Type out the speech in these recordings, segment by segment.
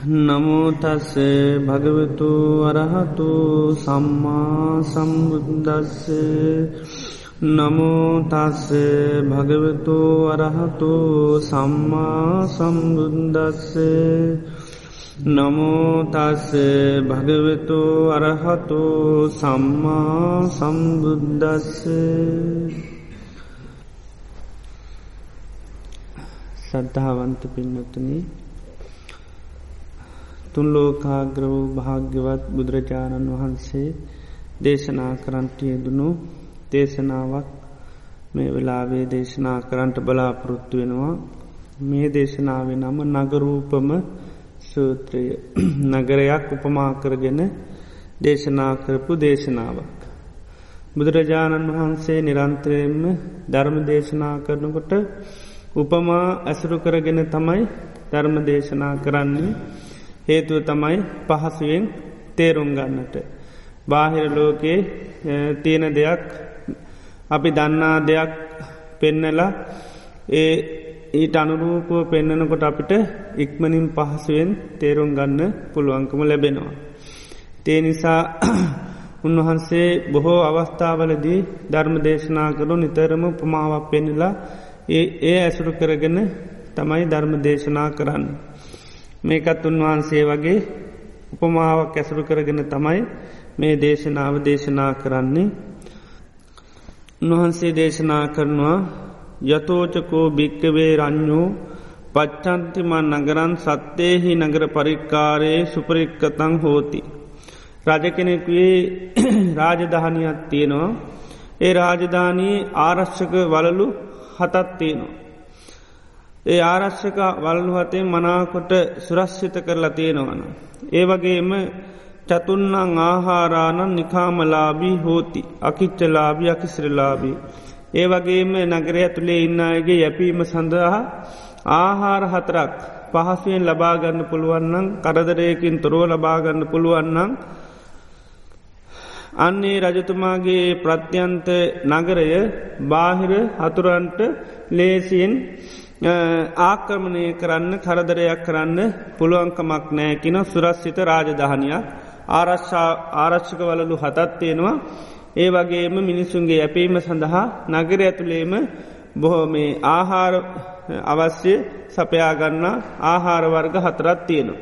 නමුතස්ස භගවතු අරහතු සම්මා සම්බුද්දස්ස. නමුතස්ස භගවතු අරහතු සම්මා සම්බුද්දස්ස. නමුතස්ස භගවතු අරහතු සම්මා සම්බුද්දස්ස. සද්ධාවන්ත පින්නතුනී තුන්ලෝකාග්‍ර වූ භාග්‍යවත් බුදුරජාණන් වහන්සේ දේශනා කරන්ට යෙදනු දේශනාවක් මේ වෙලාවේ දේශනා කරන්ට බලාපොරොත්තු වෙනවා. මේ දේශනාව නම නගරූපම සූත්‍රය. නගරයක් උපමා කරගෙන දේශනා කරපු දේශනාවක්. බුදුරජාණන් වහන්සේ නිරන්ත්‍රයෙන්ම ධර්ම දේශනා කරනකොට උපමා ඇසුරු කරගෙන තමයි ධර්ම දේශනා කරන්නේ. හේතුව තමයි පහසුවෙන් තේරුම් ගන්නට. බාහිර ලෝකයේ තියෙන දෙයක් අපි දන්නා දෙයක් පෙන්නලා ඒ ඊට අනුරූපුව පෙන්නනකොට අපිට ඉක්මනින් පහසුවෙන් තේරුම් ගන්න පුළුවන්කම ලැබෙනවා. තේ නිසා උන්වහන්සේ බොහෝ අවස්ථාවලදී ධර්ම දේශනා කරු නිතරම උපමාවක් පෙන්නලා ඒ ඒ ඇසුරු කරගෙන තමයි ධර්ම දේශනා කරන්න. මේකත් උන්වහන්සේ වගේ උපමාවක් ඇසුරු කරගෙන තමයි මේ දේශනාව දේශනා කරන්නේ. උන්වහන්සේ දේශනා කරනවා යතෝචකෝ භික්කවේ රං්ඥෝ පච්චන්තිමන් නගරන් සත්තේහි නගර පරික්කාරයේ සුපරික්කතං හෝති. රජකෙනෙක්වේ රාජධානයක් තියෙනවා ඒ රාජධානී ආරශ්ෂක වලලු හතත් තියෙනවා. ඒ ආරශ්‍යක වල්ලු හතේ මනාකොට සුරශ්ෂිත කරලා තියෙනවන. ඒ වගේම චතුන්නං ආහාරාණන් නිකාමලාබී හෝති අකිච්චලාබී අකිසිරලාබී. ඒ වගේම නගරය ඇතුළේ ඉන්න අයගේ යැපීම සඳහා ආහාර හතරක් පහසුවෙන් ලබාගන්න පුළුවන්නම් කරදරයකින් තොරෝ ලබාගන්න පුළුවන්නම් අන්නේ රජතුමාගේ ප්‍රත්‍යන්ත නගරය බාහිර හතුරන්ට ලේසියෙන් ආක්‍රමණය කරන්න කරදරයක් කරන්න පුළුවන්කමක් නෑකින සුරස්සිත රාජධානයක් ආරශ්ෂක වලලු හතත් තියෙනවා ඒ වගේම මිනිසුන්ගේ යැපීම සඳහා නගර ඇතුළේම බොහෝ මේ ආහාර අවශ්‍ය සපයාගන්න ආහාර වර්ග හතරත් තියෙනවා.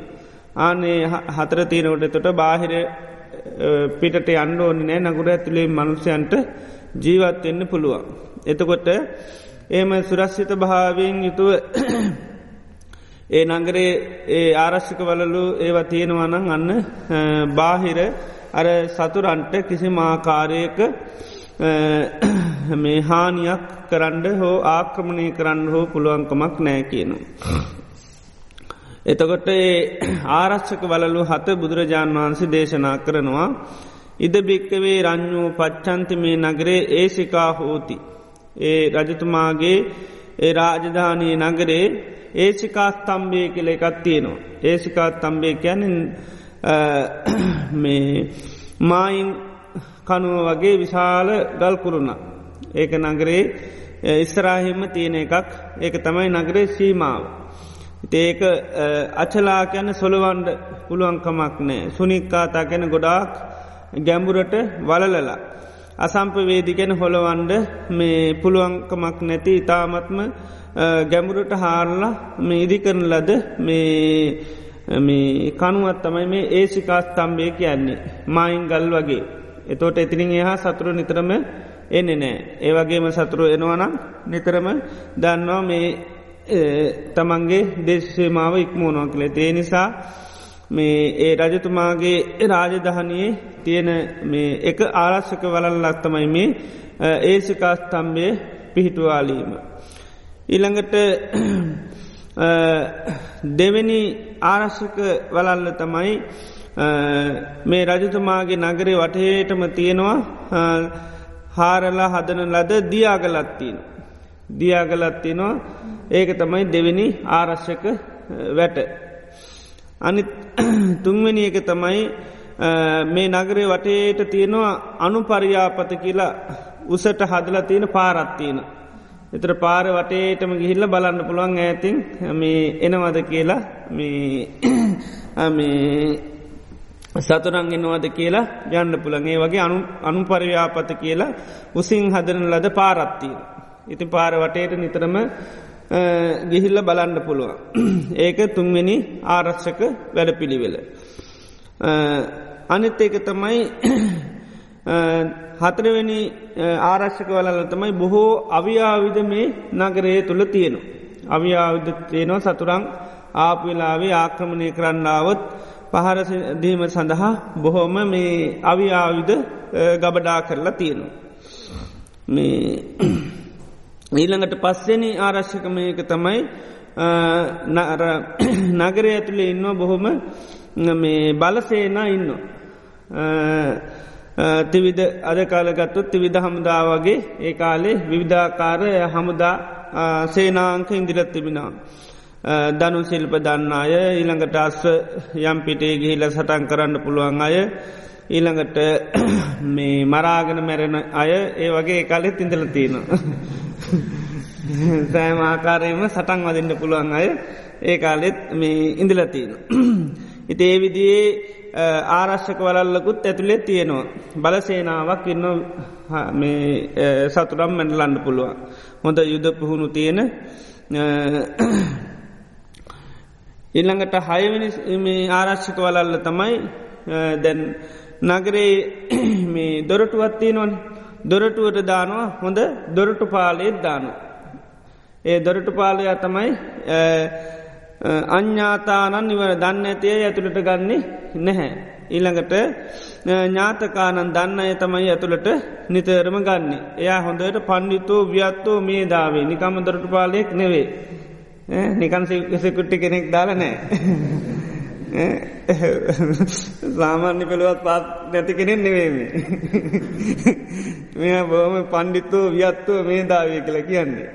ආනේ හතර තියෙනවට තොට බාහිර පිටට අන්න ඕන්න නෑ නගුර ඇතුළේ මනුෂ්‍යයන්ට ජීවත්වෙන්න පුළුවන්. එතකොට ඒම සුරස්සිත භාවයෙන් යුතුව ඒ නගරේ ඒ ආරශ්ික වලලු ඒවා තියෙනවනං අන්න බාහිර අර සතුරන්ට කිසි මාකාරයක මේ හානියක් කරන්න හෝ ආක්‍රමණය කරන්න හෝ පුළුවන්කමක් නෑ කියනු. එතකොට ඒ ආරශ්චක වලලු හත බුදුරජාණන් වහන්සේ දේශනා කරනවා ඉද භික්කවේ රං්ඥූ පච්චන්ති මේ නගරේ ඒසිකා හෝති. ඒ රජතුමාගේ ඒ රාජධානී නගරේ ඒසිකාස්තම්බේ කෙල එකත් තියෙනවා. ඒසිකාස්තම්බේ කියැනින් මේ මායින් කනුව වගේ විශාල ගල්කුරුණ. ඒක නගරේ ඉස්සරාහිම තියෙන එකක් ඒක තමයි නගරේ සීමාව. ඒක අචලා කියැන සොළුවන්ඩ පුළුවන්කමක් නෑ සුනික්කාතා ගැන ගොඩාක් ගැඹුරට වලලලා. අසම්පවේදිකෙන හොළවන්ඩ මේ පුළුවන්කමක් නැති ඉතාමත්ම ගැමුරට හාරලා මේ ඉදි කරන ලද මේ කනුවත් තමයි මේ ඒසිකාස් තම්බේ කියන්නේ මයින් ගල් වගේ. එතෝට එතිරින් එහා සතුරු නිතරම එන්නේ නෑ. ඒවගේම සතුරු එනවනම් නිතරම දන්නවා මේ තමන්ගේ දේශමාව ඉක්මෝනුවක් කළේ ඒ නිසා මේ ඒ රජතුමාගේ රාජධහනයේ තියෙන මේ එක ආරශ්‍යක වලල්ලක් තමයි මේ ඒසිකාස්තම්බය පිහිටුවාලීම. ඊළඟට දෙවැනි ආරශ්‍යක වලල්ල තමයි මේ රජතුමාගේ නගරේ වටහේටම තියෙනවා හාරලා හදන ලද දියාගලත්තින. දියාගලත්තිනවා ඒක තමයි දෙවෙනි ආරශ්‍යක වැට. අනි තුන්වැනි එක තමයි මේ නගරේ වටේට තියෙනවා අනු පරියාපත කියලා උසට හදලා තියෙන පාරත්තියන. එතර පාර වටේටම ගිහිල්ල බලන්න පුළුවන් ඇතින් මේ එනවද කියලා මේ සතුරන් එන්නවාද කියලා යන්න පුළන්ගේ වගේ අනු අනු පරිව්‍යාපත කියලා උසින් හදරන ලද පාරත්තිී. ඉති පාර වටේට නිතරම ගිහිල්ල බලන්න පුළුවන්. ඒක තුන්වෙනි ආරක්ෂක වැඩ පිළිවෙල. අනිත් ඒක තමයි හතරවෙනි ආරශ්ක වලල තමයි බොහෝ අවියාවිද මේ නගරයේ තුළ තියෙනු. අවියාවිද තියෙනවා සතුරං ආපවෙලාවේ ආක්‍රමණය කරන්නාවත් පහරදීම සඳහා බොහෝම මේ අවියාවිද ගබඩා කරලා තියෙනු. මේ ඊළඟට පස්සෙනි ආරශ්‍යකමයක තමයි නගරය ඇතුළේ ඉන්න බොහොම මේ බලසේනා ඉන්න. තිවිද අද කාලගත්තුත් තිවිධ හමුදාවගේ ඒ කාලේ විවිධාකාරය හමුදා සේනාංක ඉදිරත් තිබෙනවා. දනු ශිල්ප දන්න අය ඊළඟට අස්ව යම් පිටේ ගිහිල සටන් කරන්න පුළුවන් අය ඊළඟට මේ මරාගෙන මැරෙන අය ඒ වගේ කාලෙත් ඉඳල තියෙනවා. සෑම ආකාරයම සටන් වදින්න පුළුවන් අය ඒ කාලෙත් මේ ඉඳලතියෙන. ඉති ඒ විදියේ ආරශ්ක වලල්ලකුත් ඇතුළේ තියෙනවා. බලසේනාවක් ඉන්න සතුරම් මැඩලන්න පුළුවන්. හොඳ යුද පුහුණු තියෙන ඉල්ළඟට හයවනි ආරශ්ික වලල්ල තමයි දැන් නගරේ මේ දොරටුවත්තිය නොන් දොරටුවට දානවා හොඳ දොරටු පාලයත් දානු. ඒ දොරටු පාලය තමයි අඥ්ඥාතානන් නිවර දන්න ඇතිය ඇතුළට ගන්නේ නැහැ. ඊළඟට ඥාතකානන් දන්න අය තමයි ඇතුළට නිතරම ගන්න. එයා හොඳට පණ්ඩිතෝ ව්‍යත්තෝ මේ දාවේ නිකම දොරටු පාලයෙක් නෙවේ. නිකන් සිකුට්ටි කෙනෙක් දාල නෑ. සාමාන්‍ය පෙළුවත් පාත් නැති කෙනෙක් නෙවේමේ. මෙ බෝම පණ්ඩිත්තෝ වියත්තුව මේ දාවය කළ කියන්නේ.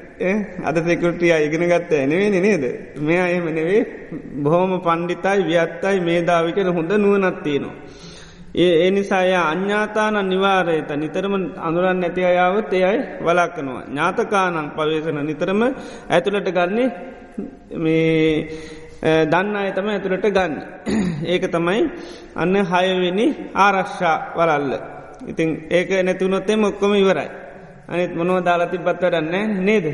අද සෙකුටිය ඉගෙන ගත්ත එනවෙනි නේද. මෙයා එහෙම නෙවේ බොහෝම පණ්ඩිතයි වියත්තයි මේ දාවිකෙන හොඳ නුවනත්තියනවා. ඒ ඒ නිසාය අඥාතාන නිවාරයත නිතරම අඳුරන් නැති අයාවත් එයයි වලක්කනවා. ඥාතකානං පවේශන නිතරම ඇතුළට ගන්නේ මේ දන්න අයතම ඇතුළට ගන්න. ඒක තමයි අන්න හයවෙනි ආරක්ෂා වලල්ල. ඉතින් ඒක නැතිවුණොත්තේ මොක්කොම ඉවරයි. අනිත් මොනෝ දාලති පත්වරන්න නේද.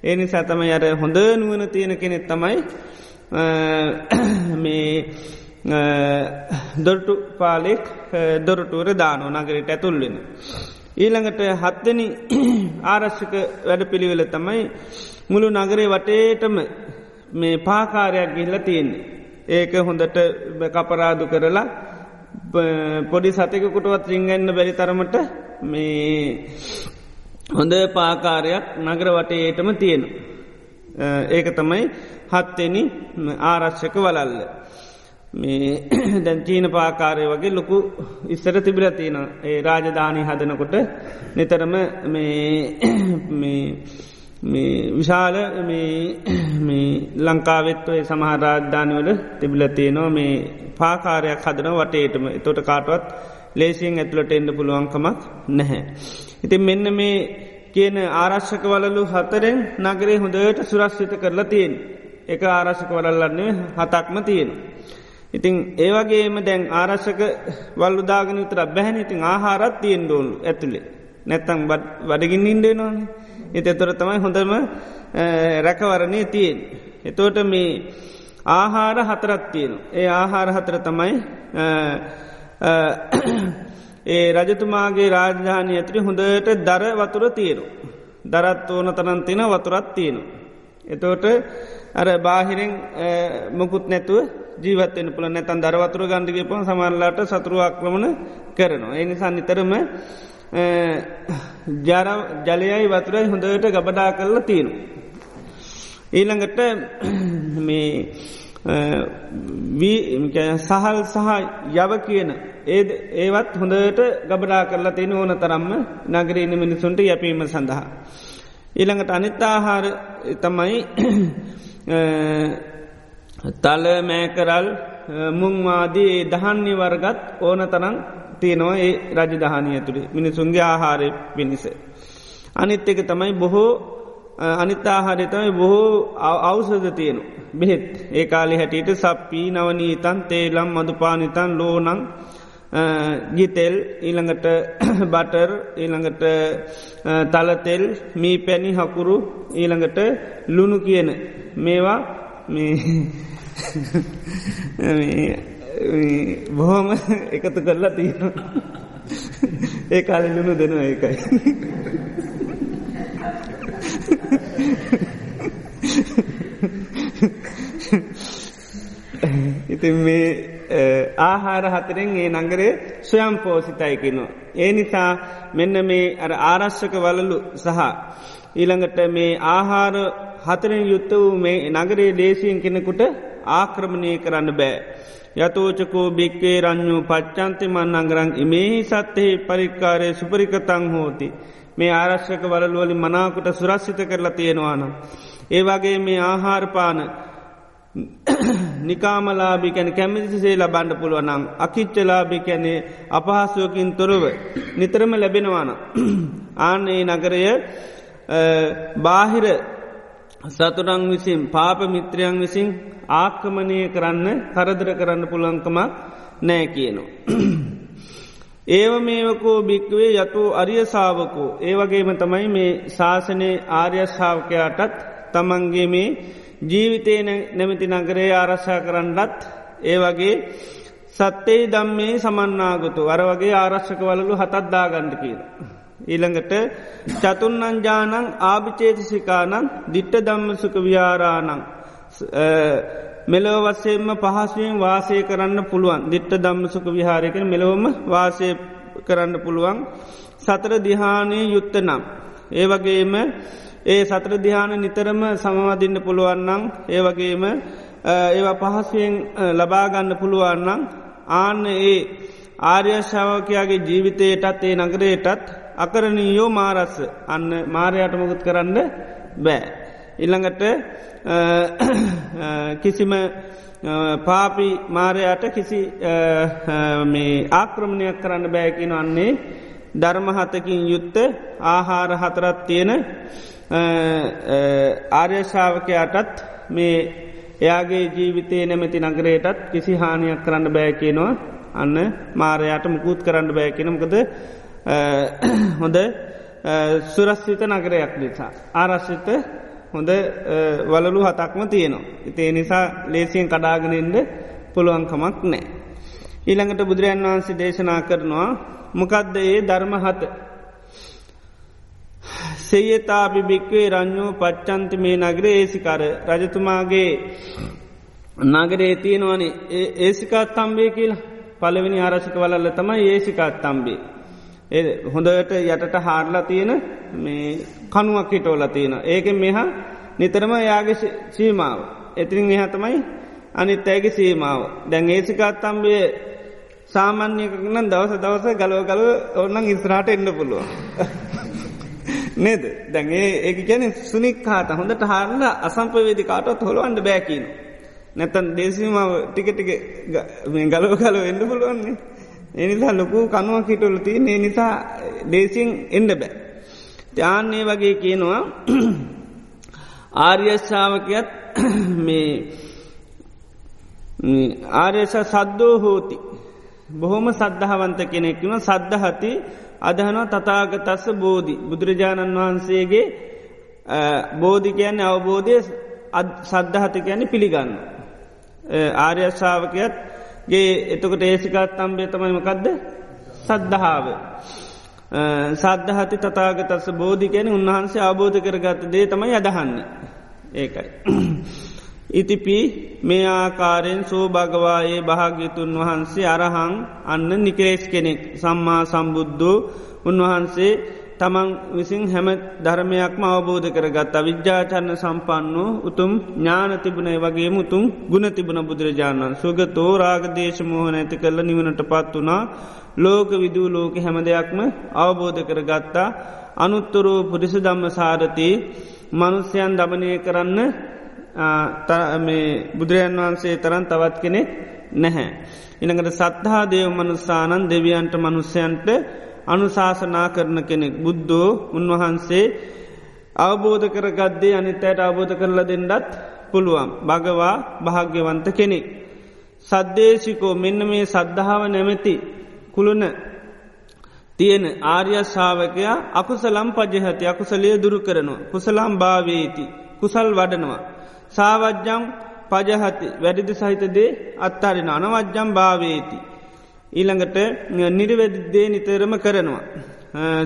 ඒ නිසා තම යට හොඳ නුවන තියෙන කෙනෙත් තමයි මේ දොරටු පාලෙක් දොරටුවර දානෝ නගරට ඇතුල්ලෙන. ඊළඟට හත්තනි ආරශ්ික වැඩ පිළිවෙල තමයි මුළු නගරේ වටේටම මේ පාකාරයක් ගිල්ල තියෙන්නේ. ඒක හොඳට කපරාදු කරලා පොඩි සතකුටුවත් රිංගන්න බැරි තරමට මේ හොඳ පාකාරයක් නගර වටේටම තියෙන. ඒක තමයි හත්තෙන ආරශ්‍යක වලල්ල. මේ දැන් චීන පාකාරය වගේ ලොකු ඉස්සර තිබිල තියෙන ඒ රාජධානී හදනකොට නිතරම මේ විශාල ලංකාවෙත්වය සමහරාධධානවල තිබිලතියනවා මේ පාකාරයක් හදන වටේටම තොට කාටවත් ලේසියෙන් ඇතුළට එන්න පුළුවන්කමක් නැහැ. ඉතින් මෙන්න මේ කියන ආරශ්ක වලලු හතරෙන් නගරේ හොඳට සුරස්්‍රිත කරලා තියෙන් එක ආරශ්ක වලල්ලන්නේ හතක්ම තියෙන. ඉතිං ඒවගේම දැන් ආරශ්ක වල්ලුදාගෙන විතර බැහැන ඉතින් ආහාරත් තියෙන් ඩෝලු ඇතුළේ නැත්තං වඩගින් ඉන්ඩේ නොන්නේ. එතතොර තමයි හොඳම රැකවරණය තියෙන්. එතෝට මේ ආහාර හතරත් තියෙන. ඒ ආහාර හතර තමයි ඒ රජතුමාගේ රාජධානය ඇතරි හොඳට දර වතුර තියෙනු. දරත් ඕන තරන් තින වතුරත් තියෙනු. එතෝට අර බාහිරෙන් මොකුත් නැතුව ජීවතෙන් පුළ නැතන් දරවතුර ගන්ඩිගේ පොන් සමල්ලාට සතුරුවක්‍රමණ කරනවා. එනිසා නිතරම ජර ජලයයි වතුරයි හොඳට ගබඩා කරලා තියෙනු. ඊළඟට මේ සහල් සහ යව කියන ඒද ඒවත් හොඳට ගබඩා කරලා තියෙන ඕන තරම්ම නගරීන මිනිසුන්ට යැපීම සඳහා. ඊළඟට අනිත්තාහාර තමයි තල මෑකරල් මුංවාදී දහන්නේ වර්ගත් ඕන තරන් තියනවා ඒ රජධානය තුළි මිනිසුන්ගේ ආහාරය පිණිස. අනිත් එක තමයි බොහෝ අනිත්තාහාරතමයි බොහෝ අවසද තියෙනු. බෙහෙත් ඒ කාලි හැටියට සප්පී නවනීතන් තේලම් මදුපානිතන් ලෝනං ගිතෙල් ඊළඟට බටර් ඊළඟට තලතෙල් මී පැණි හකුරු ඊළඟට ලුණු කියන මේවා බොහොම එකතු කරලා තියෙන ඒ කාල ලුණු දෙනවා ඒකයි ඉතින් මේ ආහාර හතරෙන් ඒ නගරේ ස්වයම් පෝසිතයිකිනවා. ඒ නිසා මෙන්න මේ අර ආරශ්‍යක වලලු සහ. ඊළඟට මේ ආහාර හතරෙන් යුත්ත වූ මේ නගරේ දේශීන් කෙනෙකුට ආක්‍රමණය කරන්න බෑ. යතෝචකෝ භික්වේ රං්ඥූ පච්චන්ති මන් අංගරං ඉමෙහි සත්්‍යයෙහි පරික්කාරය සුපරිකතං හෝති. මේ ආරශ්‍යක වලල්ුවලි මනාකුට සුරස්සිත කරලා තියෙනවානම්. ඒ වගේ මේ ආහාරපාන නිකාමලාබි කැන කැමිසිසේ ලබන්ඩ පුළුවනම් අකිච්චලාබි කැනේ අපහසුවකින් තොරව නිතරම ලැබෙනවාන. ආන්නේ නගරය බාහිර සතුරං විසින් පාප මිත්‍රයන් විසින් ආක්කමනය කරන්න කරදර කරන්න පුළංකමක් නෑ කියනවා. ඒව මේවකෝ භික්වේ යතු අරිය සාාවකෝ ඒවගේම තමයි මේ ශාසනයේ ආර්යශාවකයාටත් තමන්ගේ මේ ජීවිතය නැමති නගරේ ආරශ්ා කරන්නත් ඒ වගේ සත්තේ දම්මේ සමන්නාගතු අර වගේ ආරශ්ක වලලු හතත්දා ගණ්ඩ කියල. ඊළඟට චතුන්නංජානං ආභිචේතසිකානං දිට්ට දම්මසුක විහාරානං. මෙලොව වස්සේම පහසුවෙන් වාසය කරන්න පුළුවන්. දිට්ට දම්මසුක විහාරයකෙන මෙලොවම වාසය කරන්න පුළුවන්. සතර දිහානය යුත්ත නම්. ඒ වගේම ඒ සතර දිහාන නිතරම සමවදින්න පුළුවන්නම් ඒ වගේම ඒවා පහසුවෙන් ලබාගන්න පුළුවන්නම් ආන්න ඒ ආර්යශාවකයාගේ ජීවිතයටත් ඒ නගරයටත් අකරණීයෝ මාරස්ස අන්න මාරයට මොකුත් කරන්න බෑ. ඉල්ළඟට කිසිම පාපි මාරයට කිසි ආක්‍රමණයක් කරන්න බෑකින වන්නේ ධර්මහතකින් යුත්ත ආහාර හතරත් තියෙන ආර්යශාවකයාටත් මේ එයාගේ ජීවිතය නැමැති නගරයටත් කිසි හානියක් කරන්න බෑකිනවා අන්න මාරයාට මුකුත් කරන්න බෑකිනමකද හොඳ සුරස්සිත නගරයක් නිසා. ආරශ්ිත හොඳ වලලු හතක්ම තියනවා. ඉතේ නිසා ලේසියෙන් කඩාගෙනෙන්ට පුළුවන්කමක් නෑ. ඊළඟට බුදුරජන් වහන්සේ දේශනා කරනවා මොකදද ඒ ධර්මහත සේයතාපි භික්වේ රං්ඥෝ පච්චන්ති මේ නගර ඒසිකර රජතුමාගේ නගරේ තියෙනවනේ ඒසිකාත් තම්බේ කියලා පලවෙනි ආරශික වලල්ල තමයි ඒසිකාත් තම්බේ. ඒ හොඳට යටට හාඩලා තියෙන මේ කනුවක් හිටෝල තියෙන. ඒක මෙහා නිතරම යාගේ සීමාව. එතිරින් එහතමයි අනිත් ඇගේ සීමාව. දැන් ඒසිකාත් තම්බේ සාමාන්‍යකනම් දවස දවස ගලව ගලව ඔන්නන් ඉස්රාට එන්න පුළුවන්. නේද දැන්ඒ ඒක ගැන සුනික්කාට හොඳට හාරල අසම්පවේදි කාටත් හොළුවන්ට බෑකීන. නැතන් දේශීමාව ටිකටික ගලව කලව එන්න පුළුවන්නේ. එනිසා ලොකු කනුවක් හිටුල තිය ඒ නිසා දේශීෙන් එන්න බෑ. ත්‍යාන්නේ වගේ කියනවා ආර්යශ්ාවකයත් මේ ආර්යශ සද්දෝ හෝති. බොහොම සද්ධහවන්ත කෙනෙක්ම සද්ධහති අදහනවා තතාගතස්ස බෝධි බුදුරජාණන් වහන්සේගේ බෝධි කියන්නේ අවබෝධය සද්ධහත කියන්නේ පිළිගන්න. ආර්යශාවකයත් ගේ එතකට ඒසිකාත් අම්බේ තමයිමකක්ද සද්ධාව. සද්ධහති තතාගතස්ස බෝධි කියන උන්වහන්සේ අවබෝධ කරගත්ත දේ තමයි අදහන්නේ. ඒකයි. ඉතිපි මේ ආකාරයෙන් සෝ භගවායේ භාග්‍යතුන් වහන්සේ අරහං අන්න නිකරේස් කෙනෙක් සම්මා සම්බුද්ධෝ උන්වහන්සේ තමන් විසින් හැම ධර්මයක්ම අවබෝධ කරගත් විද්‍යාචන්න සම්පන්නු උතුම් ඥාන තිබුණේ වගේ මුතුම් ගුණ තිබුණ බුදුරජාණන් සුගතෝ රාගදේශ මෝහන ඇති කරල නිවනට පත් වනා ලෝක විදූ ලෝක හැම දෙයක්ම අවබෝධ කරගත්තා අනුත්තරෝ පුරිස ධම්ම සාරති මනුස්්‍යයන් දමනය කරන්න මේ බුදුරජන් වහන්සේ තරන් තවත් කෙනෙ නැහැ. ඉනකට සත්හා දේව මනුස්සානන් දෙවියන්ට මනුස්්‍යයන්ට අනුශාසනා කරන කෙනෙක් බුද්ධෝ උන්වහන්සේ අවබෝධ කර ගද්දේ අනිත්තයට අවබෝධ කරලා දෙන්නත් පුළුවන් භගවා භාග්‍යවන්ත කෙනෙක්. සද්දේශිකෝ මෙන්න මේ සද්ධාව නැමැති කුළුණ තියෙන ආර්යශාවකයා අකුසලම් පජහති අකුසලය දුරු කරනවා. කුසලම් භාවේති කුසල් වඩනවා. සාවජ්ජම් පජහති වැඩිදි සහිතදේ අත්තාරෙන අනවජ්ජම් භාවේති. ඊළඟට නිර්වැදිදේ නිතරම කරනවා.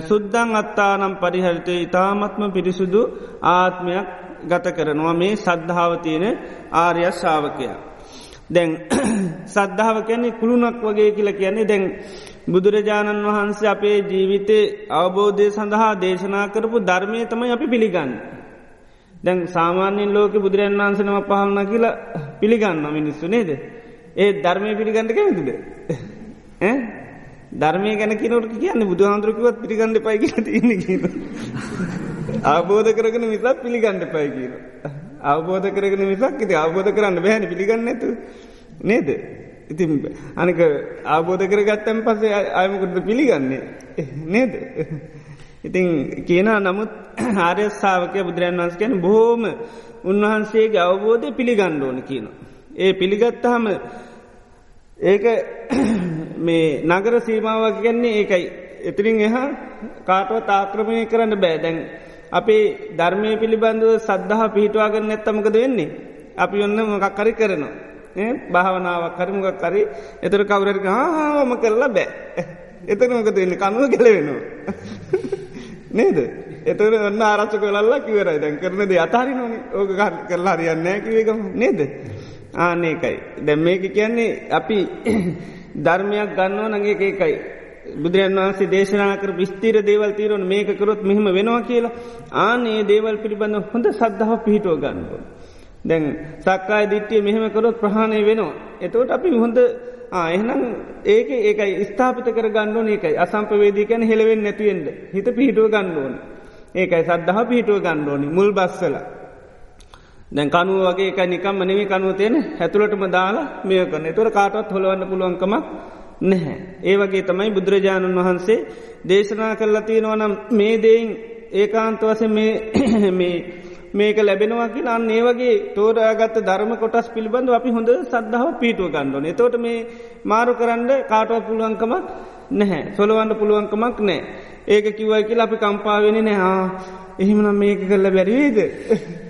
සුද්දං අත්තානම් පරිහරිතය ඉතාමත්ම පිරිසුදු ආත්මයක් ගත කරනවා මේ සද්ධාවතියන ආර්යස් ශාවකයා. දැන් සද්ධාව කැනෙ කුළුණක් වගේ කියල කියන්නේ දැන් බුදුරජාණන් වහන්සේ අපේ ජීවිතය අවබෝධය සඳහා දේශනා කරපු ධර්මය තමයි අපි පිළිගන්න. දැන් සාමාන්‍යෙන් ලෝක බුදුරන් වන්සනම පහල්න කියලා පිළිගන්න මිනිස්සු නේද. ඒ ධර්මය පිළිගන්නට කැමතිද. ධර්මය ගැන කිනට කියන්න බුදු හාන්දුරකිවත් පිළිගන්න පයි කියල ඉන්න කියන. අවබෝධ කරගෙන මිසත් පිළිගන්න පයි කියන. අවබෝධ කරගෙන මිසක් ඉති අවබෝධ කරන්න බැහැන පිළිගන්න ඇතු නේද. ඉති අනික අවබෝධ කරගත්තම් පසේ අයමකට පිළිගන්නේ නේද. ඉතින් කියන නමුත් ආර්යස්සාාවකය බුදුරන් වන්ස කියන බොහෝම උන්වහන්සේගේ අවබෝධය පිළිගණ්ඩ ඕන කියන. ඒ පිළිගත්තහම ඒක මේ නගර සීමාවක් ගැන්නේ ඒකයි. එතිරින් එහා කාටුව තාක්‍රමණය කරන්න බෑ දැන්. අපේ ධර්මය පිළිබඳව සද්ධහ පිහිටවාගන්න ඇත්තමකද වෙන්නේ. අපි ඔන්න මොකක් කරි කරනවා. භාවනාවක් කරමගක් කරි එතර කවුරට හාම කරලා බෑ. එතනමකද වෙන්න කනුව කෙලවෙනවා. නේද. එතන ඔන්න ආරච්ච කොලල්ලා කිවරයි දැන් කරනද අතාරි නොන ඕක කරලා හරියන්නෑ කිවේකම නේද. ආනේකයි. දැ මේක කියන්නේ අපි ධර්මයක් ගන්නව නගේ ඒකයි. බුදුරන් වහන්සේ දේශනා කර විස්තීර දේවල් තීරවන මේක කරොත් මෙහෙම වෙනවා කියලා. ආනේ දේවල් පිළිබඳ හොඳ සද්ධාව පිහිටුව ගන්නවා. දැන් සක්කාය දිට්ටිය මෙහෙම කරොත් ප්‍රහණය වෙනවා. එතවට අපි හොඳ එහෙනම් ඒක ඒකයි. ස්ථාපිත කර ගන්නඩුවන ඒකයි. අසම්පවේදී කැන හෙළවෙන් නැතිවෙන්ද හිත පිහිටුව ගණ්ඩුවන ඒකයි සද්ධහ පිහිටුව ගණ්ඩෝනි මුල් බස්සල. දැන් කනුව වගේ එක නිකම් මනවි කනුව තියෙන හැතුළටම දාලා මේ කන තුර කාටත් හොළවන්න පුළුවන්කමක් නැහැ. ඒ වගේ තමයි බුදුරජාණන් වහන්සේ දේශනා කරලා තියෙනවනම් මේ දෙයින් ඒකාන්ත වස මේ මේක ලැබෙනවාකි අන්න ඒ වගේ තෝරාගත්ත ධර්ම කොටස් පිළිබඳ අපි හොඳ සද්ධාව පීටුව ගන්නඩන. තෝට මේ මාරු කරන්න කාටව පුළුවන්කමක් නැහැ. සොලවන්න පුළුවන්කමක් නෑ. ඒක කිවයි කියලා අපි කම්පාවෙන නෑ එහෙමනම් මේක කරල බැරිවේද.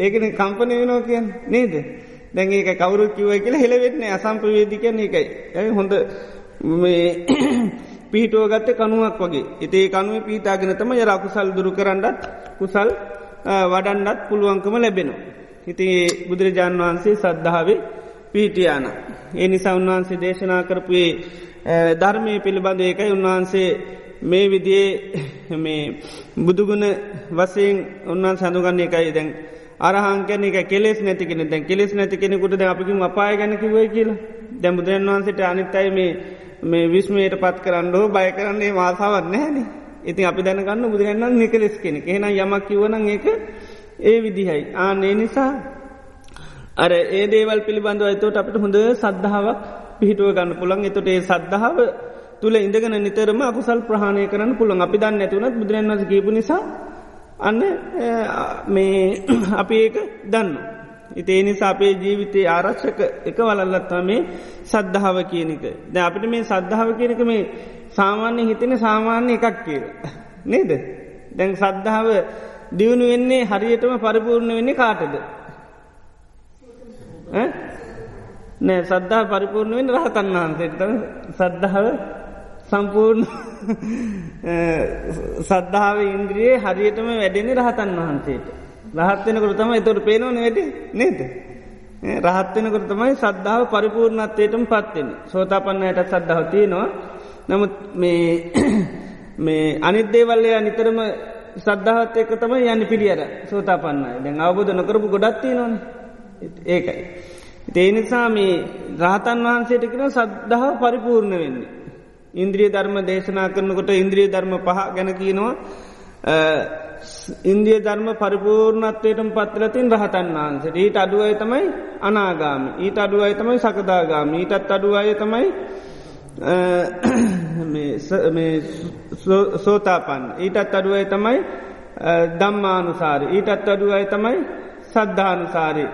ඒකන කම්පනය වෙනවා කියන් නේද. දැන් ඒක කවුරු කිවයි කියලා හෙළවෙන්නේ අසම්පවේදිකයන එකයි. ඇයි හොඳ මේ පිහිටුව ගත්ත කනුවක් වගේ එතේ කනුව පීතාගෙන තම ය රකුසල් දුරු කරන්නත් කුසල් වඩන්නත් පුළුවන්කම ලැබෙනවා. හිති බුදුරජාණන් වහන්සේ සද්ධාවේ පීටියාන. ඒ නිසා උන්වහන්සේ දේශනා කරපුේ ධර්මය පිළිබඳ ඒකයි උන්වහන්සේ මේ විදියේ මේ බුදුගුණ වසයෙන් උන්වන් සඳුගන්න එකයි දැන් අරහංකන එක කෙලෙස් නැතිකෙන දැන් කෙලෙස් නැති කෙනෙකුට අපිකින් අපාය ගැනකිවයි කියලා. දැම් බුදුරන් වහන්සට අනිත්තයි මේ මේ විස්මයට පත් කරන්න හෝ බය කරන්නේ මාසාවත් නැහැනේ. ඉතින් අපි දැනගන්න බුදුරන්න්න නිකලෙස් කෙනෙ එහෙන යමක් කිවන ඒක ඒ විදිහයි. ආනේ නිසා අර ඒ දේවල් පිළිබඳව ඇතවට අපට හොඳ සද්ධාවක් පිහිටුව ගන්න පුළන් එතොට ඒ සද්ධාව තුළ ඉඳගෙන නිතරම අකුසල් ප්‍රහණය කරන්න පුළන් අපි දන්න ඇතුවනත් බුදුරන් වස කියපු නිසා අන්න මේ අපි ඒක දන්න. ඉතේ නිසා අපේ ජීවිතයේ ආරක්ෂක එක වලල්ලත්වා මේ සද්ධාව කියනක. ද අපිට මේ සද්ධාව කියනක මේ සාමාන්‍ය හිතෙන සාමාන්‍ය එකක් කියල. නේද. දැන් සද්ධාව දියුණු වෙන්නේ හරියටම පරිපූර්ණ වෙන්නේ කාටද. නෑ සද්ධා පරිපූර්ණ වෙන් රහතන් වහන්සේට සද්ධාව සම්පූර්ණ සද්ධාව ඉන්ද්‍රියේ හරියටම වැඩෙන රහතන් වහන්සේට. රහත්වෙනකට තම එතොට පේනවන වැඩි නේද. රහත්වෙනකට තමයි සද්ධාව පරිපූර්ණත්වයටම පත්වෙන සෝතාපන්නයට සද්ධාව තියෙනවා නමුත් මේ මේ අනිදේවල්ලය නිතරම සද්ධාවත් එක තමයි යන්න පිළියර සෝතාපන්නයි දැන් අවබෝධ නොකරපු ගොඩත්තිය නොන ඒකයි. ඒ නිසා මේ රහතන් වහන්සේට කෙන සද්ධාව පරිපූර්ණ වෙන්නේ. ඉන්ද්‍රිය ධර්ම දේශනා කරනකොට ඉන්ද්‍රිය ධර්ම පහ ගැන කියනවා. ඉන්දිය ධර්ම පරිපූර්ණත්වයටම පත්ලතින් රහතන් වහන්සේ ඊට අඩුවය තමයි අනාගාම. ඊට අඩුවයි තමයි සකදාගාම. ඊටත් අඩුවය තමයි සෝතාපන් ඊටත් අඩුවයි තමයි දම්මානුසාරි ඊටත් අඩු අය තමයි සද්ධානුසාරි.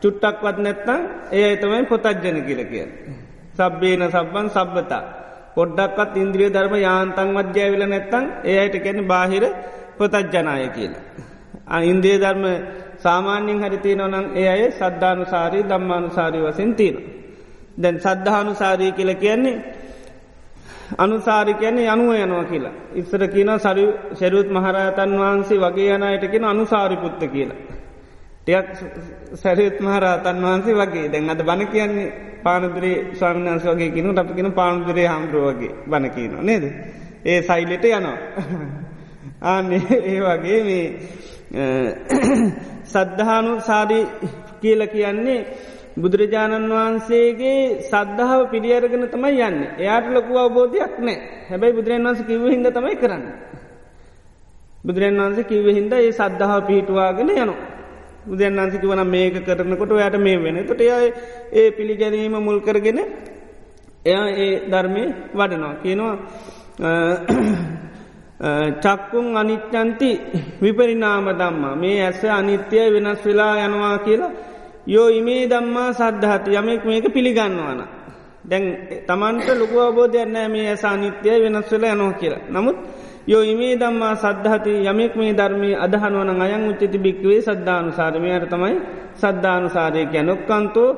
චුට්ටක්වත් නැත්තං ඒ තමයි පොතජ්ජන කියල කිය. සබ්බේන සබ්බන් සබ්බතා. පොඩ්ඩක්වත් ඉන්ද්‍රිය ධර්ම යාන්තන් මධ්‍යයවිල නැත්තං ඒයට කැන බාහිර පොතජ්ජනාය කියලා. ඉන්දේ ධර්ම සාමාන්‍යින් හරිතිය නොනං ඒ අය සද්ධානුසාරී දම්මානුසාරී වසෙන් තියෙන. දැන් සද්ධානුසාරී කියල කියන්නේ අනුසාරි කියන්නේ යනුව යනවා කියලා. ඉස්සර කියන සරි ශැරුත් මහරහතන් වහන්සේ වගේ යනයටකෙන අනුසාරිපුත්ත කියලා. ටයක් සැරිත් මහරහතන් වහන්සේ වගේ දැන් අද බණ කියන්නේ පානදුරේ ස්වාමිනාන්ස වගේ කිනු අපිගෙන පානුදුරේ හාමුදුරුව වගේ බණ කියනවා නේද. ඒ සයිලෙට යනවා. ආන්නේ ඒ වගේ මේ සද්ධානු සාරී කියල කියන්නේ බුදුරජාණන් වහන්සේගේ සද්ධාව පිළියරගෙන තමයි යන්න එයාට ලොකු අවබෝධයක් නෑ හැබැයි බුදුරන් වන්ස කිව හිද තමයි කරන්න. බුදුරන් වන්සේ කිව හින්ද ඒ සද්ධාව පිහිටවාගෙන යනවා. බුදුරන් වන්සික වන මේක කරනකොට යට මේ වෙන. තොට එය ඒ පිළිගැනීම මුල් කරගෙන එයා ඒ ධර්මය වඩනවා. කියනවා චක්කුන් අනිත්‍යන්ති විපරිනාම දම්මා මේ ඇස අනිත්‍යය වෙනස් වෙලා යනවා කියලා. යෝ ඉමේ දම්මා සද්ධහත යමෙක් මේක පිළිගන්නවාන. දැන් තමන්ට ලොකු අබෝධයන්නෑ මේ ඇස අනිත්‍යය වෙනස් වෙලා යනවා කියලා. නමුත් යෝ ඉමේ දම්මා සද්ධහති යමෙක් මේ ධර්මය අදහනුවන අයන් උච්චති භික්වේ සද්ධානු සාරමයට තමයි සද්ධානු සාරය කිය නොක්කන්තෝ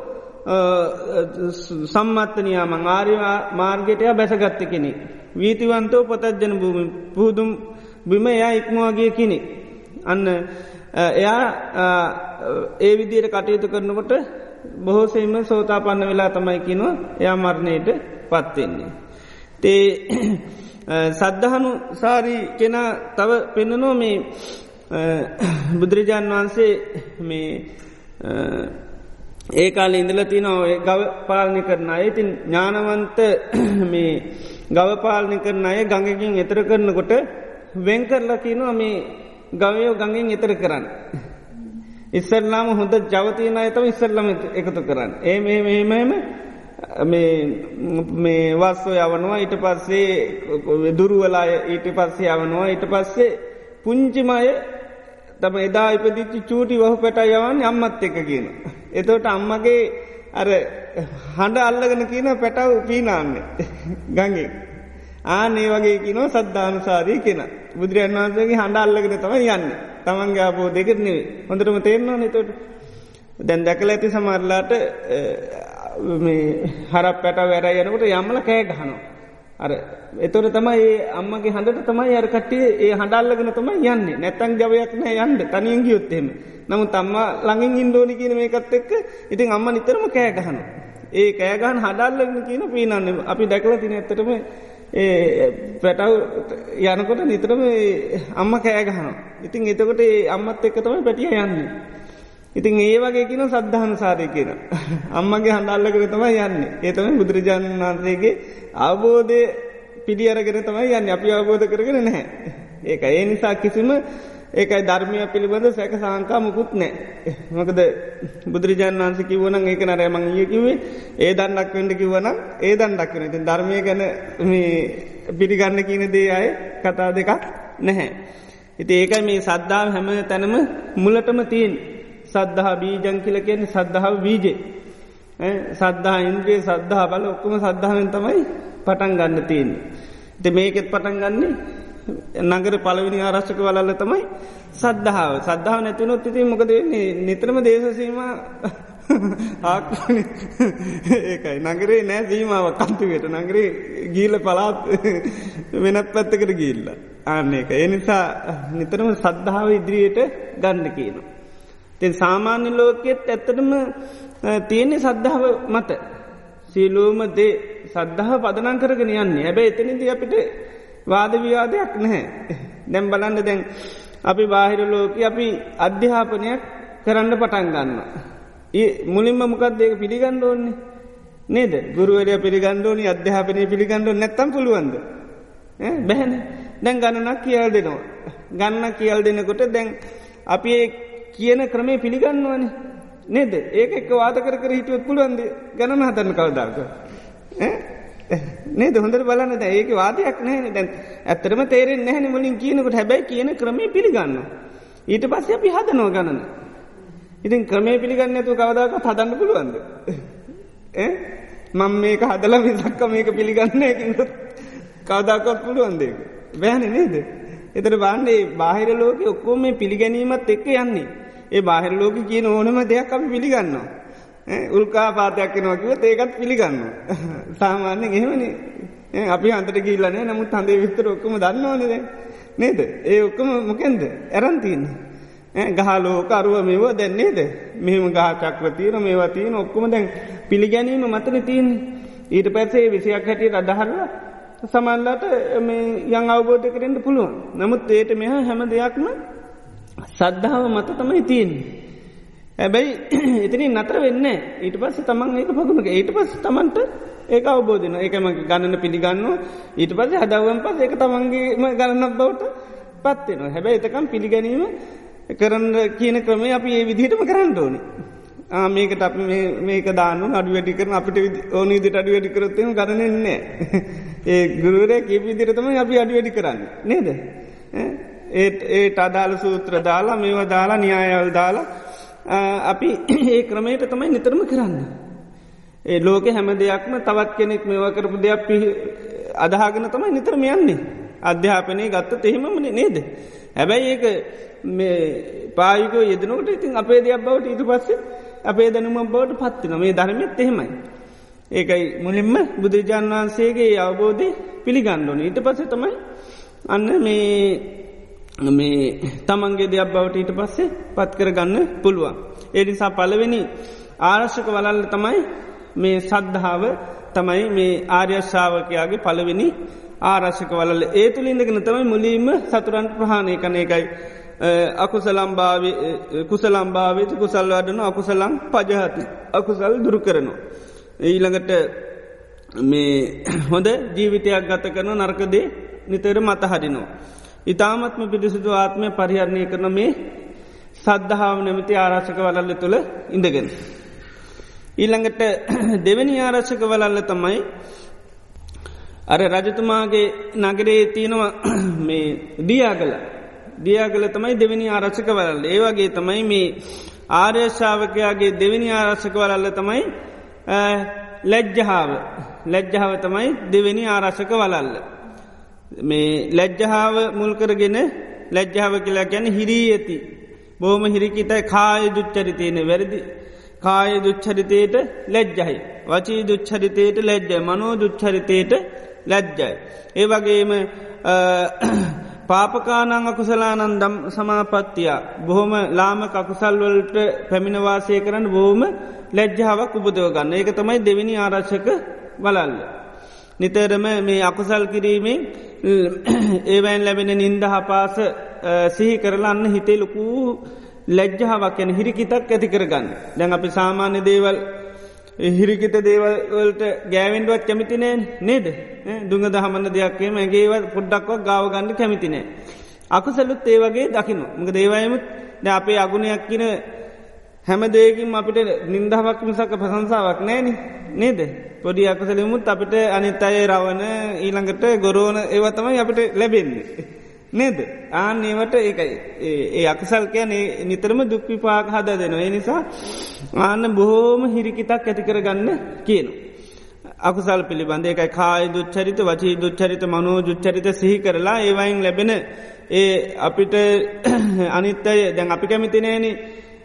සම්මත්තනයාමං ආරිවා මාර්ගටය බැසගත්ත කෙනෙ. වීතිවන්තෝ පතජ්ජන භූමි පුහදුම් බිම එයා ඉක්මවාගේ කෙනෙ. අන්න එයා ඒ විදියට කටයුතු කරනකොට බොහෝසෙම සෝතා පන්න වෙලා තමයි කිනවා එයා මරණයට පත්වෙන්නේ. තේ සද්ධහනු සාරී කෙන තව පෙන්නනෝ මේ බුදුරජාණන් වහන්සේ මේ ඒ කාල ඉඳල තිනෝ ගව පාලනි කරන ඉතින් ඥානවන්ත මේ ගව පාලනි කරන අය ගඟකින් එතර කරනකොට වෙන්කරලා තිනවා මේ ගවයෝ ගඟෙන් එතර කරන්න. ඉස්සරලාම හොඳ ජවතියන අයතම ඉස්සරලම එකතු කරන්න. ඒ මේ මෙහෙමම මේ වස්සෝ යවනවා ඊට පස්සේ දුරුවලාය ඊට පස්සේ යවනවා ඊට පස්සේ පුංචිමය තම එදා ඉපදිච්චි චූටි වහ පැට යවන් අම්මත් එක කියන. එතවට අම්මගේ අර හඬ අල්ලගෙන කියන පැටව් පීනාන්න ගඟේ. ආනේ වගේ කිනෝ සද්ධානුසාරී කියෙන. බුදුරන් වහන්සගේ හඬ අල්ලගෙන තම යන්න තමන්ගේ අපෝ දෙකර නෙවේ හොඳටම තේරනවා නතොට දැන් දැකල ඇති සමරලාට හර පැට වැර යනකට යම්මල කෑ ගහනවා. අර එතොට තමයි අම්මගේ හඬට තමයි අර කට්ටිය ඒ හඬල්ලගෙන තමයි යන්නේ නැත්තන් ජවයක් නෑ යන්ද තනියෙන් ගියොත්තෙම නමු තම්ම ළඟින් ඉන්දෝනි කියන මේකත් එක්ක ඉතින් අම්ම නිතරම කෑ ගහන. ඒ කෑගහන් හඩල්ලගෙන කියන පීනන්න අපි දැකල තින ඇත්තටම පැටව් යනකොට නිතරම අම්ම කෑගහන. ඉතින් එතකොට අම්මත් එක්ක තමයි පැටිය යන්නේ. ඉතින් ඒ වගේ කියන සද්ධාන සාරය කියන. අම්මගේ හඬල්ලකර තමයි යන්නේ. ඒතම බුදුරජාණන් වහන්සේගේ අවබෝධය පිඩි අරගෙන තමයි යන්න අපි අවබෝධ කරගෙන නැහැ. ඒක ඒ නිසා කිසිම ඒකයි ධර්මය පිළිබඳ සැක සාංකා මුකුත් නෑ. මොකද බුදුරජාණන් වන්ස කිවන ඒක නරය මං ඒ කිවේ ඒ දන්නක් වෙන්ඩ කිවන ඒ දන්නක් වෙන ති ධර්මය ගැන පිළිගන්න කියන දේ අය කතා දෙකක් නැහැ. ඉති ඒකයි මේ සද්ධාව හැම තැනම මුලටම තිීන් සද්ධහා බීජං කියල කියන්නේ සද්ධාව බීජේ. සද්ධහා ඉන්ද්‍රයේ සද්ධහා බල ඔක්කොම සද්ධාවෙන් තමයි පටන් ගන්න තියෙන්. ද මේකෙත් පටන් ගන්නේ නගර පලවිනි ආරශ්ක වලල්ල තමයි සද්ධාව සද්ධාව නැතිනොත් ඉති මොකද වෙන්නේ නිතරම දේශසීම ආක්න ඒකයි නගරේ නෑ සීමාව කන්තිවට නගරේ ගීල පලාත් වෙනත් පැත්තකට ගිල්ල. ආන්න එක. එනිසා නිතරම සද්ධාව ඉදිරියට ගන්න කියනවා. තෙන් සාමාන්‍ය ලෝකෙත් ඇත්තටම තියෙන්නේ සද්ධාව මත. සීලූම දේ සද්ධහ පදනං කරගෙන යන්නේ. හැබැ එතනිති අපිට වාදවිවාදයක් නැහැ. දැම් බලන්න දැන් අපි බාහිර ලෝක අපි අධ්‍යාපනයක් කරන්න පටන් ගන්න. ඒ මුලින්ම මොකක්දේක පිළිගන්න ඕන්නේ නේද? ගුරුවරය පිළිගණ්ඩෝනි අධ්‍යාපනය පිළිගණ්ඩ නැත්තම් පුළුවන්ද? බැහැන. දැන් ගණනක් කියල් දෙනවා. ගන්න කියල් දෙනකොට දැන් අපි කියන ක්‍රමේ පිළිගන්නවන නේද ඒක එක් වාත කර කර හිටුවත් පුළුවන්ද ගණන හතන්න කවදාක නේ හොඳර බලන්න ද ඒක වාදයක් නෑන දැන් ඇත්තරම තේරෙන් නැහැන මුලින් කියනකට හැබැයි කියන ක්‍රමේ පිළිගන්න. ඊට පස්ස අපි හදනෝ ගණන. ඉතින් ක්‍රමේ පිළිගන්න ඇතු කවදාක හදන්න පුළුවන්ද. මං මේක හදල විසක්ක මේක පිළිගන්න ඇකිට කවදාකත් පුළුවන්දේක. බෑන නේද. එතර බාන්නේ බාහිර ලෝක ඔක්කෝ මේ පිළිගැනීමත් එක්ක යන්නේ. ඒ බාහිර ලෝක කියන ඕනම දෙයක් අපි පිළිගන්නවා. උල්කා පාතයක් නොකිව ඒකත් පිළිගන්න. සාමාන්‍යෙන් එහෙමනි අපි අන්තට ගිල්ලනේ නමුත් හඳේ විස්තර ඔක්කම දන්නවනද. නේද ඒ ඔක්කම මොකෙන්ද ඇරන්තින්න. ගහලෝක අරුව මෙව දැන්නේද මෙහම ගා චක්‍රතියන මේවා තියන ඔක්කොම දැන් පිළිගැනීම මතන තියන් ඊට පැත්සේ විසියක් හැටියට අදහරල සමල්ලට යං අවබෝධ කරෙන්ට පුළුවන් නමුත් ඒට මෙහ හැම දෙයක්ම සද්ධාව මත තමයි තියන්නේ. ඇබැයි ඉතිනි නතර වෙන්න ඊට පස්ස තමන් ඒක පගුණක. ඊට පස් තමන්ට ඒක අවබෝධන ඒකම ගණන පිළිගන්න ඊට පස හදවන් පස් ඒක තමන්ගේම ගණනක් බවට පත්වෙනවා හැබැයි එතකම් පිළිගැනීම කරන්න කියන ක්‍රමේ අපි ඒ විදිහටම කරන්න ඕනි. මේකට අප මේක දානු අඩු වැඩි කරන අපිට ඕනී දිට අඩු වැඩි කරොත්තම කරනෙන්නේ ඒ ගුරුවරය කිය විදිරතම අපි අඩු වැඩි කරන්න. නේද? ඒත් ඒට අදාළ සූත්‍ර දාලා මේවා දාලා න්‍යායවල් දාලා අපි ඒ ක්‍රමයට තමයි නිතරම කරන්න. ඒ ලෝක හැම දෙයක්ම තවත් කෙනෙක් මේවා කරපු දෙයක් පි අදහාගෙන තමයි නිතරම යන්නේ. අධ්‍යාපනය ගත්ත එහෙමමන නේද. හැබැයි ඒක පායුක යෙදනකට ඉතින් අපේ දෙයක් බවට ඉතු පස්සේ අපේ දැනුම බවට පත්තින මේ ධර්මයත් එහෙමයි. ඒකයි මුලින්ම බුදුරජාන් වහන්සේගේ අවබෝධය පිළිගණ්ඩෝන ඊට පස්සේ තමයි අන්න මේ මේ තමන්ගේ දෙයක් බවට ඊට පස්සේ පත් කරගන්න පුළුවන්. ඒනිසා පලවෙනි ආරශ්‍යක වලල්ල තමයි මේ සද්ධාව තමයි මේ ආර්යශ්ාවකයාගේ පලවෙනි ආරශ්‍යක වලල ඒ තුළ ඉඳගෙන තමයි මුලීම සතුරන්ට ප්‍රහණය කන එකයි. අකුසලම්භාව කුසලම්භාවත කුසල් වඩන අකුසලම් පජහති අකුසල් දුරු කරනවා. ඊළඟට මේ හොඳ ජීවිතයක් ගත කරන නර්කදේ නිතර මතහරිනවා. ඉතාමත්ම පිරිසිදු ආත්මය පරිහරණය කරන මේ සද්ධාව නැමති ආරාශක වලල්ල තුළ ඉඳගෙන. ඊළඟට දෙවැනි ආරක්ෂක වලල්ල තමයි අර රජතුමාගේ නගරේ තියෙනවා මේ දියාගල දියාගල තමයි දෙවැනි ආරක්ෂක වලල්ල ඒවගේ තමයි මේ ආර්යශාවකයාගේ දෙවැනි ආරක්ෂක වලල්ල තමයි ලැජ්ජහාාව ලැජ්ජාව තමයි දෙවැනි ආරක්ෂක වලල්ල. මේ ලැජ්ජහාාව මුල්කරගෙන ලැජ්ජාව කියලා ගැන හිරී ඇති. බෝම හිරිකිතයි කාය දුච්චරිතයන වැරදි කාය දුච්චරිතයට ලැජ්ජහයි. වචී දුච්චරිතයට ලැජ්ජයි මනෝ දුච්චරිතයට ලැජ්ජයි. ඒ වගේම පාපකානං අකුසලානන්දම් සමාපත්තිය බොහොම ලාම කකුසල්වලට පැමිණවාසය කරන්න බෝම ලැජ්ජාවක් උපදෝගන්න ඒක තමයි දෙවිනි ආරක්ෂක බලල්ල. නිතරම මේ අකුසල් කිරීමෙන් ඒවැන් ලැබෙන නින්ද හපාස සිහි කරලන්න හිතේ ලොකූ ලැජ්ජාවක් යන හිරිකිතක් ඇති කරගන්න. දැන් අපි සාමාන්‍ය දේවල් හිරිකිත දේවල්වලට ගෑවෙන්ඩුවත් කැමිතිනෑ නේද දුඟ දහමන්න දෙයක්ේ මැගේව පොඩ්ඩක්වක් ගාවගන්න කැමිතිනෑ. අකුසලුත් ඒ වගේ දකිනු මක දේවයමුත් ද අපේ අගුණයක් කියන හැම දේකින් අපිට නින්දහවක් මිසක ප්‍රසංසාවක් නෑන නේද පොඩි අකසලමුත් අපිට අනිත් අය රවන ඊළඟට ගොරෝණ ඒවතමයි අපිට ලැබෙන්නේ. නේද ආන ඒවට ඒකයි ඒ අකසල් කියන නිතරම දුක්විපාක හද දෙනවා. ඒ නිසා ආන්න බොහෝම හිරිකිතක් ඇතිකර ගන්න කියන. අකුසල් පිළිබඳ එකයි කාය දුච්චරිත වචී දුච්චරිත මනෝ ජුච්චරිත සිහි කරලා ඒවයින් ලැබෙන ඒ අපිට අනිත්තය දැන් අපි කැමිතිනේනේ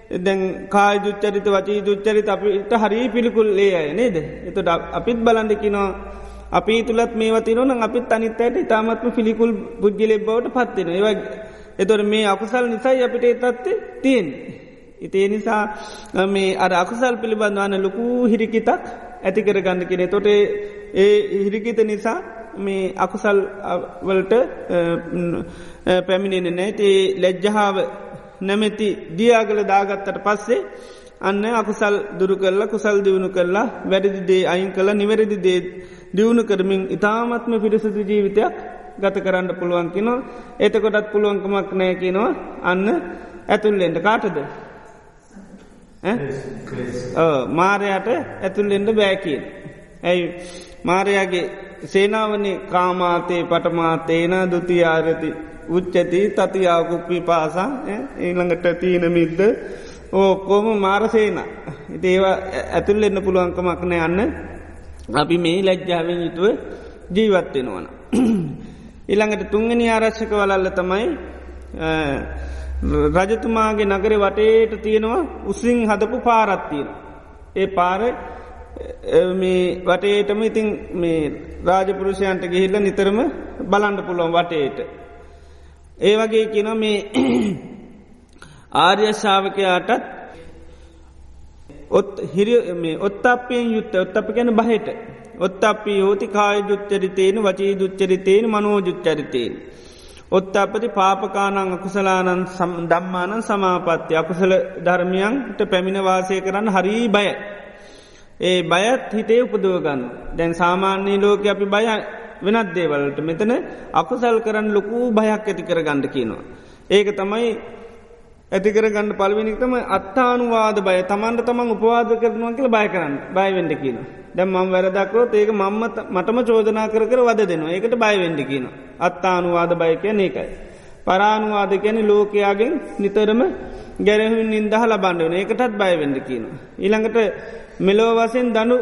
දැන් කාය දුච්චරිත වචී දුච්චරිත අපිට හරි පිළිකුල් ඒ අය නේද. එතුට අපිත් බලන්ඩකිනවා අපි තුළත් මේ වතිරන අපිත් අනිත්තයට ඉතාමත්ම පිළිකුල් පුද්ගිලෙ බවට පත්වෙන ඒව එතොට මේ අකුසල් නිසයි අපිට තත්වේ තියෙන්. ඉතිේ නිසා මේ අර අකුසල් පිළිබඳවන්න ලොකු හිරිකිතක් ඇති කර ගන්න කෙනෙ තොට ඒ හිරිකිත නිසා මේ අකුසල් වලට පැමිණෙන නෑ ලැජ්ජහාාව නැමැති දියාගල දාගත්තට පස්සේ අන්න අකුසල් දුරු කරලා කුසල් දියුණු කරලා වැඩදි දේ අයින් කළ නිවැරදි දේ දියුණු කරමින් ඉතාමත්ම පිරිසිදු ජීවිතයක් ගත කරන්න පුළුවන් කිනො එතකොටත් පුළුවන්කමක් නෑ කියනවා. අන්න ඇතුල්ලෙන්ට කාටද? මාරයට ඇතුල්ලෙන්ට බෑකින්. ඇයි? මාරයාගේ සේනාවනි කාමාතේ පටමාතේන දුතියාරති උච්චති තතියාකුප්පි පාසා ඒළඟට තීන මිද්ද ඕකෝම මාරසේන ඉති ඒවා ඇතුල් එන්න පුළුවන්කමක්න යන්න අපි මේ ලැජ්ජාවෙන් යුතුව ජීවත්වෙනවන. ඉළඟට තුන්ගනි ආරශ්‍යක වලල්ල තමයි රජතුමාගේ නගර වටේට තියෙනවා උසින් හදපු පාරත්තියෙන. ඒ පාර මේ වටේටම ඉතින් මේ රාජපුරුෂයන්ට ගිහිල්ල නිතරම බලන්ඩ පුළුවන් වටේට. ඒ වගේ කියන මේ ආර්ය ශාවකයාටත් ඔත් හිරි ඔත්තපයෙන් යුත්ත ඔත්තප ගැන බහට ඔත්තපි හෝති කාය දුච්චරිතයෙන් වචී දුච්චරිතයෙන් මනෝ ජුච්චරිතයෙන්. ඔත්තපති පාපකානං අකුසලානන් දම්මානන් සමාපත්‍ය අකුසල ධර්මයන්ට පැමිණ වාසය කරන්න හරී බය. ඒ බයත් හිතේ උපදුවගන්න දැන් සාමාන්‍යී ලෝක අපි බය වෙනත් දේවලට මෙතන අකුසල් කරන්න ලොකූ බයක් ඇති කර ගණ්ඩ කියනවා. ඒක තමයි ඇතිකර ගන්න පල්වෙනික්තම අත්තානුවාද බය තමන්ට තමන් උපවාද කරනවා කියල බය කරන්න බයවෙඩ කියන. දැම් මං වැරදක්රෝත් ඒක මම්ම මටම චෝදනා කර කර වද දෙනවා ඒකට බයවෙඩ කියන. අත්තානුවාද බය කියන ඒකයි. පරානුවාද කැන ලෝකයාගෙන් නිතරම ගැරහුන් නින්දහ ලබන්ඩ වන ඒකටත් බයවෙඩ කියන. ඊළඟට මෙලෝ වසෙන් දනු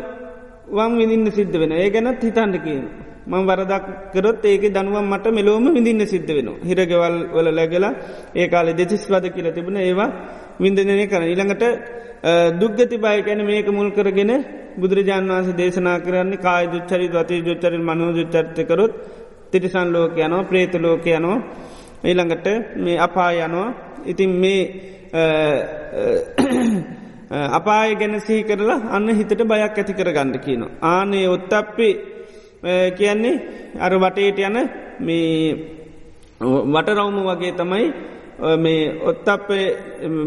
වම් විඳින්න සිද්ධ වෙන ඒ ගැනත් හිතන්ඩ කියන. මං වරදක් කරොත් ඒක දනුවම් මට මෙලෝම විඳින්න සිද්ධ වෙන. හිරගෙවල් වල läගලා ඒ කාලෙ දෙතිස් වද කියල තිබුණ ඒවා විින්දනය කර ඉළඟට දුග්ගති බය ගැන මේක මුල් කරගෙන බුදුරජාන් වන්ස දේශනා කරන්නේ කාය දුච්චරි ගති ජුච්චරින් මනෝ ජුච්චර්තකරොත් තිරිසන් ලෝක යනවා ප්‍රේත ලෝක යනවා ඊළඟට මේ අපා යනවා ඉතින් මේ අපාය ගැන සිහි කරලා අන්න හිතට බයක් ඇති කර ගණ්ඩ කියනවා. ආනේ ඔත් අපේ කියන්නේ අර වටේට යන මේ වටරවුම වගේ තමයි මේ ඔත් අපේ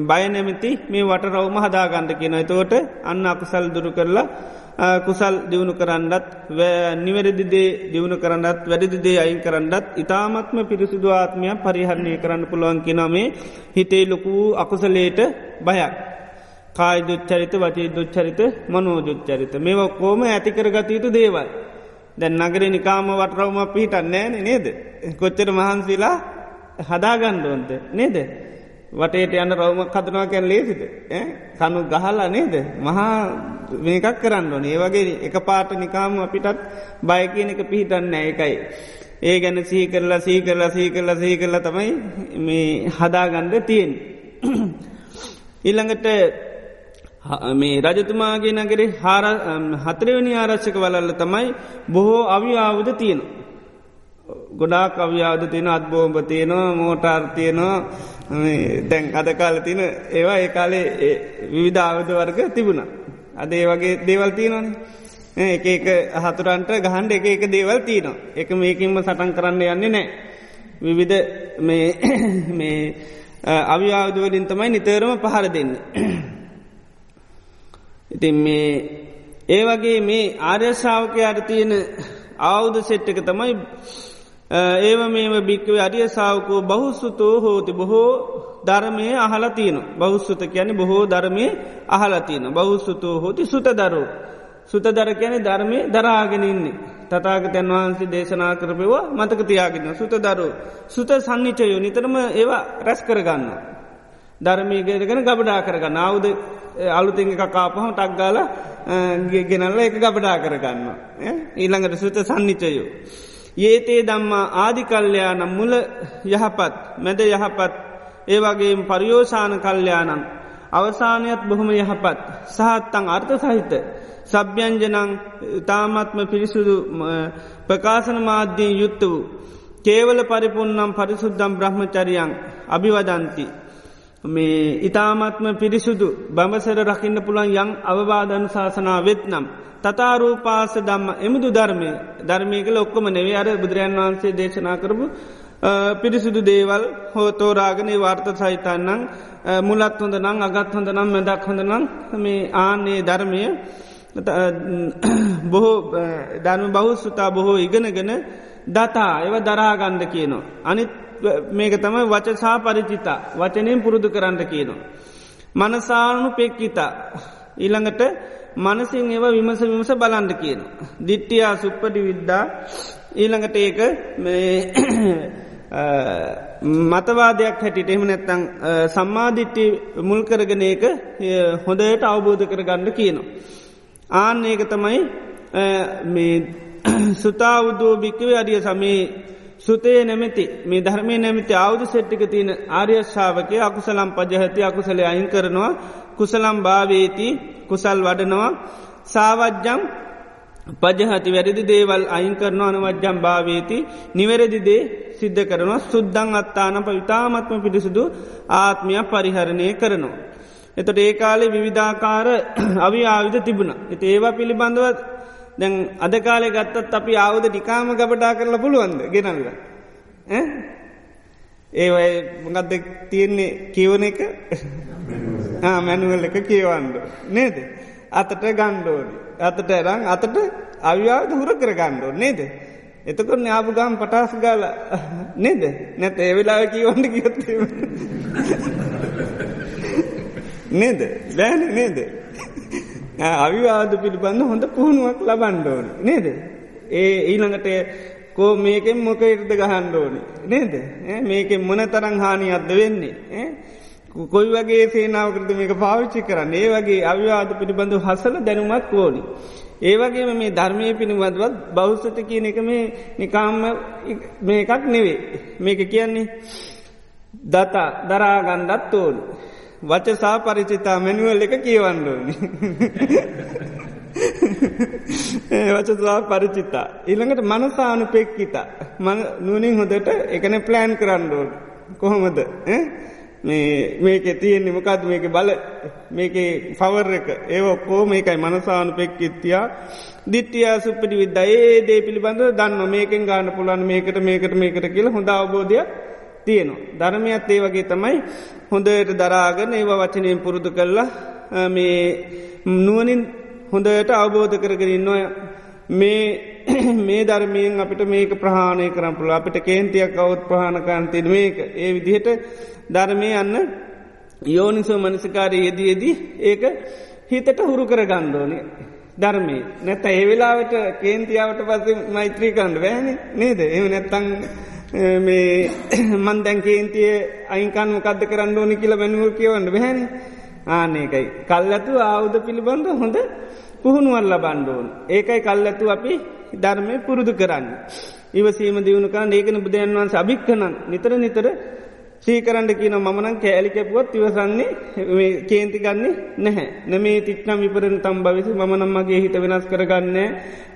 බයනැමති මේ වටරවුම හදාගණ්ඩ කියන එතෝට අන්න අකුසල් දුරු කරලා කුසල් දියුණු කරන්නත් නිවැරදිදේ දියුණු කරන්නත් වැඩිදිදේ අයින් කරන්නත් ඉතාමත්ම පිරිසිදු ආත්මයක් පරිහරණය කරන්න පුළුවන් කිනමේ හිතේ ලොකූ අකුසලේට බයක්. කාය දුච්චරිත වචී දුච්චරිත මනෝ ජුච්චරිත මේ ඔක්කෝම ඇතිකර ගතයුතු දේවල්. දැන් නගර නිකාම වටරවම පිහිටන් නෑන නේද. කොච්චර මහන්සිලා හදාගණ්ඩුවන්ත නේද. වටේට යන්න රවම කතනවා කැන් ලේසිද. කනු ගහල්ලා නේද. මහා මේකක් කරන්න ඕන ඒ වගේ එක පාට නිකාම අපිටත් බය කියන එක පිහිටන්න එකයි. ඒ ගැන සී කරලා සී කරලා සී කරලා සී කරලා තමයි මේ හදාගණ්ඩ තියෙන්. ඉල්ළඟට මේ රජතුමාගේ නගර හාර හතරවනි ආරච්චක වලල්ල තමයි බොහෝ අවියාවද තියෙන. ගොඩාක් අවියාවද තියෙන අත්බෝම්භ තියෙනවා මෝටාර් තියෙනවා දැන් අද කාල තින ඒවා ඒ කාලේ විවිධාවද වර්ග තිබුණ. අද ඒ වගේ දේවල් තියෙනවානේ එක එක හතුරන්ට ගහන්ඩ එක එක දේවල් තියනවා එක මේකින්ම සටන් කරන්න යන්නේ නෑ. විවිධ මේ අවියාවදවලින් තමයි නිතරම පහර දෙන්න. ඉතින් මේ ඒ වගේ මේ ආර්යශාවකයාට තියෙන ආවුද සෙට්ටක තමයි ඒව මේම භික්කව අරිය සාාවකෝ බහුස්සුතෝ හෝති බොහෝ ධර්මය අහලතියන බෞස්සුත කියන බොහෝ ධර්මය අහලතියන බෞස්සුතෝ හෝති සුත දරෝ සුත දර කියන ධර්මය දරාගෙනන්නේ තතාගතයන් වහන්සේ දේශනා කරපවා මතක තියාගෙන සුත දරු සුත සන්නිචයෝ නිතරම ඒවා රැස් කරගන්න. ධර්මීගේදගෙන ගබඩා කරගන්න අවුද අලුතිං එක කාපහම ටක්ගාල ගෙනල්ල එක ගබඩා කරගන්න. ඊළඟට සුත සන්නිචයෝ. ඒතේ දම්මා ආධිකල්්‍යයානම් මුල යහපත් මැද යහපත් ඒවගේ පරියෝෂාන කල්්‍යයානන් අවසානයත් බොහොම යහපත් සහත්තං අර්ථ සහිත සභ්‍යංජනං තාමත්ම පිරිසුදු ප්‍රකාශන මාධ්‍යයෙන් යුත්ත වූ කේවල පරිපුන්නම් පරිසුද්දම් බ්‍රහ්මචරියන් අභිවදන්ති මේ ඉතාමත්ම පිරිසුදු බඹසර රකින්න පුළන් යං අවවාධන ශාසනා වෙත්නම්. තතාරූපාස දම්ම එමුදු ධර්මය ධර්මයකල ඔක්කොම නෙවේ අර බුදුරජන් වහන්සේ දේශනා කරපු පිරිසුදු දේවල් හෝතෝරාගනේ වාර්ත සහිතන්නන් මුලත් හොඳ නං අගත් හොඳ නම් මැදක් හොඳ නම් මේ ආන්නේ ධර්මය බොහෝ ධර්ම බහුස්සුතා බොහෝ ඉගෙනගෙන දතා එව දරාගන්ධ කියනවා. අනිත් මේක තමයි වචසා පරිචිතා වචනයෙන් පුරුදු කරන්න කියනවා. මනසානු පෙක්කිතා ඊළඟට මනසින් ඒව විමස විමස බලන්ඩ කියන. දිට්ටියා සුප්පටි විද්දා ඊළඟට ඒක මතවාදයක් හැටිට එහම නැත්තං සම්මාධිට්ටි මුල් කරගෙන ඒක හොඳයට අවබෝධ කර ගණ්ඩ කියනවා. ආන්න ඒක තමයි සුතාවුදෝ භික්කවේ අඩිය සමේ සුතේ නැමති. මේ ධර්මය නැමති අවුදු සෙට්ටික තියෙන ආර්යශ්ාවකය අකුසලම් පජහති අකුසලේ අයින් කරනවා. කුසලම් භාවේති කුසල් වඩනවා. සාවජ්ජම් පජහති වැරදි දේවල් අයින් කරන අනවජ්‍යම් භාවේති. නිවැරදිදේ සිද්ධ කරනවා. සුද්දං අත්තාන පවිතාමත්ම පිටිසුදු ආත්මයක් පරිහරණය කරනවා. එතට ඒ කාලෙ විවිධාකාර අවි ආවිධ තිබුණ. එති ඒවා පිළිබඳවත් දැන් අද කාලෙ ගත්තත් අපි ආවුද ටිකාම ගබඩා කරලා පුළුවන්ද? ගෙනල්ල. ඒවයි මොකක්ද තියෙන්නේ කියවන එක? මැනුවල්. එක කියවන්ඩ නේද. අතට ගණ්ඩෝනි. අතට ඇරං අතට අවිවාද හුර කර ගණ්ඩෝ නේද. එතකොට ඥාපු ගම් පටස් ගාල නේද? නැත ඒවෙලාව කියවන්ට කියොත්තීම නේද? බෑන නේද අවිවාද පිළිබඳ හොඳ පුහුණුවක් ලබන්්ඩෝන නේද? ඒ ඊළඟට කෝ මේකෙන් මොක ඉර්ද ගහන්්ඩෝනි නේද? මේකෙන් මොන තරං හානි අද වෙන්නේ කොයි වගේ සේනාවකරද මේක පාවිච්චි කරන්න? ඒ වගේ අවිවාද පිළිබඳු හසල දැනුමත් ඕෝනි. ඒවගේම මේ ධර්මය පිළිබඳවත් බෞද්ධත කියන එක මේ නිකාම්ම මේකක් නෙවේ. මේක කියන්නේ දතා දරාගණ්ඩත් ඕන. වචසා පරිචිතා මැනුවල් එක කියවන්නඩෝනි. වචසා පරිචිතා. ඉළඟට මනසානු පෙක්කිතා. නුවනින් හොදට එකන ප්ලෑන් කරන්නඩෝන්. කොහොමද. මේක තියෙන්නේ මොකද මේක බල මේක පවර් එක ඒවක්කෝ මේකයි මනසානු පෙක්කිත්තියා දිට්ටිය සුප්පටි විද්ද ඒ දේ පිළිබඳ දන්න මේකෙන් ගාන පුලන් මේකට මේකට මේකට කියල හොඳ අවබෝධයක් තියෙනවා. ධර්මයත් ඒ වගේ තමයි හොඳයට දරාගන ඒව වචනයෙන් පුරුදු කරලා මේ නුවනින් හොඳට අවබෝධ කරගෙන නොය මේ මේ ධර්මයෙන් අපිට මේක ප්‍රහාණය කරම් පුළ අපිට කේන්තියක් කවත් ප්‍රහණකන්තින මේක. ඒ විදිහට ධර්මය යන්න යෝනිසෝ මනසිකාරය යෙදයේදී ඒක හිතට හුරු කර ගණ්ඩෝනේ ධර්මය. නැත ඒ වෙලාවට කේන්තියාවට පස්සේ මෛත්‍රී කරන්න වැෑන නේද? එම නැත්තං මේ මන්දැන් කේන්තිය අයින්කන් මොකක්ද කරන්න ඕනි කියල බැනුව කියවන්න බැහැන ආනකයි කල් ඇතු ආවුද පිළිබඳ හොඳ පුහුණුවල්ල බණ්ඩෝන් ඒකයි කල් ඇතු අපි ධර්මය පුරුදු කරන්න. ඉවසීම දියුණුකන් ඒකන බුදුයන් වන්ස අභික්කනන් නිතර නිතර සීකරන්ට කියන මනන් කෑලිකැපුවත් ඉවසන්නේ කේන්ති ගන්නේ නැහැ. නමේ තික්නම් විපරෙන් තම් භවිසි මනම්මගේ හිත වෙනස් කරගන්න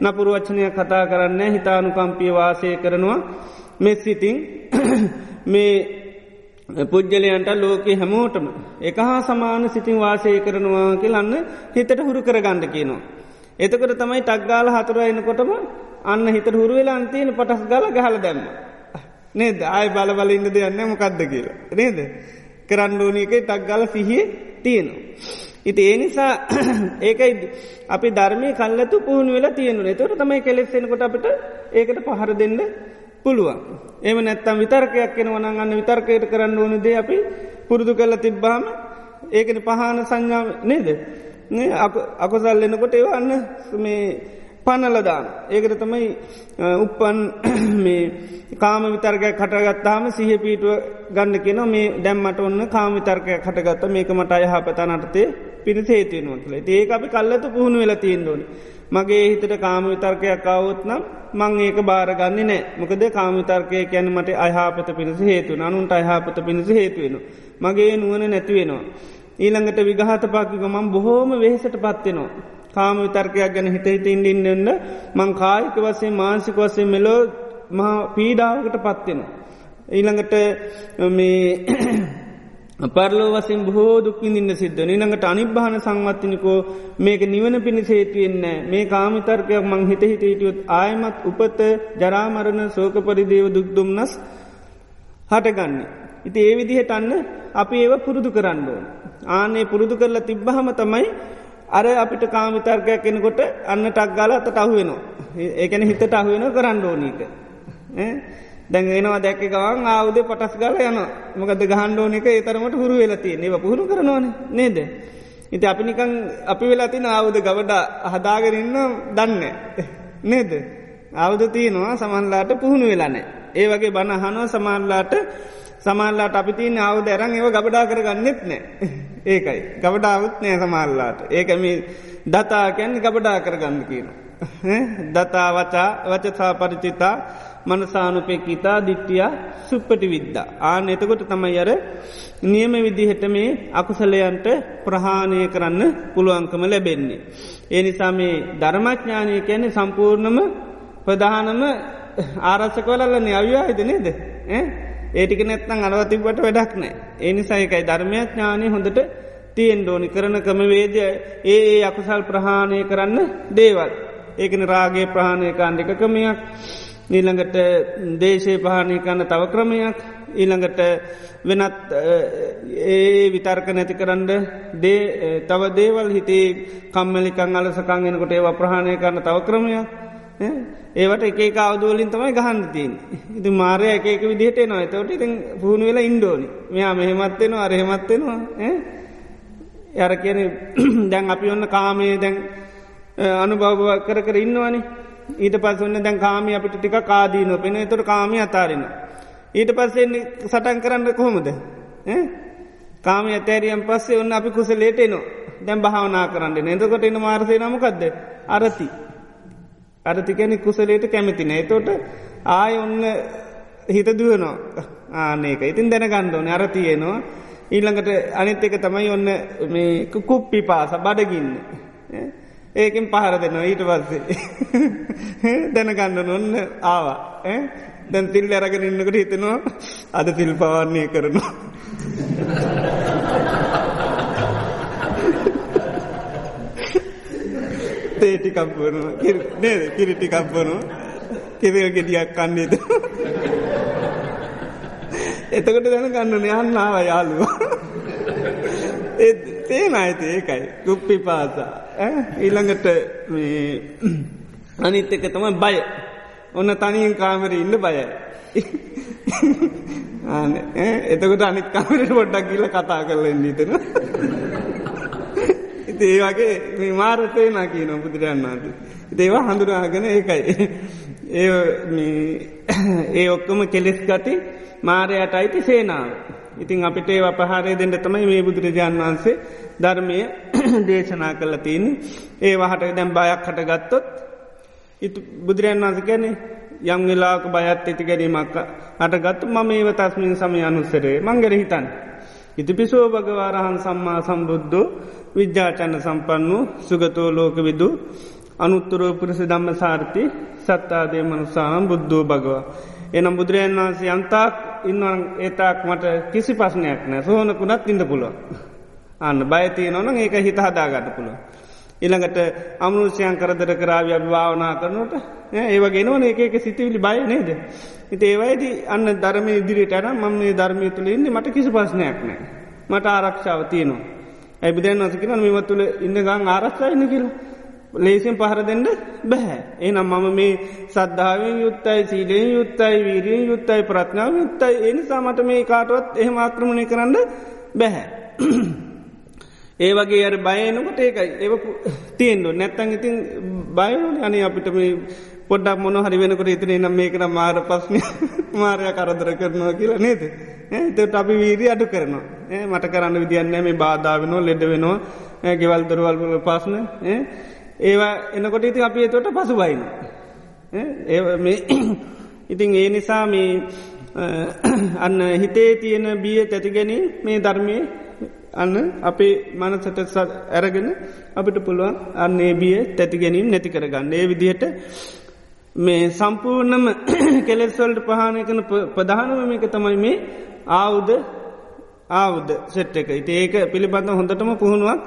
නපුරු වච්චනය කතා කරන්න හිතානුකම්පිය වාසය කරනවා. මෙ සිතින් මේ පුද්ගලයන්ට ලෝකෙ හැමෝටම එක හා සමාන සිතින් වාසය කරනවා කියලන්න හිතට හුරු කරගණ්ඩ කියනවා. එතකට තමයි ටක්ගාල හතුර එනකොටම අන්න හිත හුරු වෙලා අන්තියන පටස් ගල ගහල දැම්ම. නේද ආය බලබල ඉන්න දෙයන්න මොකක්ද කියලා. නේද. කරන්න ඕනකයි ටක්ගල සිහිය තියෙනවා. ඉති ඒ නිසා ඒකයි අපි ධර්මය කල්ලතු පුහුණු වෙලා තියෙනු එතොට තමයි කෙලෙක්සෙනකොට අපට ඒකට පහර දෙන්න පුළුවන්. එම නැත්තම් විතර්කයක් කෙන වනන් අන්න විතර්කයට කරන්න ඕනදේ අපි පුරුදු කල්ල තිබ්බාම ඒකන පහන සංඥාව නේද. අකොසල් එනකොට ඒවන්න මේ පනලදාන. ඒකට තමයි උප්පන් මේ කාම විතර්ගය කටගත්තාම සිහ පීටුව ගන්න කියෙන මේ දැම්මට ඔන්න කාම විතර්කය කටගත්ත මේක මට අයහපතනටතේ පිණිස හේතුවෙනවා කියල ඒක අපි කල්ලතු පුහුණු වෙලා තියෙන්දෝන. මගේ හිතට කාම විතර්කයක් අවුත් නම් මං ඒක බාරගන්න නෑ මොකද කාම විතර්කය කියැන මට අයහපත පිණිස හේතු අනුන්ට අයහපත පිණිස හේතුවෙන. මගේ නුවන නැතිවෙනවා. ඊළඟට විගහත පාකි ගමන් බොහෝම වෙහෙසට පත්වෙනවා. කාම විතර්කයක් ගැන හිත හිට ඉන්ඩින්නන්න මං කායික වසේ මාන්සික වසේ මෙලෝ මහා පීඩාවකට පත්වෙනවා. ඊළඟට මේ පරලෝ වසින් බහෝ දුක්කිින්දින්න සිද්ධ නිළඟට අනිබ්භාන සංවත්තිනිකෝ මේක නිවන පිණි සේතුවෙන්න මේ කාමිතර්කයක් මං හිත හිට හිටියොත් ආයමත් උපත ජරාමරණ සෝක පරිදේව දුක්දුම්න්නස් හටගන්න. ඉති ඒ විදිහට අන්න අපි ඒව පුරුදු කරන්න ඕන. ආනේ පුරුදු කරලා තිබ්බහම තමයි අර අපිට කාමිතර්කයක් කෙනකොට අන්න ටක් ගාල අතට අහුවෙනවා. ඒකැන හිතට අහුවෙන කරන්න ඕනීක. දැඟෙනවා දැක්ක ගවන් ආවුද පටස් ගල යන මොකද ගහන්්ඩෝනික ඒතරමට හුරු වෙලති ඒව පුහුණු කරනවන. නේද. ඉති අපි නිකං අපි වෙලා තින අවුද ගවඩ හදාගරන්න දන්න නේද? අවුද තියනවා සමන්ලාට පුහුණු වෙලානෑ ඒ වගේ බණ හනුව සමල්ලාට සමල්ලාට අපි තියන අවුද ඇරන් ඒව ගබඩා කරගන්නෙත් නෑ ඒකයි. ගබඩාවත් නෑ සමල්ලාට ඒකම දතා කැන් ගබඩා කරගන්න කියන දතා වචා වචසා පරිචිතා මනසානුපෙක්කිතා දිට්ටිය සුප්පටි විද්දා. ආන එතකොට තමයි අර නියම විදිහට මේ අකුසලයන්ට ප්‍රහාණය කරන්න පුළුවන්කම ලැබෙන්නේ. ඒ නිසා මේ ධර්මඥානය කැනෙ සම්පූර්ණම ප්‍රධානම ආරස්සකවලල්ලන්නේ අවිවාහිද නේද. ඒටික නැත්තං අනව තිබට වැඩක් නෑ. ඒ නිසා එකයි ධර්මයඥානය හොඳට තියෙන් ඩෝනි කරන ක්‍රම වේදය ඒ ඒ අකුසල් ප්‍රහාණය කරන්න දේවල්. ඒකන රාගේ ප්‍රහාණය කාණ්ඩික ක්‍රමයක් ඊළඟට දේශය පහනය කන්න තව ක්‍රමයක් ඊළඟට වෙනත් ඒ විතර්ක නැති කරන්න දේ තව දේවල් හිතේ කම්මලිකං අලසකං එනකොට ඒව ප්‍රහණය කරන්න තව ක්‍රමයක් ඒවට එක අවදුවලින් තමයි ගහන්තින් ඉති මාරය එකක විදිහට නවා එතවට ඉතින් පුහුණු වෙලා ඉන්ඩෝනි මෙයා මෙහෙමත්වෙනවා අරහෙමත්වෙනවා යර කියන දැන් අපි ඔන්න කාමය දැන් අනුභව කර කර ඉන්නවානේ. ඊට පස් ඔන්න දැන් කාමි අපිට ටික කාදීන පෙන තුර කාමි අතාරෙන. ඊට පස්සෙන්නේ සටන් කරන්න කොහොමද. කාම ඇතෑරියම් පස්සේ ඔන්න අපි කුසලේට එනවා. දැම් භාවනා කරන්න එතකොට එන මාර්සය නමකක්ද අරති. අරතිකැනෙ කුසලේට කැමතින එතෝට ආය ඔන්න හිත දුවනවා. ආනක ඉතින් දැන ගණ්ඩෝන අරතියනවා ඊළඟට අනිත් එක තමයි ඔන්න මේ කුප්පි පාස බඩගින්න. ඒකෙන් පහර දෙනවා ඊට පස්සේ. දැනගන්න ඔන්න ආවා. දැන් තිල් ඇරගෙන ඉන්නකට හිතනවා අද තිල් පවන්නේ කරනවා. තේටිකම්පනවා නේද? කිරිටිකම්පනවා කෙවල් ගෙඩියක් කන්නේද එතකොට දැන ගන්නන යන්න ආව යාලුවා තේන අයිති ඒකයි? ගුප්පි පාසා ඊළඟට අනිත් එක තමයි බය. ඔන්න තනියෙන් කාමර ඉන්න බයයි. එතකට අනිත් කාමරට පොඩ්ඩක් කියල කතා කරලෙන් නිතන ඉති ඒ වගේ මේ මාරතය නා කියන බුදුරන්නාද ඒවා හඳුරාගෙන ඒකයි. ඒ ඒ ඔක්කොම කෙලෙස් ගති මාරයට අයිති සේනාව ඉතින් අපිට ඒව පහරය දෙන්න තමයි මේ බුදුරජාණන් වහන්සේ ධර්මය දේශනා කළ තියන්නේ ඒ වහට දැම් බයක් හට ගත්තොත් ඉතු බුදුරයන් වන්ස ගැන යම් වෙලාක බයත් ඇති ගැනීමක් හට ගත්තු මම ඒව තස්මින් සමය අනුස්සරේ මංගර හිතන්. ඉති පිසෝ භගවාරහන් සම්මා සම්බුද්ධෝ විද්‍යාචන්න සම්පන්න වූ සුගතෝ ලෝක විදු අනුත්තරෝ පුරස දම්ම සාර්ථි සත්තාදය මනුසාහම් බුද්ධෝ භගවා. එනම් බුදුරජන් වහන්සේ අන්තාක් ඉන්නවන් ඒතාක් මට කිසි පස්නයක් නෑ සෝනකුණත් ඉඳ පුළුව. අන්න බයතිය නොන ඒක හිත හදාගන්න පුළුව. ඉළඟට අමනුෂයන් කරදර කරාව අභිභාවනා කරනට ඒවගේ නොන ඒක සිතිවිලි බය නේද. හිත ඒවයිති අන්න ධර්ම ඉදිරිට අන මම ධර්මය තුළ ඉන්න මට කිසි පස්නයක් නෑ. මට ආරක්ෂාව තියනවා. ඇබිදැන් වසකින මෙම තුළ ඉන්න ගං ආරක්ෂායින කියලා. ලේසින් පහර දෙන්න බැහැ. එනම් මම මේ සද්ධාවෙන් යුත්තයි සීලයෙන් යුත්තයි වීරියෙන් යුත්තයි ප්‍රඥාව යුත්තයි එනිසා මට මේ කාටවත් එහෙම ආක්‍රමණය කරන්න බැහැ. ඒ වගේ අර බයනකොට ඒකයි ඒ තියෙන්ඩු නැත්තන් ඉතින් බයනන අනි අපිට මේ පොඩ්ඩක් මොන හරි වෙනකට ඉතිරේ නම් මේකන මාර පස්්න මාරය කරදර කරනවා කියලා නේද. එතට අපි වීරී අඩු කරනවා. මට කරන්න විදින්න මේ බාධාවනෝ ලෙඩ වෙනවා ගෙවල් දොරවල් පස්න ඒවා එනකොට ඉති අපි එතොට පසු බයින. ඉතින් ඒ නිසා මේ අන්න හිතේ තියෙන බිය තැතිගැනී මේ ධර්මය අන්න අපේ මනසට ඇරගෙන අපිට පුළුවන් අන්නේ බිය තැති ගැනීම් නැති කරගන්න ඒ විදිහට මේ සම්පූර්ණම කෙලෙස්වල්ට පහනය කන ප්‍රධානම මේක තමයි මේ ආවුද ආවුද සෙට් එක ඉති ඒක පිළිබඳ හොඳටම පුහුණුවක්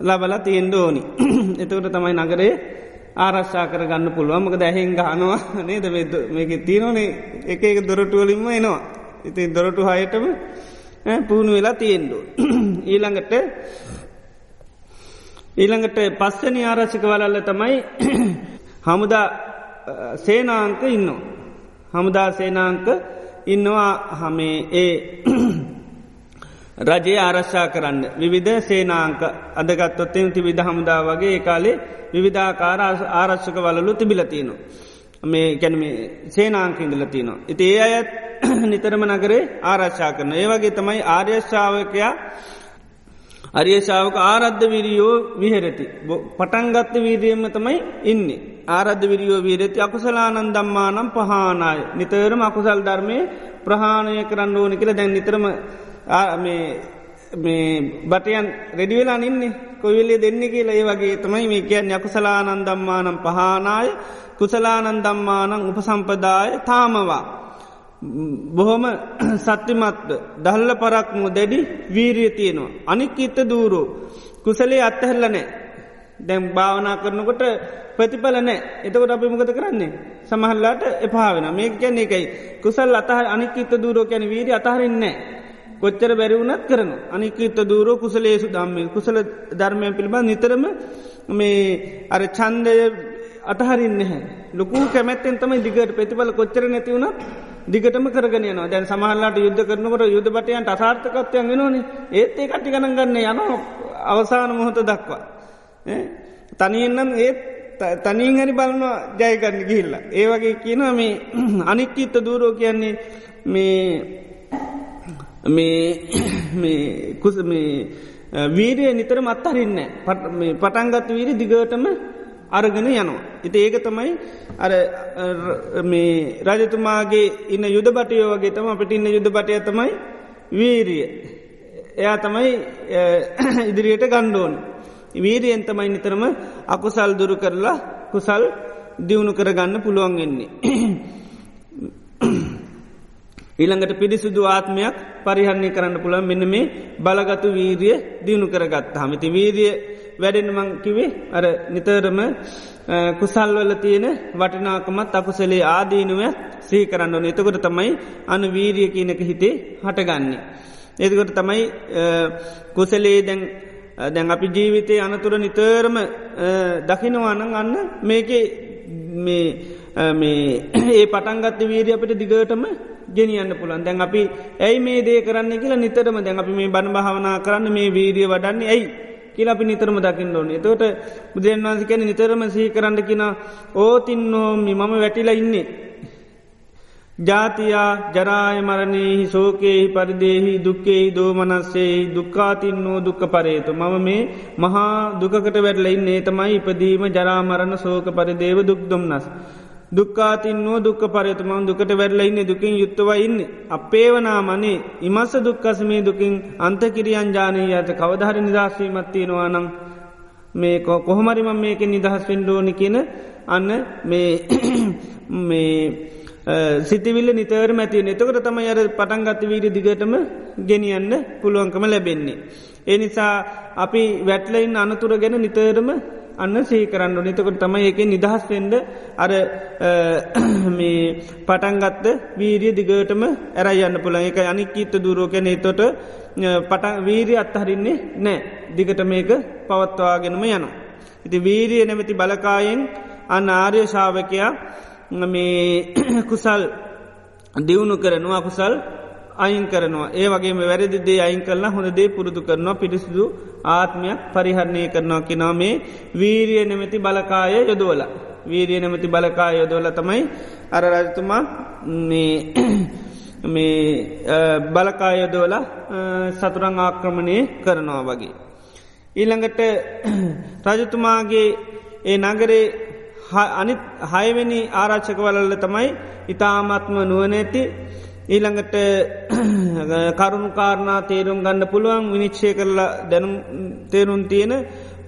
ලබල තියෙන්ඩ ඕනි. එතකට තමයි නගරේ ආරශ්ා කර ගන්න පුළුවන්මක දැහෙන් ගහනවා නේද මේක තියනනේ එක එක දොරටුවලින්ම එනවා. ඉතින් දොරටු හයටම පුුණු වෙලා තියෙන්ඩු. ඊළඟට ඊළඟට පස්සනි ආරශික වලල්ල තමයි හමුදා සේනාංක ඉන්නවා. හමුදා සේනාංක ඉන්නවා හමේ ඒ රජයේ ආරශ්ා කරන්න විවිධ සේනාංක අදගත්තොත්තෙන් තිවිධ හමුදා වගේ කාලේ විවිධාකාර ආරශ්ක වලලු තිබිලතියනවා. මේ ගැනම සේනාංකින්දල තියනවා. ඉති ඒ අයත් නිතරම නගරේ ආරශ්ා කරන. ඒවගේ තමයි ආර්යශ්ාවකයා අරියශාවක ආරද්ධ විරියෝ විහෙරති. පටන්ගත්ත වීරියම තමයි ඉන්නේ. ආරද්ධ විරියෝ වීරති අකුසලානන් දම්මානම් පහනාය. නිතරම අකුසල් ධර්මය ප්‍රහාණය කරන්න ඕන කියල දැන් නිතරම මේ බටයන් රෙඩිවෙලා ඉන්නේ කොවිල්ලේ දෙන්න කියලා ඒ වගේ තමයි මේ කියන්න යකුසලානන් දම්මානම් පහනාය කුසලානන් දම්මානං උපසම්පදාය තාමවා. බොහොම සත්‍යමත්ව දහල්ල පරක්මු දැඩි වීරිය තියෙනවා. අනික් ඉත්ත දූරෝ. කුසලේ අත්තහැල්ල නෑ. දැම් භාවනා කරනකොට ප්‍රතිඵල නෑ එතකොට අපි මොකද කරන්නේ. සමහල්ලාට එපාවෙන මේ ගැන එකයි. කුසල් අතහ අනික් ඉත්ත දූරෝ කැන වීරි අතහරින්නේ. කොච්චර බැරිවුණත් කරන අනික ඉත්ත දූරෝ කුසලේසු දම්මේ කුසල ධර්මය පිළිබඳ නිතරම මේ අර චන්දය අතහරින්න හැ ලොකු කැමැත්තෙන් තමයි දිගට ප්‍රතිඵල කොච්චර නැතිවුණත් දිගටම කරගෙන යනවා. දැන් සමහල්ලාට යුද්ධ කරනකට යුද්ධ බටයන්ට අසාර්ථකත්වයන් වෙනවාන. ඒත් ඒ කටි ගණන් ගන්න යන අවසාන මොහොත දක්වා. තනියෙන්නම් ඒත් තනින් හරි බලනවා ජයගන්න ගිහිල්ල. ඒ වගේ කියන මේ අනික්කිත්ත දූරෝ කියන්නේ මේ කුස මේ වීරය නිතර මත්තහරින්න පටන්ගත් වීරි දිගටම අරගෙන යනවා. ඉති ඒක තමයි අර මේ රජතුමාගේ ඉන්න යුද බටයෝ වගේ තම අපට ඉන්න යුද බටය තමයි වීරිය. එයා තමයි ඉදිරියට ගණ්ඩෝන්. වීරියෙන් තමයි නිතරම අකුසල් දුරු කරලා කුසල් දියුණු කරගන්න පුළුවන්ගෙන්නේ. ඊළඟට පිරිසුදු ආත්මයක් පරිහරණය කරන්න පුළන් මෙන්න මේ බලගතු වීරිය දියුණු කරගත් හමිති වීරිය වැඩෙන මංකිවේ අර නිතරම කුසල්වල තියෙන වටිනාකමත් අකුසලේ ආදීනුව සී කරන්න ඕන. එතකොට තමයි අනු වීරිය කියනක හිතේ හටගන්නේ. එදකොට තමයි කුසලේ දැන් දැන් අපි ජීවිතය අනතුර නිතරම දකිනවානං අන්න මේක ඒ පටන්ගත්ත වීරිය අපට දිගටම ගෙනියන්න පුළන් දැන් අපි ඇයි මේ දේ කරන්න කියලා නිතරම දැන් අපි මේ බණ භාවනා කරන්න මේ වීරිය වඩන්නේ ඇයි කියලා අපි නිතරම දකින්න ඕනේ. එතකොට බුදුන් වහන්සේ කියන්නේ නිතරම සිහි කරන්න කියන ඕතින්නෝමි මම වැටිලා ඉන්නේ. ජාතියා ජරාය මරණයෙහි සෝකයෙහි පරිදේහි දුක්කෙහි දෝමනස්සෙහි දුක්කාතින්නෝ දුක්ක පරේතු. මම මේ මහා දුකට වැටලයින් ඒ තමයි ඉපදීම ජරාමරණ සෝක පරිදේව දුක්දුම්න්නස්. දුක්කාතින්නෝ දුක්ක පරයතුමන් දුකට වැරලයින්න දුකින් යුත්තවයින්න. අපේවනා මනේ ඉමස දුක්කසමේ දුකින් අන්තකිරියන් ජානී ඇත කවදහර නිදශීමත්තියෙනවා නං මේ කොහොමරිම මේක නිදහස් වෙන්ඩෝනි කියන අන්න මේ සිතිවිල්ල නිතර මැති එතකට තම අර පටන්ගත්ත වීඩ දිගටම ගෙනියන්න පුළුවන්කම ලැබෙන්නේ. ඒ නිසා අපි වැටලයින් අනතුර ගැන නිතරම අන්න සහි කරන්න නිතකට තමයි එක නිදහස්වෙන්ඩ අර මේ පටන්ගත්ත වීරිය දිගටම ඇරයි යන්න පුළන් එක අනික්කීත්ත දුරුවකැන තොට පට වීරිය අත්හරින්නේ නෑ දිගට මේක පවත්වාගෙනම යන. ඉති වීරිය නැමැති බලකායෙන් අන්න ආර්ය ශාවකයා මේ කුසල් දියුණු කරනවා. කුසල් අයින් කරනවා ඒ වගේ වැරදි දේ අයින් කරලා හොඳ දේ පුරුදු කරනවා පිරිසිදු ආත්මයක් පරිහරණය කරනවා කිනා මේ වීරිය නැමැති බලකාය යොදවල. වීරිය නැමැති බලකාය යොදවල තමයි අර රජතුමා මේ බලකායොදවල සතුරං ආක්‍රමණය කරනවා වගේ. ඊළඟට රජතුමාගේ ඒ නගරේ අනිත් හයවෙනි ආරාච්චක වලල්ල තමයි ඉතාමත්ම නුවනැති ඊළඟට කරුණු කාරණා තේරුම් ගන්න පුළුවන් විනිශ්චය කරලා දැනුම් තේරුම් තියෙන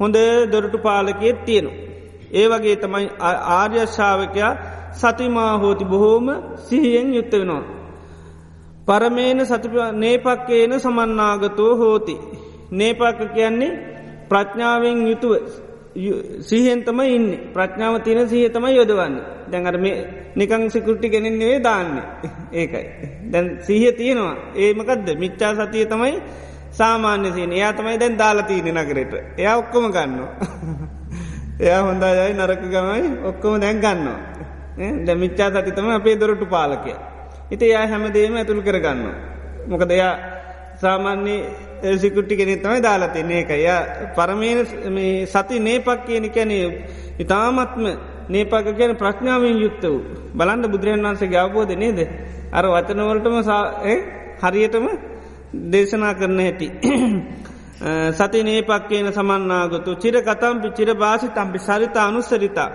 හොඳ දොරටු පාලකෙත් තියෙනු. ඒ වගේ තමයි ආර්යශ්ාවකයා සතිමා හෝති බොහෝම සිහියෙන් යුත්ත වෙනවා. පරමේන සති නේපක්කේන සමන්නාගතෝ හෝති. නේපක්ක කියන්නේ ප්‍රඥාවෙන් යුතුව සීහෙන්තම ඉන්න ප්‍රඥාව තියන සහතම යොදවන්න දැඟර මේ නිකං සිකුට්ටි ගෙනෙන්නේ දාන්න ඒකයි. දැන් සීහ තියෙනවා ඒමකදද මිච්චා සතිය තමයි සාමාන්‍ය සීන එයා තමයි දැන් දාලතිීන නගරට එයා ඔක්කොම ගන්න. එයා හොඳයයි නරක ගමයි ඔක්කොම දැන් ගන්නවා. ද මිච්චා සති තම අපේ දොරටු පාලකය. ඉති යා හැමදේම ඇතුළ කරගන්න. මොකද එයා සාමාන්‍ය සිකුට්ටි කෙනෙ තමයි දාලාතින්නේ එක ය පරමේ සති නේපක් කියන කැනේ ඉතාමත්ම නේපක කියන ප්‍රඥාවෙන් යුත්ත වූ. බලන්ඩ බුදුරන් වන්සේ ගවබෝධ නේද? අර වචනවලටම හරියටම දේශනා කරන හැටි. සති නේපක් කියන සමන්නාගතු චිර කතම්පි චිර භාසි තම්පි සරිතා අනුස්සරිතා.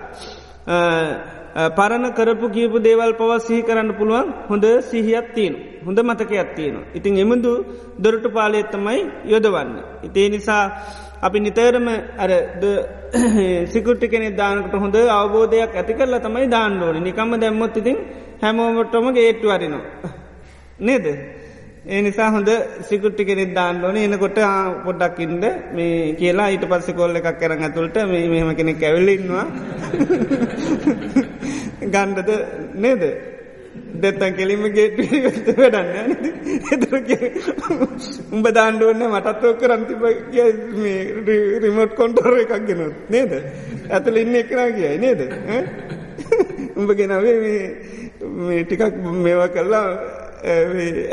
පරණ කරපු කියපු දේවල් පව සිහි කරන්න පුළුවන් හොඳ සිහියක් තියෙන හොඳ මතකයක් තියෙන. ඉතින් එමුදු දොරටු පාලයත්තමයි යොදවන්න. ඉතිේ නිසා අපි නිතරම අර සිකුට්ටි කෙනෙ දානකට හොඳ අවබෝධයක් ඇති කරලා තමයි දාන්නඩෝන නිකම්ම දැම්මොත් ඉතින් හැමෝමටම ගේට්ටු අරිනවා. නේද. ඒ නිසා හොඳ සිකුට්ටි කෙනෙක් දාන්න ඕන එනකොට පොඩ්ඩක්කින්ද මේ කියලා ඊට පස්ස කොල්ල එකක් කරන ඇතුළට මේ මෙහම කෙනෙක් ඇවලඉන්නවා ගණ්ඩද නේද? දෙත්තන් කෙලිම ගේට වැඩන්න උඹ දාණ්ඩුවන්න මටත්වෝ කරන්තිබ රිමෝට් කොන්ටෝර එකක් ගෙනොත් නේද? ඇතුළ ඉන්න එකනා කියයි නේද? උඹ ගෙනවේ මේ ටිකක් මේවා කල්ලා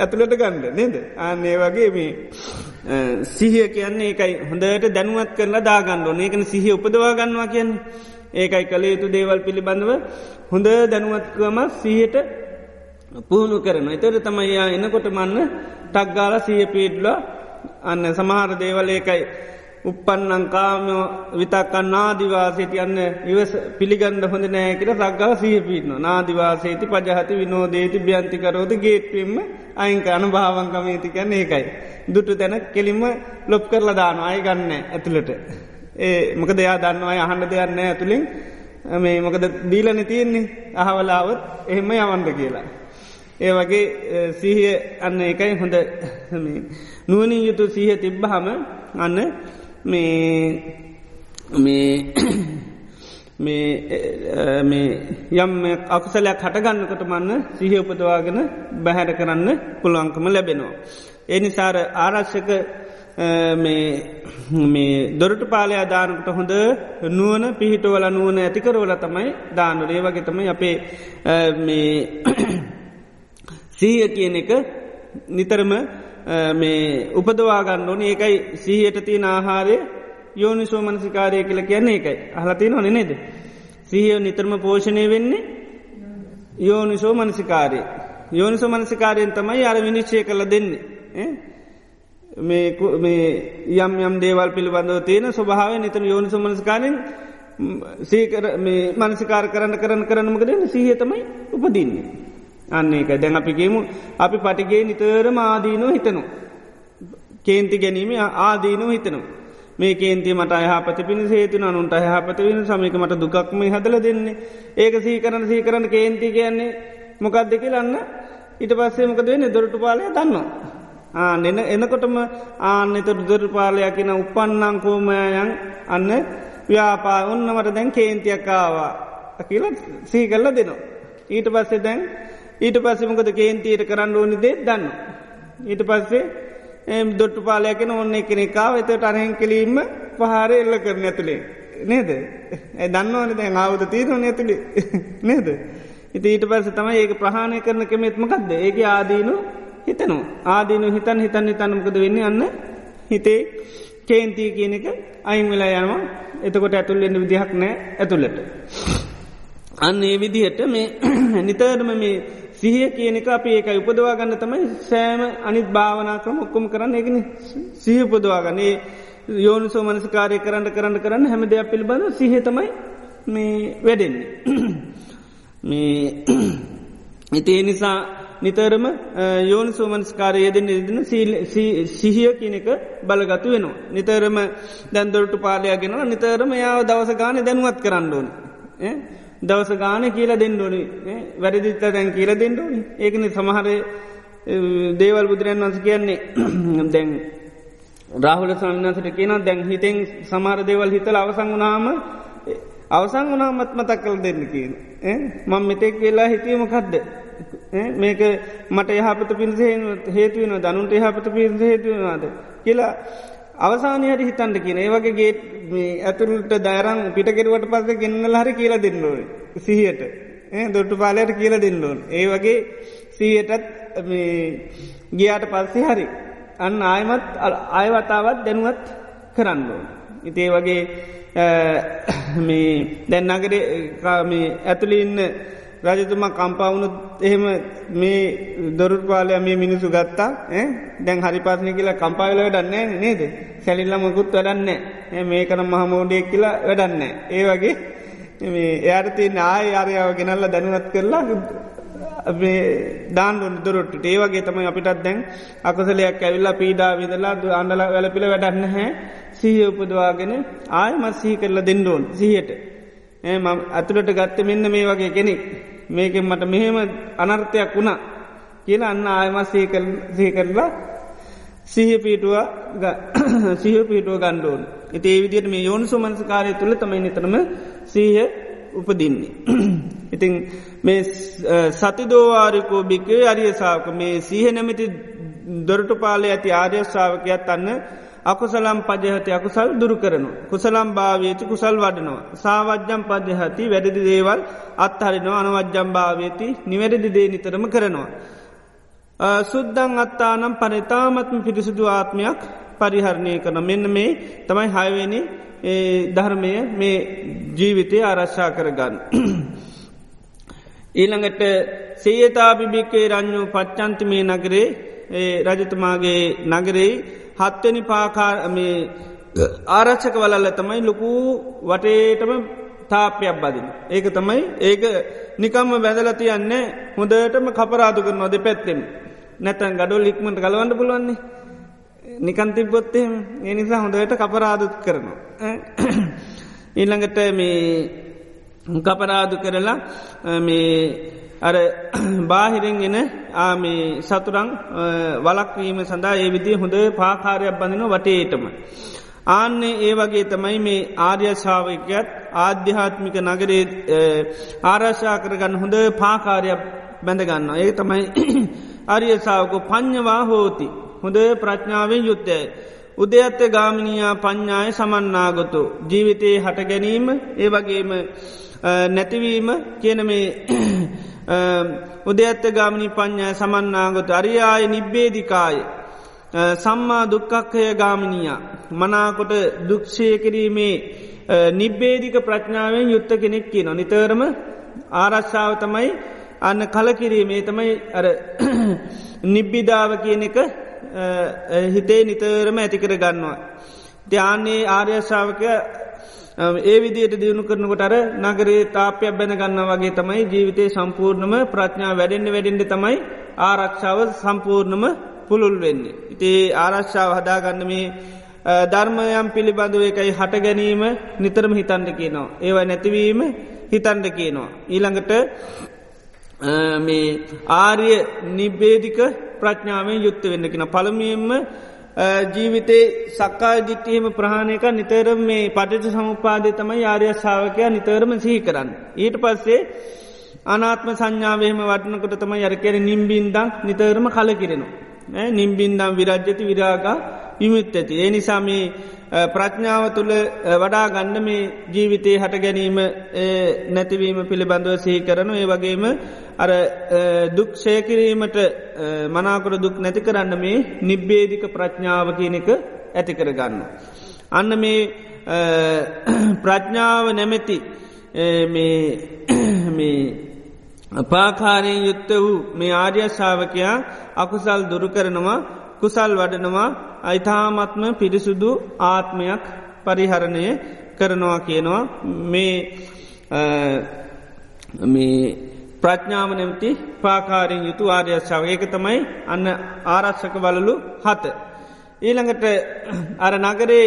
ඇතුළට ගණ්ඩ නේද? අන්නේ වගේ මේ සිහිය කියන්නේ ඒකයි. හොඳට දැනුවත් කරලා දාගන්නඩ ඒකන සිහිය උපදවා ගන්නවා කියන්නේ. ඒකයි කළ යුතු දේවල් පිළිබඳව හොඳ දැනුවත්කම සිහයට පුහුණු කරන එතර තමයියා එනකොට මන්න ටක්ගාල සිය පීඩ්ලා අන්න සමහර දේවල් ඒකයි උපන්නංකාම විතක්කන්න නාදිවාසේති යන්න ඉවස පිළිගන්න හොඳ නෑකට සක්ගා සහ පිටන නාදිවාසේති පජහති විනෝදේති ්‍යන්තිකරෝද ගේට්වීම අයිංක අනුභාවංකමේති කන්න ඒකයි. දුටු තැන කෙලින්ම ලොප් කරලා දාන අය ගන්න ඇතුළට. ඒ මොක දෙයා දන්නවාය අහන්ඩ දෙයන්න ඇතුළින් මේ මොකද දීලන තියෙන්නේ අහවලාවත් එහෙම යවන්ඩ කියලා. ඒ වගේ සීහය අන්න එකයි හොඳ නුවනින් යුතු සීහ තිබ්බහම අන්න මේ මේ මේ යම් අකුසලයක් හටගන්නකට මන්න සිහ උපදවාගෙන බැහැර කරන්න පුළුවන්කම ලැබෙනවා. එනිසාර ආරක්ෂක මේ දොරට පාලය අදානකට හොඳ නුවන පිහිටවල නුවන ඇතිකරවල තමයි දානුර ඒ වගේතම අපේ මේ සීය කියන එක නිතරම මේ උපදවාගන්න ඕන ඒකයි සීහයට තියෙන ආහාරය යෝනිසෝ මනසිකාරය කියල කියන්නේ එකයි අහලතින ඕන නේද. සිහිය නිතරම පෝෂණය වෙන්නේ යෝනිසෝ මනසිකාරය. යෝනිසෝ මනසිකාරයෙන් තමයි අර විනිශ්චය කළ දෙන්නේ. මේ යම් යම් දේවල් පිළිබඳව තියෙන ස්වභාව නිතන යෝනිසෝ මනස්කාරයෙන් සීකර මේ මනසිකාර කරන්න කරන්න කරන්නමකදන්න සීහතමයි උපදින්නේ. අන්නේ එක දැන් අපිගේමු අපි පටිගේ නිතරම ආදීනෝ හිතනු. කේන්ති ගැනීම ආදීනෝ හිතනු. මේ කේන්ති මට අයහපත පිණි හේතු අනුන්ට අයහපත වෙන සමික මට දුකක්ම හදල දෙන්නේ ඒක සීකරන සීකරන කේන්ති කියන්නේ මොකක් දෙක ලන්න ඉට පස්සේ මොකද වෙන දොරටු පාලය දන්නවා. ආ එන එනකොටම ආන්න තොට දොරු පාලයක් කියෙන උපන්නංකෝමයන් අන්න ව්‍යාපා ඔන්නමට දැන් කේන්තියක්කාවා කියල සීකල්ල දෙනවා. ඊට පස්සේ දැන් ඊට පස්සෙමකද කේන්තීට කරන්න ඕනි දේ දන්න. ඊට පස්සේ එම් දොට්ටු පාලයකෙන ඔන්න එකනෙකාව එතට අරහෙන් කෙලීම පහර එල්ල කරන ඇතුළේ. නේද. ඇ දන්න ඕන දැන් ආවද තීරණ ඇතුළි නේද. ඉති ඊට පස්ස තමයි ඒක ප්‍රහණය කරන කෙමෙත්මකක්ද ඒක ආදීනු හිතනු. ආදීනු හිතන් හිතන් හිතන්නමකද වෙන්න? අන්න හිතේ කේන්තිී කියන එක අයින් වෙලා යනවා. එතකොට ඇතුල්ලෙන්න්න විදිහක් නෑ ඇතුළට. අන්න ඒ විදිහට මේ නිතරම මේ සිහිය කියනක අපි ඒක උපදවා ගන්න තමයි සෑම අනිත් භාවනාකම ඔක්කොම කරන්න. එකන සිහ උපදවාගන්නේ යෝනිසෝ මනසකාරය කරන්න කරන්න කරන්න හැම දෙයක් පිළිබඳ සිහතමයි මේ වැඩෙන්නේ. මේ ඉතිේ නිසා නිතරම යෝනිසෝ මනස්කාරය යෙදෙන යෙදෙන සිහිය කියනක බලගතු වෙනවා. නිතරම දැන්දොරටු පාලයාගෙනවා නිතරම යාව දවස ගාන දැනුවත් කරන්න ඕන. දවස ගාන කියලා දෙන්නඩෝනි වැරදිත්ත දැන් කියල දෙන්නඩෝනි ඒකන සමහර දේවල් බුදුරන් වන්ස කියන්නේ. දැන් රාහුල සමින්නසට කියන දැන් හිතෙන් සමහර දේවල් හිතල අවසං වනාම අවසං වනා මත්මතක් කළ දෙන්න කියන මං මෙතෙක් වෙලා හිතීමකක්ද මේක මට යහපත පින්ස හේතුවන දනුන්ට යහපත පින්ස හේතුවනාද කියලා අවසානයට හිතන්ට කියන. ඒ වගේ ගේට් ඇතුළට දෑරං පිටකෙරුවට පස්ස ගෙන්නල හරි කියලා දෙන්නෝන සිහියට. දොට්ටු පාලයට කියල දෙන්නෝන් ඒ වගේ සීයටත් ගියාට පස්සේ හරි අන්න ආයමත් අයවතාවත් දැනුවත් කරන්න ඕන. ඉතේ වගේ මේ දැන් නගර ඇතුළි ඉන්න රජතුම කම්පාවුණු එහෙම මේ දොරුපාලය මේ මිනිසු ගත්තා දැන් හරි පාසනය කියලා කම්පාවල වැඩන්නේ නේද? සැලිල්ල මොකුත් වැඩන්නේ මේ කන මහමෝඩියක් කියලා වැඩන්නේ ඒ වගේ එයාට තිය ආය අරයාව ගෙනල්ල දැනුවත් කරලා දාන්ඩුන් දුරට ඒවගේ තමයි අපිටත් දැන් අකසලයක් ඇවිල්ලා පීඩා විදලා අන්ඩල වැලපිළ වැඩන්න හැ සීහ උපදවාගෙන ආය මත් සිහි කරලා දෙන්නඩෝන් සිහයට. මම ඇතුළට ගත්ත මෙන්න මේ වගේ කෙනෙක් මේකෙන් මට මෙහෙම අනර්ථයක් වුණා කියලා අන්න ආයමත් සහි කරලා සිහ පිටුව සිහ පිටුව ගණ්ඩෝන් එති ඒ විදියට මේ යෝනු සුමන්සකාරය තුළ තමයි නිතරම සීහ උපදින්නේ. ඉතිං මේ සතිදෝවාරිකෝ භික්කවේ අරියසාාවක මේ සීහ නැමති දොරටු පාලය ඇති ආර්යශ්ාවකයක් අන්න අකුසලම් පජහති අකුසල් දුරු කරනු. කුසලම් භාවේති කුසල් වඩනවා. සාවජ්‍යම් පදහති වැඩදි දේවල් අත්හරිනවා අනවජ්‍යම් භාවේති නිවැරදි දේ නිතරම කරනවා. සුද්දං අත්තානම් පරිතාමත්ම පිරිසිදු ආත්මයක් පරිහරණය කරන මෙන්න මේ තමයි හයවෙනි ධර්මය මේ ජීවිතය ආරශ්ා කරගන්න. ඊළඟට සේතාභිභික්කේ රං්ඥු පච්චන්තිමේ නගරේ රජතුමාගේ නගරෙයි හත්වනි පාකාරමේ ආරච්චක වලල්ල තමයි ලොකු වටේටම තාපයක් බදින. ඒක තමයි ඒක නිකම්ම වැදලතියන්න හොදටම කපරාදු කරනවා දෙ පැත්තෙම නැතන් ගඩොල් ඉක්මට කලවන්න පුළුවන්නේ නිකන්ති පොත්තේ ඒ නිසා හොඳට කපරාදුත් කරනවා. ඊල්ළඟට මේ කපරාදු කරලා මේ අර බාහිරෙන් එන ආමේ සතුරං වලක්වීම සඳහා ඒ විදි හොඳ පාකාරයක් බඳන වටේටම. ආන්නේ ඒ වගේ තමයි මේ ආර්යශාවකයත් ආධ්‍යාත්මික නගරේ ආරශා කරගන්න හොඳ පාකාරයක් බැඳගන්න. ඒ තමයි අරියසාාවක පං්ඥවා හෝති හොඳ ප්‍රඥාවෙන් යුත්තය. උදයත්ත ගාමිනියා පඤ්ඥාය සමන්නාගොතු ජීවිතයේ හට ගැනීම ඒ වගේම නැතිවීම කියන මේ උදයත්ත ගාමිනි පඤ්ඥා සමන්නාගොතු අරියාය නිබ්බේදිකාය සම්මා දුක්කක්කය ගාමිනියා මනාකොට දුක්ෂය කිරීමේ නිබ්බේදික ප්‍රඥාවෙන් යුත්ත කෙනෙක් කියන නිතරම ආරශ්ාව තමයි අන්න කලකිරීමේ තමයි අර නිබ්බිධාව කියන එක හිතේ නිතරම ඇතිකර ගන්නවා. ධ්‍යාන්නේ ආර්යශාවකය ඒ විදියට දියුණු කරනකොට අර නගරේ තාපයක් බැන ගන්න වගේ තමයි ජීවිතය සම්පූර්ණම ප්‍රඥා වැඩෙන්න්න වැඩෙන්ඩ තමයි ආරක්ෂාව සම්පූර්ණම පුළුල් වෙන්නේ. ඉතිේ ආරශ්ාව හදාගන්න මේ ධර්මයම් පිළිබඳව එකයි හට ගැනීම නිතරම හිතන්ඩ කියනවා. ඒවයි නැතිවීම හිතන්ඩ කියනවා. ඊළඟට මේ ආර්ය නිබ්බේදික ප්‍රඥාවෙන් යුත්ත වෙන්නකින පළමියෙන්ම ජීවිතේ සක්කා දිට්ටියම ප්‍රහණයක නිතරම මේ පටිච සමුපාදය තමයි ආර්ය ශාවකයා නිතරම සිහි කරන්න. ඊට පස්සේ අනාත්ම සංඥාවේම වටනකොට තම යරකෙර නිම්බින්දක් නිතරම කල කිරෙනවා. නිම්බින්දම් විරජ්‍යති විරාගා විමුත් ඇති. ඒ නිසාමේ ප්‍රඥාව තුළ වඩා ගන්න මේ ජීවිතයේ හට ගැනීම නැතිවීම පිළිබඳව සහි කරනු ඒ වගේම අර දුක්ෂයකිරීමට මනාකර දුක් නැති කරන්න මේ නිබ්බේදික ප්‍රඥාව කියන එක ඇති කරගන්න. අන්න මේ ප්‍රඥාව නැමැති පාකාරයෙන් යුත්ත වූ මේ ආර්යශාවකයා අකුසල් දුරු කරනවා කුසල් වඩනවා අයිතාමත්ම පිරිසුදු ආත්මයක් පරිහරණය කරනවා කියනවා මේ මේ ප්‍රඥාව නැමති පාකාරෙන් යුතු ආර්යශාව ඒක තමයි අන්න ආරක්ෂක වලලු හත. ඊළඟට අර නගරේ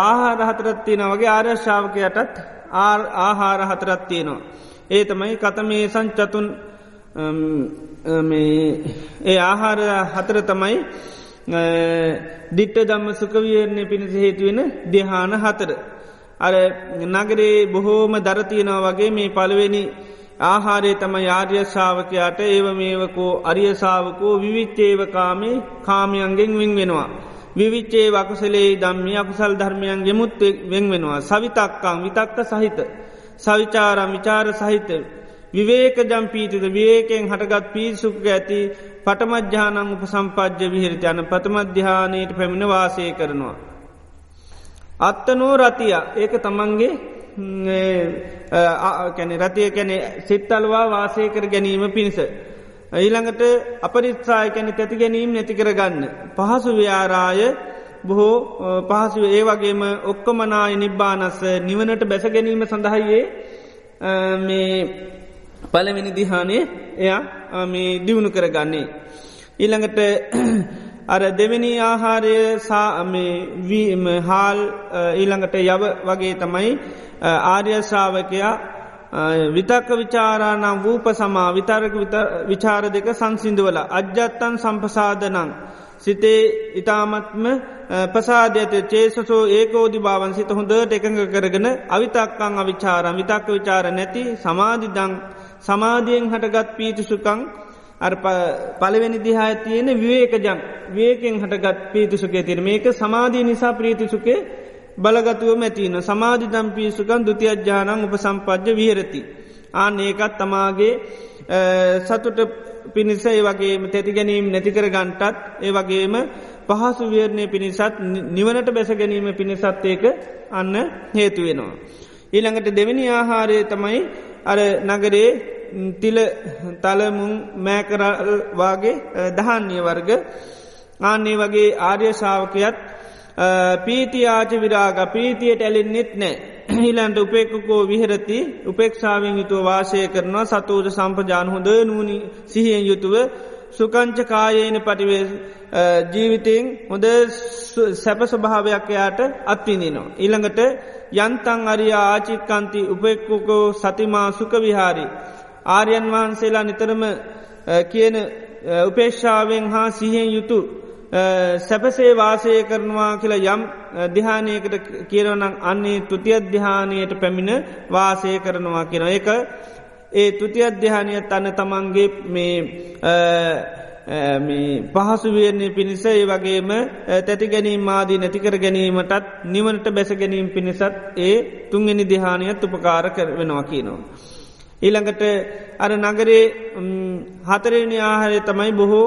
ආහාර හතරත්තියන වගේ ආර්යශාවකයටත් ආහාර හතරත්තියනවා. ඒ තමයි කතමේ සංචතුන් ඒ ආහාර හතර තමයි දිට්ට දම්ම සුකවියරණය පිණිස හේතුවෙන දෙහාන හතර. අර නගරේ බොහෝම දරතියනවා වගේ මේ පළවෙනි ආහාරය තම යාර්ය ශාවකයාට ඒව මේවකෝ අරියසාාවකෝ විවිච්චේවකාමේ කාමයන්ගෙන් වෙන් වෙනවා. විවිච්චේ වකුසලේ දම්මි අකුසල් ධර්මයන් ගෙමුත් වෙන් වෙනවා. සවිතක්කං විතක්ක සහිත. සවිචාරම් විචාර සහිත විවේක ජම්පීතිද විවේකෙන් හටගත් පිසුක ඇති පටමජ්‍යානං උප සම්පජ්‍ය විහිරිත යන පතමධ්‍යානයට පැමිණ වාසය කරනවා. අත්තනෝ රතිය ඒක තමන්ගේ කැන රතිය කැනෙ සිත්තල්වා වාසය කර ගැනීම පිණිස. ඊළඟට අපරිත්සාය කැනෙ තැති ගැනීම් නැති කරගන්න. පහසු ව්‍යාරාය බොහෝ පහසු ඒ වගේම ඔක්කොමනාය නිබ්බානස්ස නිවනට බැස ගැනීම සඳහයියේ මේ පලවෙනි දිහානේ එයා මේ දියුණු කරගන්නේ. ඊළඟට අර දෙවැනි ආහාරය සාම හාල් ඊළඟට යව වගේ තමයි ආර්යශාවකයා විතක්ක විචාරානම් වූප සමා විතරක විචාර දෙක සංසිින්දුවල අජ්‍යත්තන් සම්පසාධනං සිතේ ඉතාමත්ම පසාධයට චේසසෝ ඒකෝදි භාවන් සිත හොඳට එකඟ කරගෙන අවිතක්කං අවිචාරම් විතක්ක විචාර නැති සමාධිදං සමාධියෙන් හටගත් පීතිසුකං අ පලවෙනි දිහා තියෙන විවේකජං වේකෙන් හටගත් පීතිසුකේ තිර මේක සමාධී නිසා ප්‍රීතිසුකේ බලගතුව මැතින සමාධි දම් පිසුකන් දුතියජ්‍යානං උප සම්පජ්‍ය විහරති. ආන ඒකත් තමාගේ සතුට පිණිස ඒ වගේම තැති ගැනීම් නැතිකර ගන්ටත් ඒ වගේම පහසු වියරණය පිණිසත් නිවනට බැස ගැනීම පිණිසත් ඒක අන්න හේතු වෙනවා. ඊළඟට දෙවැනි ආහාරය තමයි අර නගරේ තිල තලමුන් මෑකරවාගේ දහන්නේ වර්ග ආන්නේ වගේ ආර්ය ශාවකයත් පීති ආච විරාග පීතියට ඇලින්නෙත් නෑ හිලන්ට උපෙක්කකෝ විහරති උපෙක්ෂාවෙන් යුතුව වාසය කරනවා සතෝජ සම්පජාන හොඳ නූනි සිහියෙන් යුතුව සුකංච කායේන පටිවේ ජීවිතයෙන් හොඳ සැප ස්වභාවයක් එයාට අත්විනිනවා. ඊළඟට යන්තන් අරියා ආචිත්කන්ති උපෙක්කුකෝ සතිමා සුකවිහාරි. ආර්යන් වහන්සේලා නිතරම කියන උපේක්ෂාවෙන් හා සිහෙන් යුතු සැපසේ වාසය කරනවා කියලා යම් දිහානයකට කියරවනං අන්නේ තුති අධ්‍යානයට පැමිණ වාසය කරනවා කියෙන එක ඒ තුති අධ්‍යානයත් අන්න තමන්ගේ මේ පහසු වයන්නේ පිණිස ඒ වගේම තැති ගැනීම ආදී නැතිකර ගැනීමටත් නිවනට බැස ගැනීම පිණිසත් ඒ තුන්ගනි දිහානයත් උපකාර වෙනවා කියනවා. ඊළඟට අර නගරේ හතරනි ආහාරය තමයි බොහෝ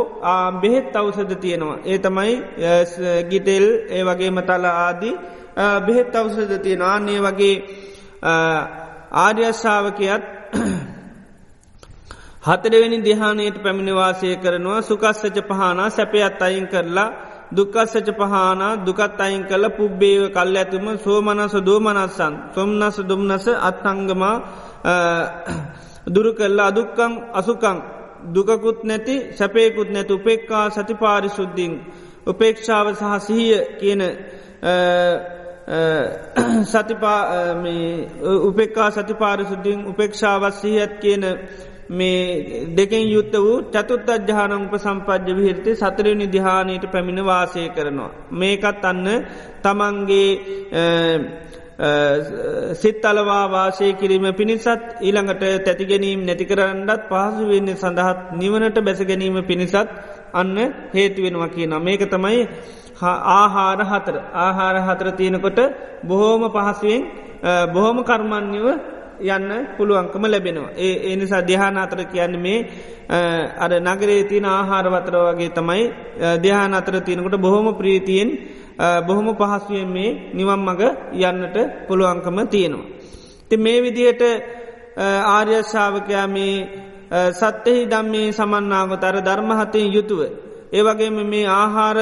බෙහෙත් අවසද තියෙනවා. ඒ තමයි ගිටෙල් ඒ වගේ මතල ආදී බෙහෙත් අවසද තියෙන ආන්නේ වගේ ආර්යශාවකයත් හතරවෙනි දිහානයට පැමිණිවාසය කරනවා සුකස්සච පහනා සැපයත් අයින් කරලා දුකස්සච පහන දුකත් අයින් කල පුබ්බේව කල් ඇතුම සෝමනස දෝමනස්සන් සොම්නස දුම්නස අත්හංගමා දුරු කල්ලා අදුක්කං අසුකං දුකකුත් නැති සැපයකුත් නැති උපෙක්කා සතිපාරිශුද්ධින් උපේක්ෂාව සහ සිහිය කියන සතිපා උපෙක්කා සතිපාරිශුද්ධින් උපේක්ෂාවත් සිහත් කියන මේ දෙකෙන් යුත්ත වූ චතුත් අජ්‍යාන උප සම්පජ්‍ය විහිරති සතරනි දිහානයට පැමිණ වාසය කරනවා. මේකත් අන්න තමන්ගේ සිත් අලවා වාසය කිරීම පිණිසත් ඊළඟට තැතිගැනීම් නැතිකරන්නත් පහසු වෙන්න සඳහත් නිවනට බැස ගැනීම පිණිසත් අන්න හේතුවෙනවා කියන. මේක තමයි ආහාර හතර ආහාර හතර තියෙනකොට බොහෝම පහසුවෙන් බොහෝම කර්මන්‍යව යන්න පුළුවන්කම ලැබෙනවා. ඒ එනිසා දෙහාන අතර කියන්න මේ අර නගරේ තින ආහාරවතර වගේ තමයි දෙහාන අතර තියෙනකොට බොහොම ප්‍රීතියෙන් බොහොම පහසුවෙන් මේ නිවම් මඟ යන්නට පුළුවන්කම තියෙනවා. ති මේ විදියට ආර්යශාවකයා මේ සත්‍යහි දම්මේ සමන්නාගත අර ධර්මහතයෙන් යුතුව. ඒවගේම මේ ආහාර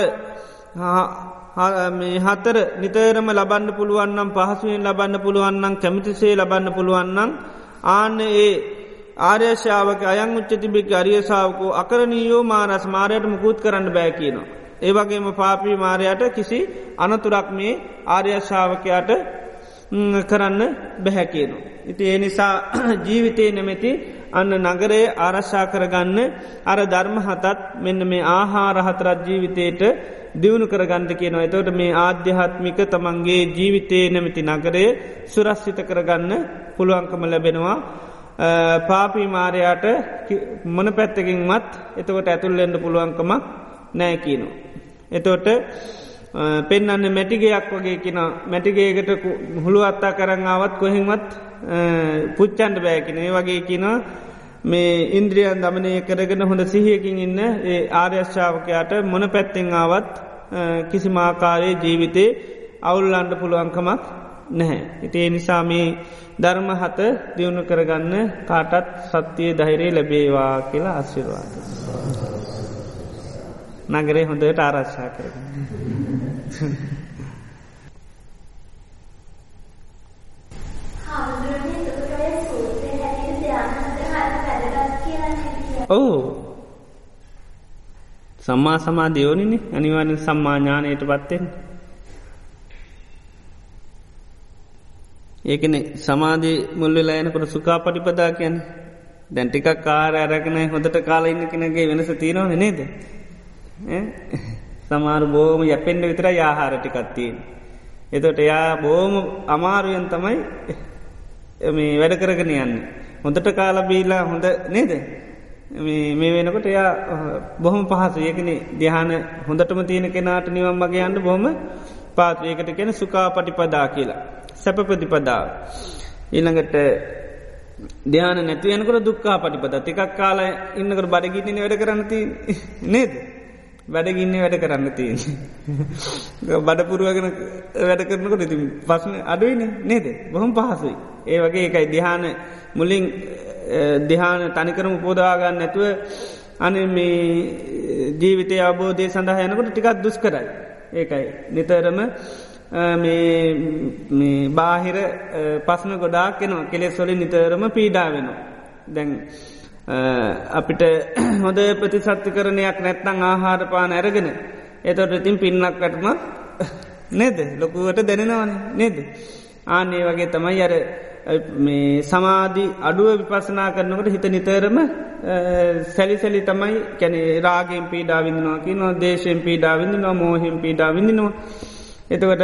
මේ හතර නිතරම ලබන්න පුළුවන්නම් පහසුවෙන් ලබන්න පුළුවන්නම් කැමිතිසේ ලබන්න පුළුවන්නම් ආන්න ඒ ආර්යශාවක අයං උච්ච තිබෙක් අරියසාාවකෝ අකරනීයෝ මාරස් මාරයට මුකුත් කරන්න බෑ කියනවා. ඒවගේම පාපී මාරයට කිසි අනතුරක් මේ ආර්යශාවකයාට කරන්න බැහැකියනු. ඉති ඒ නිසා ජීවිතය නෙමැති අන්න නගරේ ආරශ්ා කරගන්න අර ධර්ම හතත් මෙන්න මේ ආහාර හතරත් ජීවිතයට දියුණු කරගන්ධ කියනවා එතවට මේ ආධ්‍යාත්මික තමන්ගේ ජීවිතය නැමති නගරේ සුරස්සිත කරගන්න පුළුවන්කම ලැබෙනවා. පාපී මාරයාට මොන පැත්තකින් මත් එතකොට ඇතුල්ලෙන්ට පුළුවන්කමක් නෑ කියනවා. එතෝට පෙන්න්න මැටිගේයක් වගේ කියෙන මැටිගේකට හුළු අත්තා කරංආවත් කොහෙන්වත් පුච්චන්ඩ බෑකින ඒ වගේ කිනවා මේ ඉන්ද්‍රියන් දමනය කරගෙන හොඳ සිහියකින් ඉන්න ඒ ආර්යශ්ාවකයාට මොන පැත්තිෙන් ආවත් කිසිමාකාරයේ ජීවිතේ අවුල්ලන්ඩ පුළුවන්කමක් නැහැ. ඉති ඒ නිසා මේ ධර්ම හත දියුණු කරගන්න කාටත් සත්‍යය දහිරේ ලැබේවා කියලා අස්සිරවාද. නගරේ හොඳට ආරශ්ා කරගන්න. ඔවු. සම්මා සමාධයෝනිනි අනිවාරෙන් සම්මාඥානයට පත්තෙන් ඒකන සමාධී මුල්වෙලා යනකොට සුකා පටිපදා කියැන දැන්ටිකක් කාර ඇරකන හොඳට කාලා ඉන්න කෙනගේ වෙනස තියෙනවන නේද? සමාර බෝම යැපෙන්ඩ විතර යාහාරටිකත්තියෙන් එතොට එයා බෝම අමාරුවෙන් තමයි මේ වැඩ කරගෙන යන්න. හොඳට කාලබීලා හොඳ නේද? මේ වෙනකොට එයා බොහොම පහසු ඒකන දිහාන හොඳටම තියෙන කෙනාට නිවම් මගේ අන්න බොහොම පාත් ඒකට කෙන සුකා පටිපදා කියලා. සැපපතිපදාව. ඊළඟට ධ්‍යාන නැතිවයනකට දුක්කා පටිපද තිකක් කාල ඉන්නකට බඩගින්නන වැඩ කරන්නති නේද? වැඩගින්න වැඩ කරන්න තියෙන් බඩපුරුවගෙන වැඩ කරනකොට ඉති පස්න අඩුවන නේද? බොහොම පහසුයි. ඒ වගේ එකයි. දිහාන මුලින් දිහාන තනිකරම පෝදාගන්න නැතුව අන මේ ජීවිතය අබෝධය සඳහා යනකොට ටිකත් දුස් කරයි ඒකයි. නිතරම මේ බාහිර පස්න ගොඩාක් කෙනවා කෙලෙස් වලින් නිතරම පීඩා වෙනවා. දැන් අපිට හොඳ ප්‍රතිසත්ති කරනයක් නැත්නං ආහාර පාන ඇරගෙන එතොට ඉතින් පින්නක්කටම නේද? ලොකුවට දැනෙනවන නේද? ආනේ වගේ තමයි අර මේ සමාධී අඩුව විපසනා කරනකට හිත නිතරම සැලිසැලි තමයි කැනෙ රාගෙන් පීඩා විඳනවා කි නො දේශයෙන් පීඩා විඳනවා මෝහිම් පීඩා විඳනවා. එතකට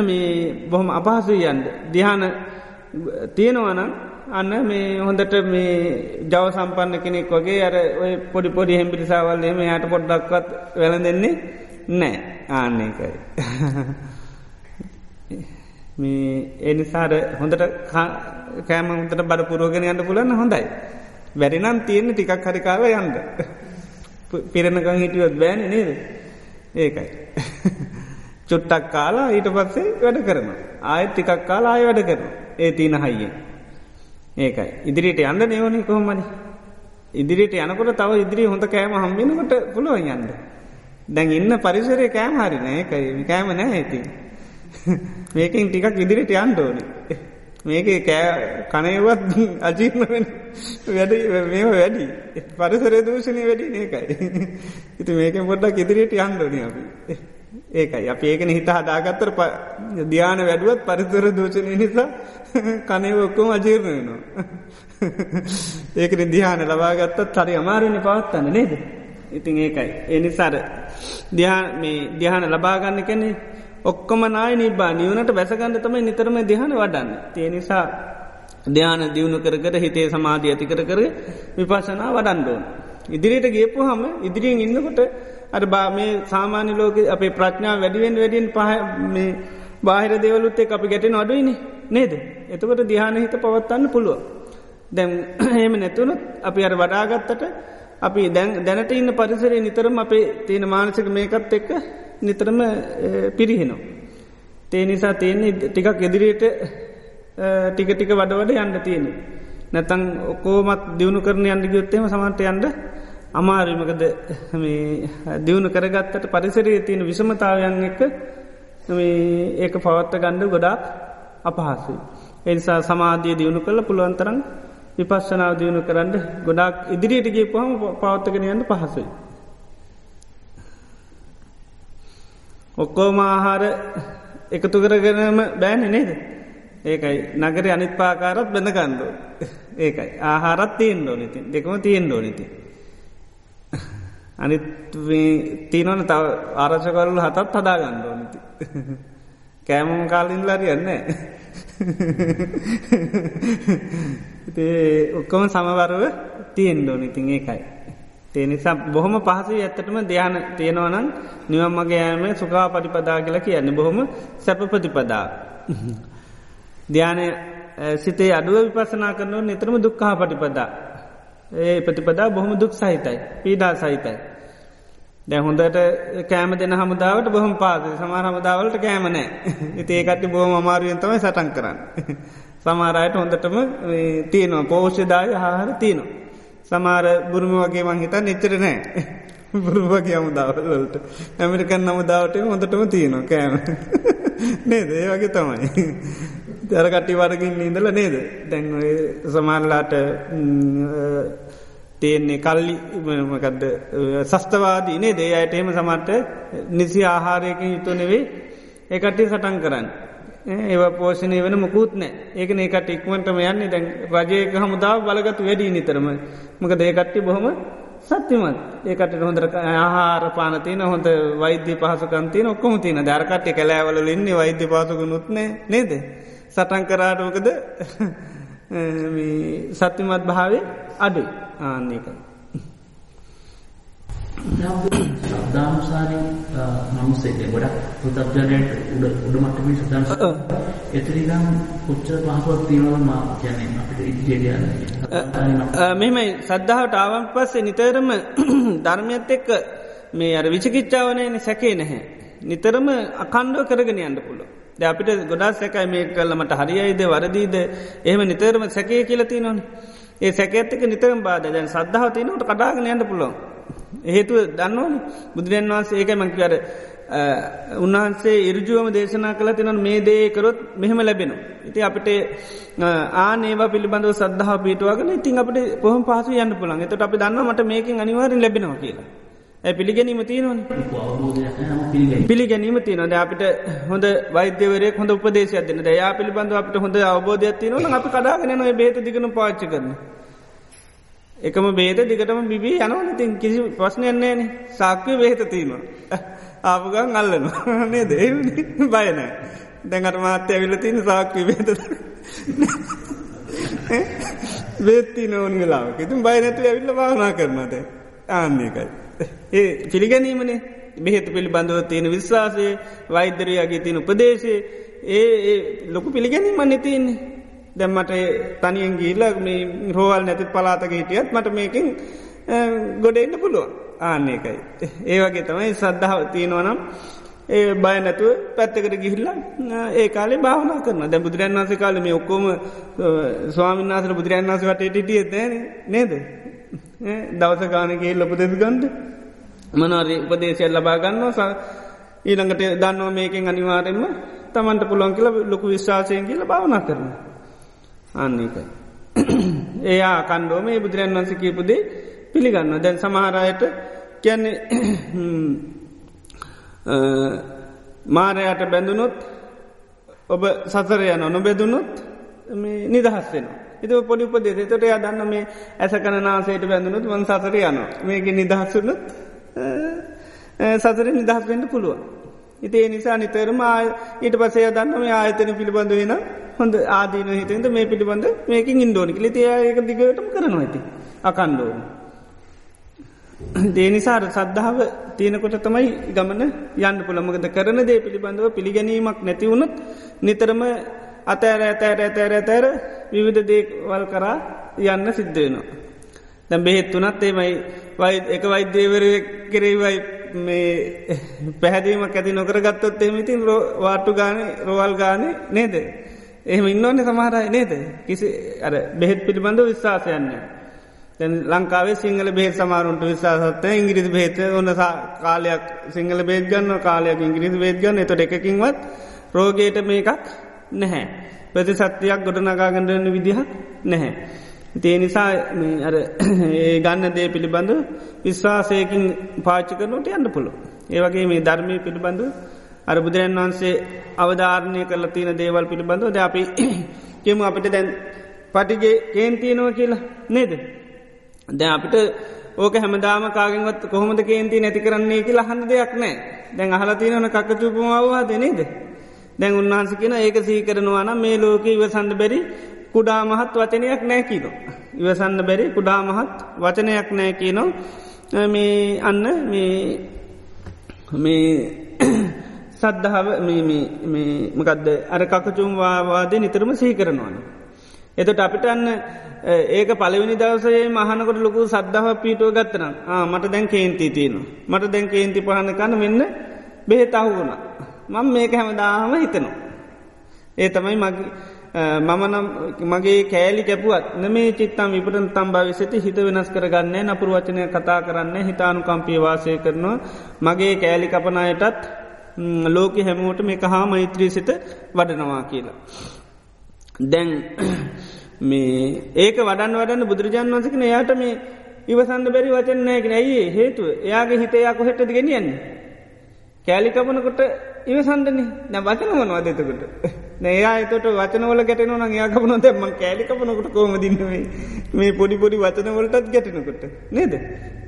මේ බොහොම අපහසු යන්ද දිහාන තියෙනවනම් අන්න මේ හොඳට මේ ජව සම්පන්න කෙනෙක් වගේ අර ඔය පොඩි පොඩි හෙම්පිරිසාවල් එම යට පොඩ්ඩක්වත් වැල දෙන්නේ නෑ ආන්නේකයි මේ එනිසාර හොඳට කෑම හොඳට බඩ පුරුවගෙන යන්න පුලන්න හොඳයි. වැරිනම් තියෙන ටිකක් හරිකාව යන්න. පිරණකං හිටියොත් බෑන නේද. ඒකයි. චුට්ටක් කාලා ඊට පස්සේ වැඩ කරන. ආයත් ටිකක් කාලා ආය වැඩ කරන. ඒ තියන හයියෙන්. ඒකයි. ඉදිරියට යන්න නයෝනි කොහොමනි. ඉදිරියට යනකොට තව ඉදිරි හොඳ කෑම හම්බෙනකොට පුළුවන් යන්න. දැන් ඉන්න පරිසරය කෑම හරින ඒකයි කෑම නෑ ඇති. මේකින් ටිකක් ඉදිරිට යන්ඩෝන මේක කෑ කනයවත් අජීර්ණ වෙන වැඩ මේ වැඩි. පරිසරේ දූෂණය වැඩි ඒකයි. ඉති මේක පොඩ්ඩක් ඉදිරියට යන්ඩෝන අපි. ඒකයි. අප ඒකන හිත හදාගත්තර ධ්‍යාන වැඩුවත් පරිසර දූෂණය නිසා කනය ඔක්කොම අජීර්ණ වෙනවා. ඒකන දිහාන ලබාගත්තත් හරි අමාරුණ පවත්තන්න නේද? ඉතින් ඒකයි. එනිසාර ධ්‍යාන ලබාගන්න කැනෙ ඔක්කොම නාය නිබා නිවනට බැසගන්න තමයි නිතරම දෙහන වඩන්න. තිය නිසා ධ්‍යාන දියුණු කර කර හිතේ සමාධී ඇති කර කර විපසනා වඩන්ඩෝන්. ඉදිරියට ගේපු හම ඉදිරියෙන් ඉන්නකොට අර බා මේ සාමාන්‍ය ලෝක අපේ ප්‍රඥා වැඩිවෙන් වැඩියෙන් පහ මේ බාහිර දෙවලුත්තේ අපි ගැටෙන අඩුවනි නේද. එතකොට දිහාන හිත පවත්වන්න පුළුව. දැම් එහෙම නැතුවනොත් අපි අර වඩාගත්තට අපි දැනට ඉන්න පරිසරේ නිතරම අපේ තියෙන මානසික මේකත් එක්ක නිතරම පිරිහෙනවා. තේ නිසා තියෙන්නේ ටිකක් එදිරියට ටික ටික වඩ වඩ යන්න තියෙන. නැතං ඔකෝමත් දියුණු කරන යන්න ගයොත්තේම සමන්ට යන්ඩ අමාරිමකද දියුණු කරගත්තට පරිසරයේ තියෙන විසමතාවයන් එක ඒක පවත්ත ගණ්ඩ ගොඩාක් අපහසුයි. එනිසා සමාධිය දියුණු කළ පුළුවන්තරන් විපස්සනාව දියුණු කරන්න ගොඩක් ඉදිරියටගේ පහම පවත්තගෙන යන්න පහසුයි. ඔක්කෝම ආහාර එකතු කරගෙනම බෑන නේද. ඒකයි නගර අනිත් පාකාරත් බැඳ කණ්ඩෝ. ඒකයි ආහාරත් තියෙන් ඩෝනති දෙකම තියෙන් ඩෝනති. අනිත් තිීනවන තව ආරශකරලු හතත් හදා ගණ්ඩෝනති. කෑමම කාලින් ලරියන්නේ. ඔක්කොම සමවරව තියෙන් ඩෝනිතින් ඒකයි. ඒ නිසා බොහොම පහසු ඇත්තටම ධ්‍යාන තියෙනවනම් නිවම් මගේ ෑම සුකා පටිපදා කියලා කියන්න බොහොම සැපපතිපදා. ධ්‍යානය සිතේ අඩුව විපසනා කරනුව නිතරම දුක්කා පටිපදා. ඒ ප්‍රතිපදා බොහොම දුක් සහිතයි පීඩා සහිතයි. දැ හොඳට කෑම දෙන හමුදාවට බොහම පාද සමාර හමුදාවලට කෑමනෑ ඉතිඒකටි බොහම අමාරුවෙන්තමයි සටන් කරන්න. සමාරයට හොඳටම තියනවා පෝෂ්‍යදාය හාහර තියනවා. සමාර බුරුම වගේ මංහිතා නිච්චර නෑ. බුරුවගේ අමුදාවලට ඇමරිකන් නමුදාවට හොඳටම තියනවා කෑම. නේද ඒ වගේ තමයි. දරකට්ටි වරගින් ඉඳල නේද දැන් සමාරලාට තියෙන්නේ කල්ලි මකද සස්තවාදී නේ දේ අයට එහෙම සමට නිසි ආහාරයකින් යුතු නෙවෙයි ඒකට්ටි සටන් කරන්න. ඒව පෝෂණය වෙන මුකුත් නෑ. ඒකන ඒකට ඉක්මටම යන්නේ. දැන් රජයක හමුදාව බලගතු වැඩී නිතරම. මක දේකට්ටි බොහොම සත්‍යමත්. ඒකට හොඳර ආහාර පානතින හොඳ වෛද්‍ය පහසකන්තින ඔක්කොම තින දරකට්ටි කැලෑවල ඉන්නේ වෛද්‍ය පාසක නුත්නේ නේද? සටන් කරාටමකද සත්‍යමත් භාවේ අඩුයි. ආන්නේකයි. ශබ්දානුසාරී මනුස්සෙට ගොඩක් පෘතබ්ජනයට උඩ උඩමට්ටමේ ශබ්දානුස එතරිනම් කොච්චර පහසුවක් තියෙනවද මා කියන්නේ? අපිට ඉදිරියට මෙහෙමයි. සද්ධාවට ආවන් පස්සේ නිතරම ධර්මයත් එක්ක මේ අර විචිකිච්ඡාවනයන සැකේ නැහැ. නිතරම අකණ්ඩුව කරගෙන යන්න පුළුව. ද අපිට ගොඩා සැකයි මේ කල්ලමට හරියයිද වරදීද එහෙම නිතරම සැකේ කියලති නොන. ඒ සැකඇත්තක නිතරම් බාද දැන් සද්ධාව තියනට කඩාගෙන යන්න පුළුවන්. හේතුව දන්නවන බුදුරන් වහන්සේ ඒක මංකිවර උන්වහන්සේ ඉරජුවම දේශනා කළ තිනන් මේ දේකරොත් මෙහෙම ලැබෙන. ඉති අපට ආනේවා පිළිබඳව සද්ධහ පිටුවගෙන ඉතින් අපට කොහම පහසු යන්න පුළන් එතට අපි දන්න මට මේකින් අනිවාරෙන් ලැබෙනවා කියලා. පිළිගැනීම තියනවන පිළිගැනීම තියනද අපිට හොඳ වෛද්‍යවරය හොඳ උපදේශයක් දෙන දයා පිළිබඳ අපට හොඳ අවබෝධයක් තියනවන අපි කඩාගෙන නොය බේත දිගන පාච්ච කරන. එකම බේද දිගටම බිබී යනවන. තින් කිසි ප්‍රශ්නයන්නේන සාක්්‍ය බේත තියනවා. ආපුගන් අල්ලන නේ දේ බයනෑ දැඟට මාත්‍ය ඇවිල තින සාක්්‍ය බේත බේත්ති නෝන් වෙලාව ඉතුම් බයනැතු ඇවිල්ල භාවනා කරනද ආන්නේකයි. ඒ පිළිගැනීමනේ. බෙහෙත පිළිබඳව තියෙන විශ්වාසය වෛද්‍යරයාගේ තියෙන උපදේශය. ඒ ලොකු පිළිගැනීම නැතින්නේ දැම්මට තනියෙන් ගීල්ල මේ රෝවල් නැති පලාතක හිටියත් මට මේකින් ගොඩෙන්න්න පුළුවන්. ආන්නේකයි. ඒ වගේ තමයි සද්ධාව තියෙනවනම් ඒ බය නැතුව පැත්තකට ගිහිල්ල ඒ කාලේ භාවනා කරන දැ බුදුරන් වන්ස කාල මේ ඔක්කොම ස්වාමින්නාසර බුදුරන් වන්ස වටට ටිය න නේද? දවස ගානගේ ලොපදෙස් ගන්ඩ මනරි උපදේශය ලබා ගන්නවා? ඊළඟට දන්නවා මේකෙන් අනිවාරෙන්ම තමන්ට පුළුවන් කියල ලොකු විශ්වාසයෙන් කියල භාවන කරන අන්නේකයි. ඒයා කණ්ඩෝම මේ බුදුරන් වන්ස කීපුදේ පිළිගන්න දැන් සමහරයට කියන්නේ මාරයට බැඳුනොත් ඔබ සසරය නො නොබෙදුනොත් නිදහස්සෙනවා. එත පොඩි උපදේ තොට යදන්න මේ ඇස කනාසේට බැඳනුත් වන් සසර යන මේක නිදහස්සුනුත් සසර නිදහස් වෙන්න පුළුවන්. ඉතිේ නිසා නිතරම ඊට පසේ දන්න මේ ආයතන පිළිබඳ වෙන හොඳ ආදීන හිතෙන්ද මේ පිළිබඳ මේකින් ඉන්දෝනික ලිතියක දිගටම කරනවා ඇති අකණ්ඩෝන. දේනිසාර සද්ධාව තියෙනකොට තමයි ගමන යන්න පුළමගද කරන දේ පිළිබඳව පිළිගැනීමක් නැතිවුණුත් නිතරම අතෑර ඇතෑර ඇතෑර ඇතෑර විවිධ දේවල් කරා යන්න සිද්ධ වෙනවා. දැ බෙහෙත් වනත් ඒමයි වයි එක වෛද්‍යවර කෙරේවයි මේ පැහැදීමක් ඇති නොකර ගත්තොත් එමඉතින් වාට්ටු ගාන රෝවල් ගාන නේද. එහෙම ඉන්නවන්න සමහරයි නේද කිසි අර බෙහෙත් පිළිබඳ විශ්වාසයන්නේ. දැන් ලංකාවේ සිංහල බේත් සමාරුන්ට විශාසත්ය ඉංග්‍රිස් බේත ඔන්න කාලයක් සිංහල බේත්ගන්න කාලයක් ඉංග්‍රිස් බේත්ගන්න එතොට එකකින්වත් රෝගයට මේකක් නැහැ. ප්‍රති සත්‍යයක් ගොඩනගාගඩන්න විදිහක් නැහැ. තිය නිසා ඒ ගන්න දේ පිළිබඳ විශ්වාසයකින් පාච්චි කරනට යන්න පුළො. ඒවගේ මේ ධර්මය පිළිබඳු අර බුදුරන් වහන්සේ අවධාරණය කරල තියෙන දේවල් පිළිබඳව ද අපි කියමු අපිට දැන් පටිගේ කේන්තියනෝ කියලා නේද. දැ අපිට ඕක හැමදාම කාගෙන්වත් කොහොමද කේන්ති නැති කරන්නේ කියලා හන්න දෙයක් නෑ දැන් අහලතියනවන කකචුපමවවා දෙනේද. දැන් උන්වහන්ස කියෙන ඒක සීකරනවාන මේ ලෝක ඉවසන්න බැරි කුඩා මහත් වචනයක් නෑකිනො. ඉවසන්න බැරි කුඩා මහත් වචනයක් නෑකිනො මේ අන්න මේ සද්ධාව මකදද අර කකචුම් වාවාදය නිතරම සීකරනවාන. එතට අපිටන්න ඒක පලවිනි දවසේ මහනකොට ලොකු සද්ධාව පීටුව ගත්තනම් මට දැන් කේන්ති තියෙන. මට දැන් කේන්ති පහන කන්න මෙන්න බෙහෙතහු වුණ. මං මේක හැමදාහම හිතනවා. ඒ තමයි මගේ මමනම් මගේ කෑලි කැපුවත් නමේ චිත්තම් විපට තම් භවිසති හිත වෙනස් කරගන්න නපුර වචනය කතා කරන්න හිතානු කම්පිය වාසය කරනවා. මගේ කෑලි කපනයටත් ලෝක හැමෝට මේ හා මෛත්‍රී සිත වඩනවා කියලා. දැන් මේ ඒක වඩන් වඩන්න බුදුරජාන් වන්සකන යායට මේ ඉවසන්න බැරි වචන නෑගෙන ඇයි හේතුව? එයාගේ හිතයා කොහෙටද ගෙනියන්නේ. කෑලි කපනකොට ඉවසන්ඩන නැ වචන වනවා දෙතකට නයා එතට වචනවල ගැටන න යාකපන තැම කෑලි කපනකට කෝම දින්නවේ මේ? පොඩි පොඩි වචනවලටත් ගැටනකොට නේද?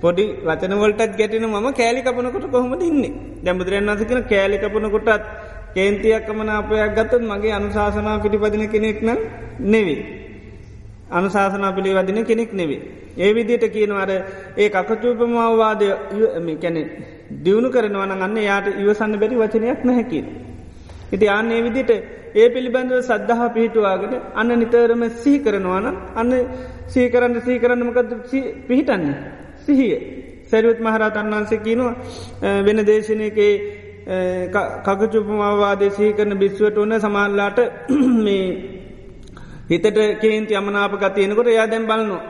පොඩි වචනවලටත් ගැටන ම කෑලි කපනකොට කොහොම දින්නේ දැමුදුරන් අසකන කෑලි කපනකොටත් කේන්තියක්කමන අපයක් ගත්තත් මගේ අනුශාසනා පිටිපදින කෙනෙක් නම් නෙවේ අනුශාසනා පිළිවදින කෙනෙක් නෙවේ ඒ විදියට කියනවර ඒ අකචූපමවාවාදය කැනෙ දියුණු කරනවන අන්න යාට ඉවසන්න බැරි වචනයක් නැහැකින්. ඉති අන්නේ විදිට ඒ පිළිබඳව සද්ධහ පිහිටුවාගෙන අන්න නිතරම සිහි කරනවාන අන්න සීකරන්න සීකරන්නමකද පිහිටන්නේ. සිහිය. සැරුවත් මහරතන් වන්සේ කියනවා වෙන දේශනයකේ කකචුපමවාදේ සීකරන බිස්ුවට ඔන්න සමල්ලාට මේ හිතට කේන්ති අමනාප ගතියනකොට යා දැම් බලනවා.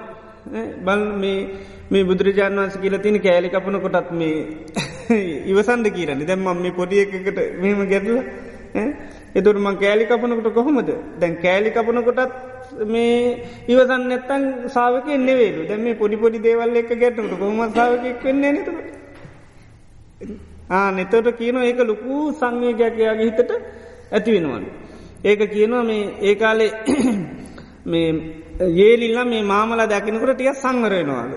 බල් මේ මේ බුදුරජාණන් වන්ස කියල තින කෑලි කපන කොටත් මේ ඉවසන්ඩ කියරන්න දැම්ම මේ පොඩි එකකට මෙම ගැටල එතුරම කෑලි කපනකට කොහොමද දැන් කෑලි කපන කොටත් මේ ඉවසන් නැත්තන් සාාවක එන්නවේලු දැම මේ පොඩි පොඩි දේවල් එක ගැටනට කොහම සාාවකක් වෙන්නේ නතු ආ නෙතට කියන ඒක ලොකු සංවේගයක්යාගේ හිතට ඇතිවෙනවලු ඒක කියනවා මේ ඒකාලේ මේ ඒලිල්ලා මේ මාමලා දැකිනකට ටිය සංවරයෙනවාලු.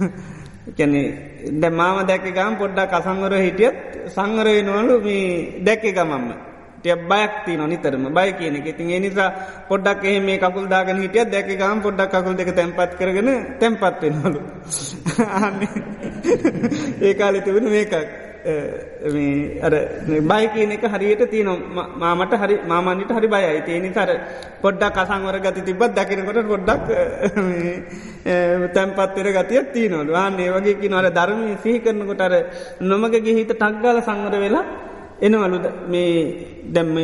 කැනෙ ද මාම දැක ගම් පොඩ්ඩක් අසංවර හිටියත් සංවරයෙනවලු මේ දැක්ක ගමම්ම. ටිය බයක්ති නොනිතරම බය කියන එක. ඉතින් නිසා පොඩ්ඩක් එහ මේ කකුල් දාගෙන හිටිය දැක ගම් පොඩ්ඩක් කකුල් දෙක තැන්පත් කරගෙන තැන්පත්වෙනවලු. ඒකාලෙ තිබෙන මේකක්. අර බයි කියන එක හරියට තියන මාමට හරි මාමන්ට හරි බයයි. තියනි තර පොඩ්ඩක් අසංවර ගති තිබත් දකිනකොට පොඩ්ඩක් තැන්පත්තර ගතියක් තියනොලු ආන්නේ වගේ කිනවර ධර්මය සිහි කරනකොට අර නොමගගේ හිත ටක්ගල සංවර වෙලා එනවලු. මේ දැම්ම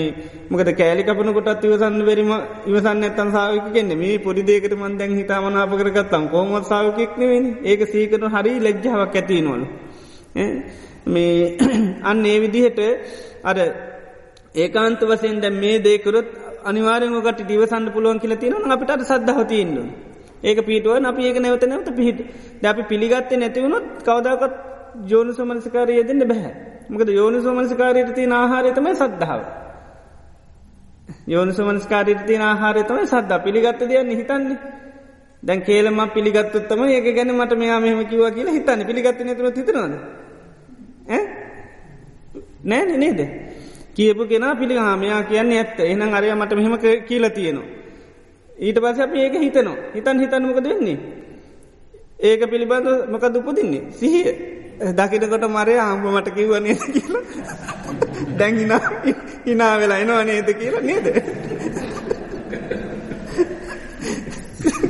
මකද කෑලි කපන කොටත් ඉවසන්න බැරිම ඉවසන්න ඇත්තන් සාාවක කෙන්නේ. මේ පොඩි දේකට මන් දැන් හිතාමනාප කරගත්තම් කොහොමත් සාාවකෙක්නෙවෙන ඒක සීකරන හරි ලැජ්ජාවක් ඇතිනවලු. මේ අන්න ඒ විදිහට අර ඒකාන්ත වසයෙන් දැ මේ දේකරොත් අනිවාරයකට දිවසන්න පුළුවන් කියල තියෙන අපිට සද්ධහතියෙන්න්න. ඒක පිටුව අපි ඒක නැවත නැවත පිහිට. ද අපි පිළිගත්තේ නැතිවුණොත් කවදාකත් ජෝනු සමනස්කාරය දෙන්න බැහැ මකද යෝනු සමනස්කාරයට තිය ආහාරතම සද්ධාව. යෝනු සමනස්කාරයට තිය ආහාරතම සද්ද පිළිගත්ත දෙයන්න හිතන්නේ. දැන් කේලම පිළිගත්තුත්තම ඒක ගැන මට මෙයා මෙහම කිව කියලා හිතන්න පිළිගත්ත නතුර හිතනවාද. නෑ නේද. කියපු කෙන පිළිහාමයා කියන්න ඇත්ත එහනම් අරය මට මෙහෙම කියල තියෙනවා. ඊට පස අප ඒක හිතනවා හිතන් හිතන්නමකද වෙන්නේ. ඒක පිළිබඳ මකද උපදින්නේ සිහිය දකිනකොට මරය ආම්බ මට කිව්වනය කියලා දැන්හින හිනා වෙලා එනවා නේද කියලා නේද.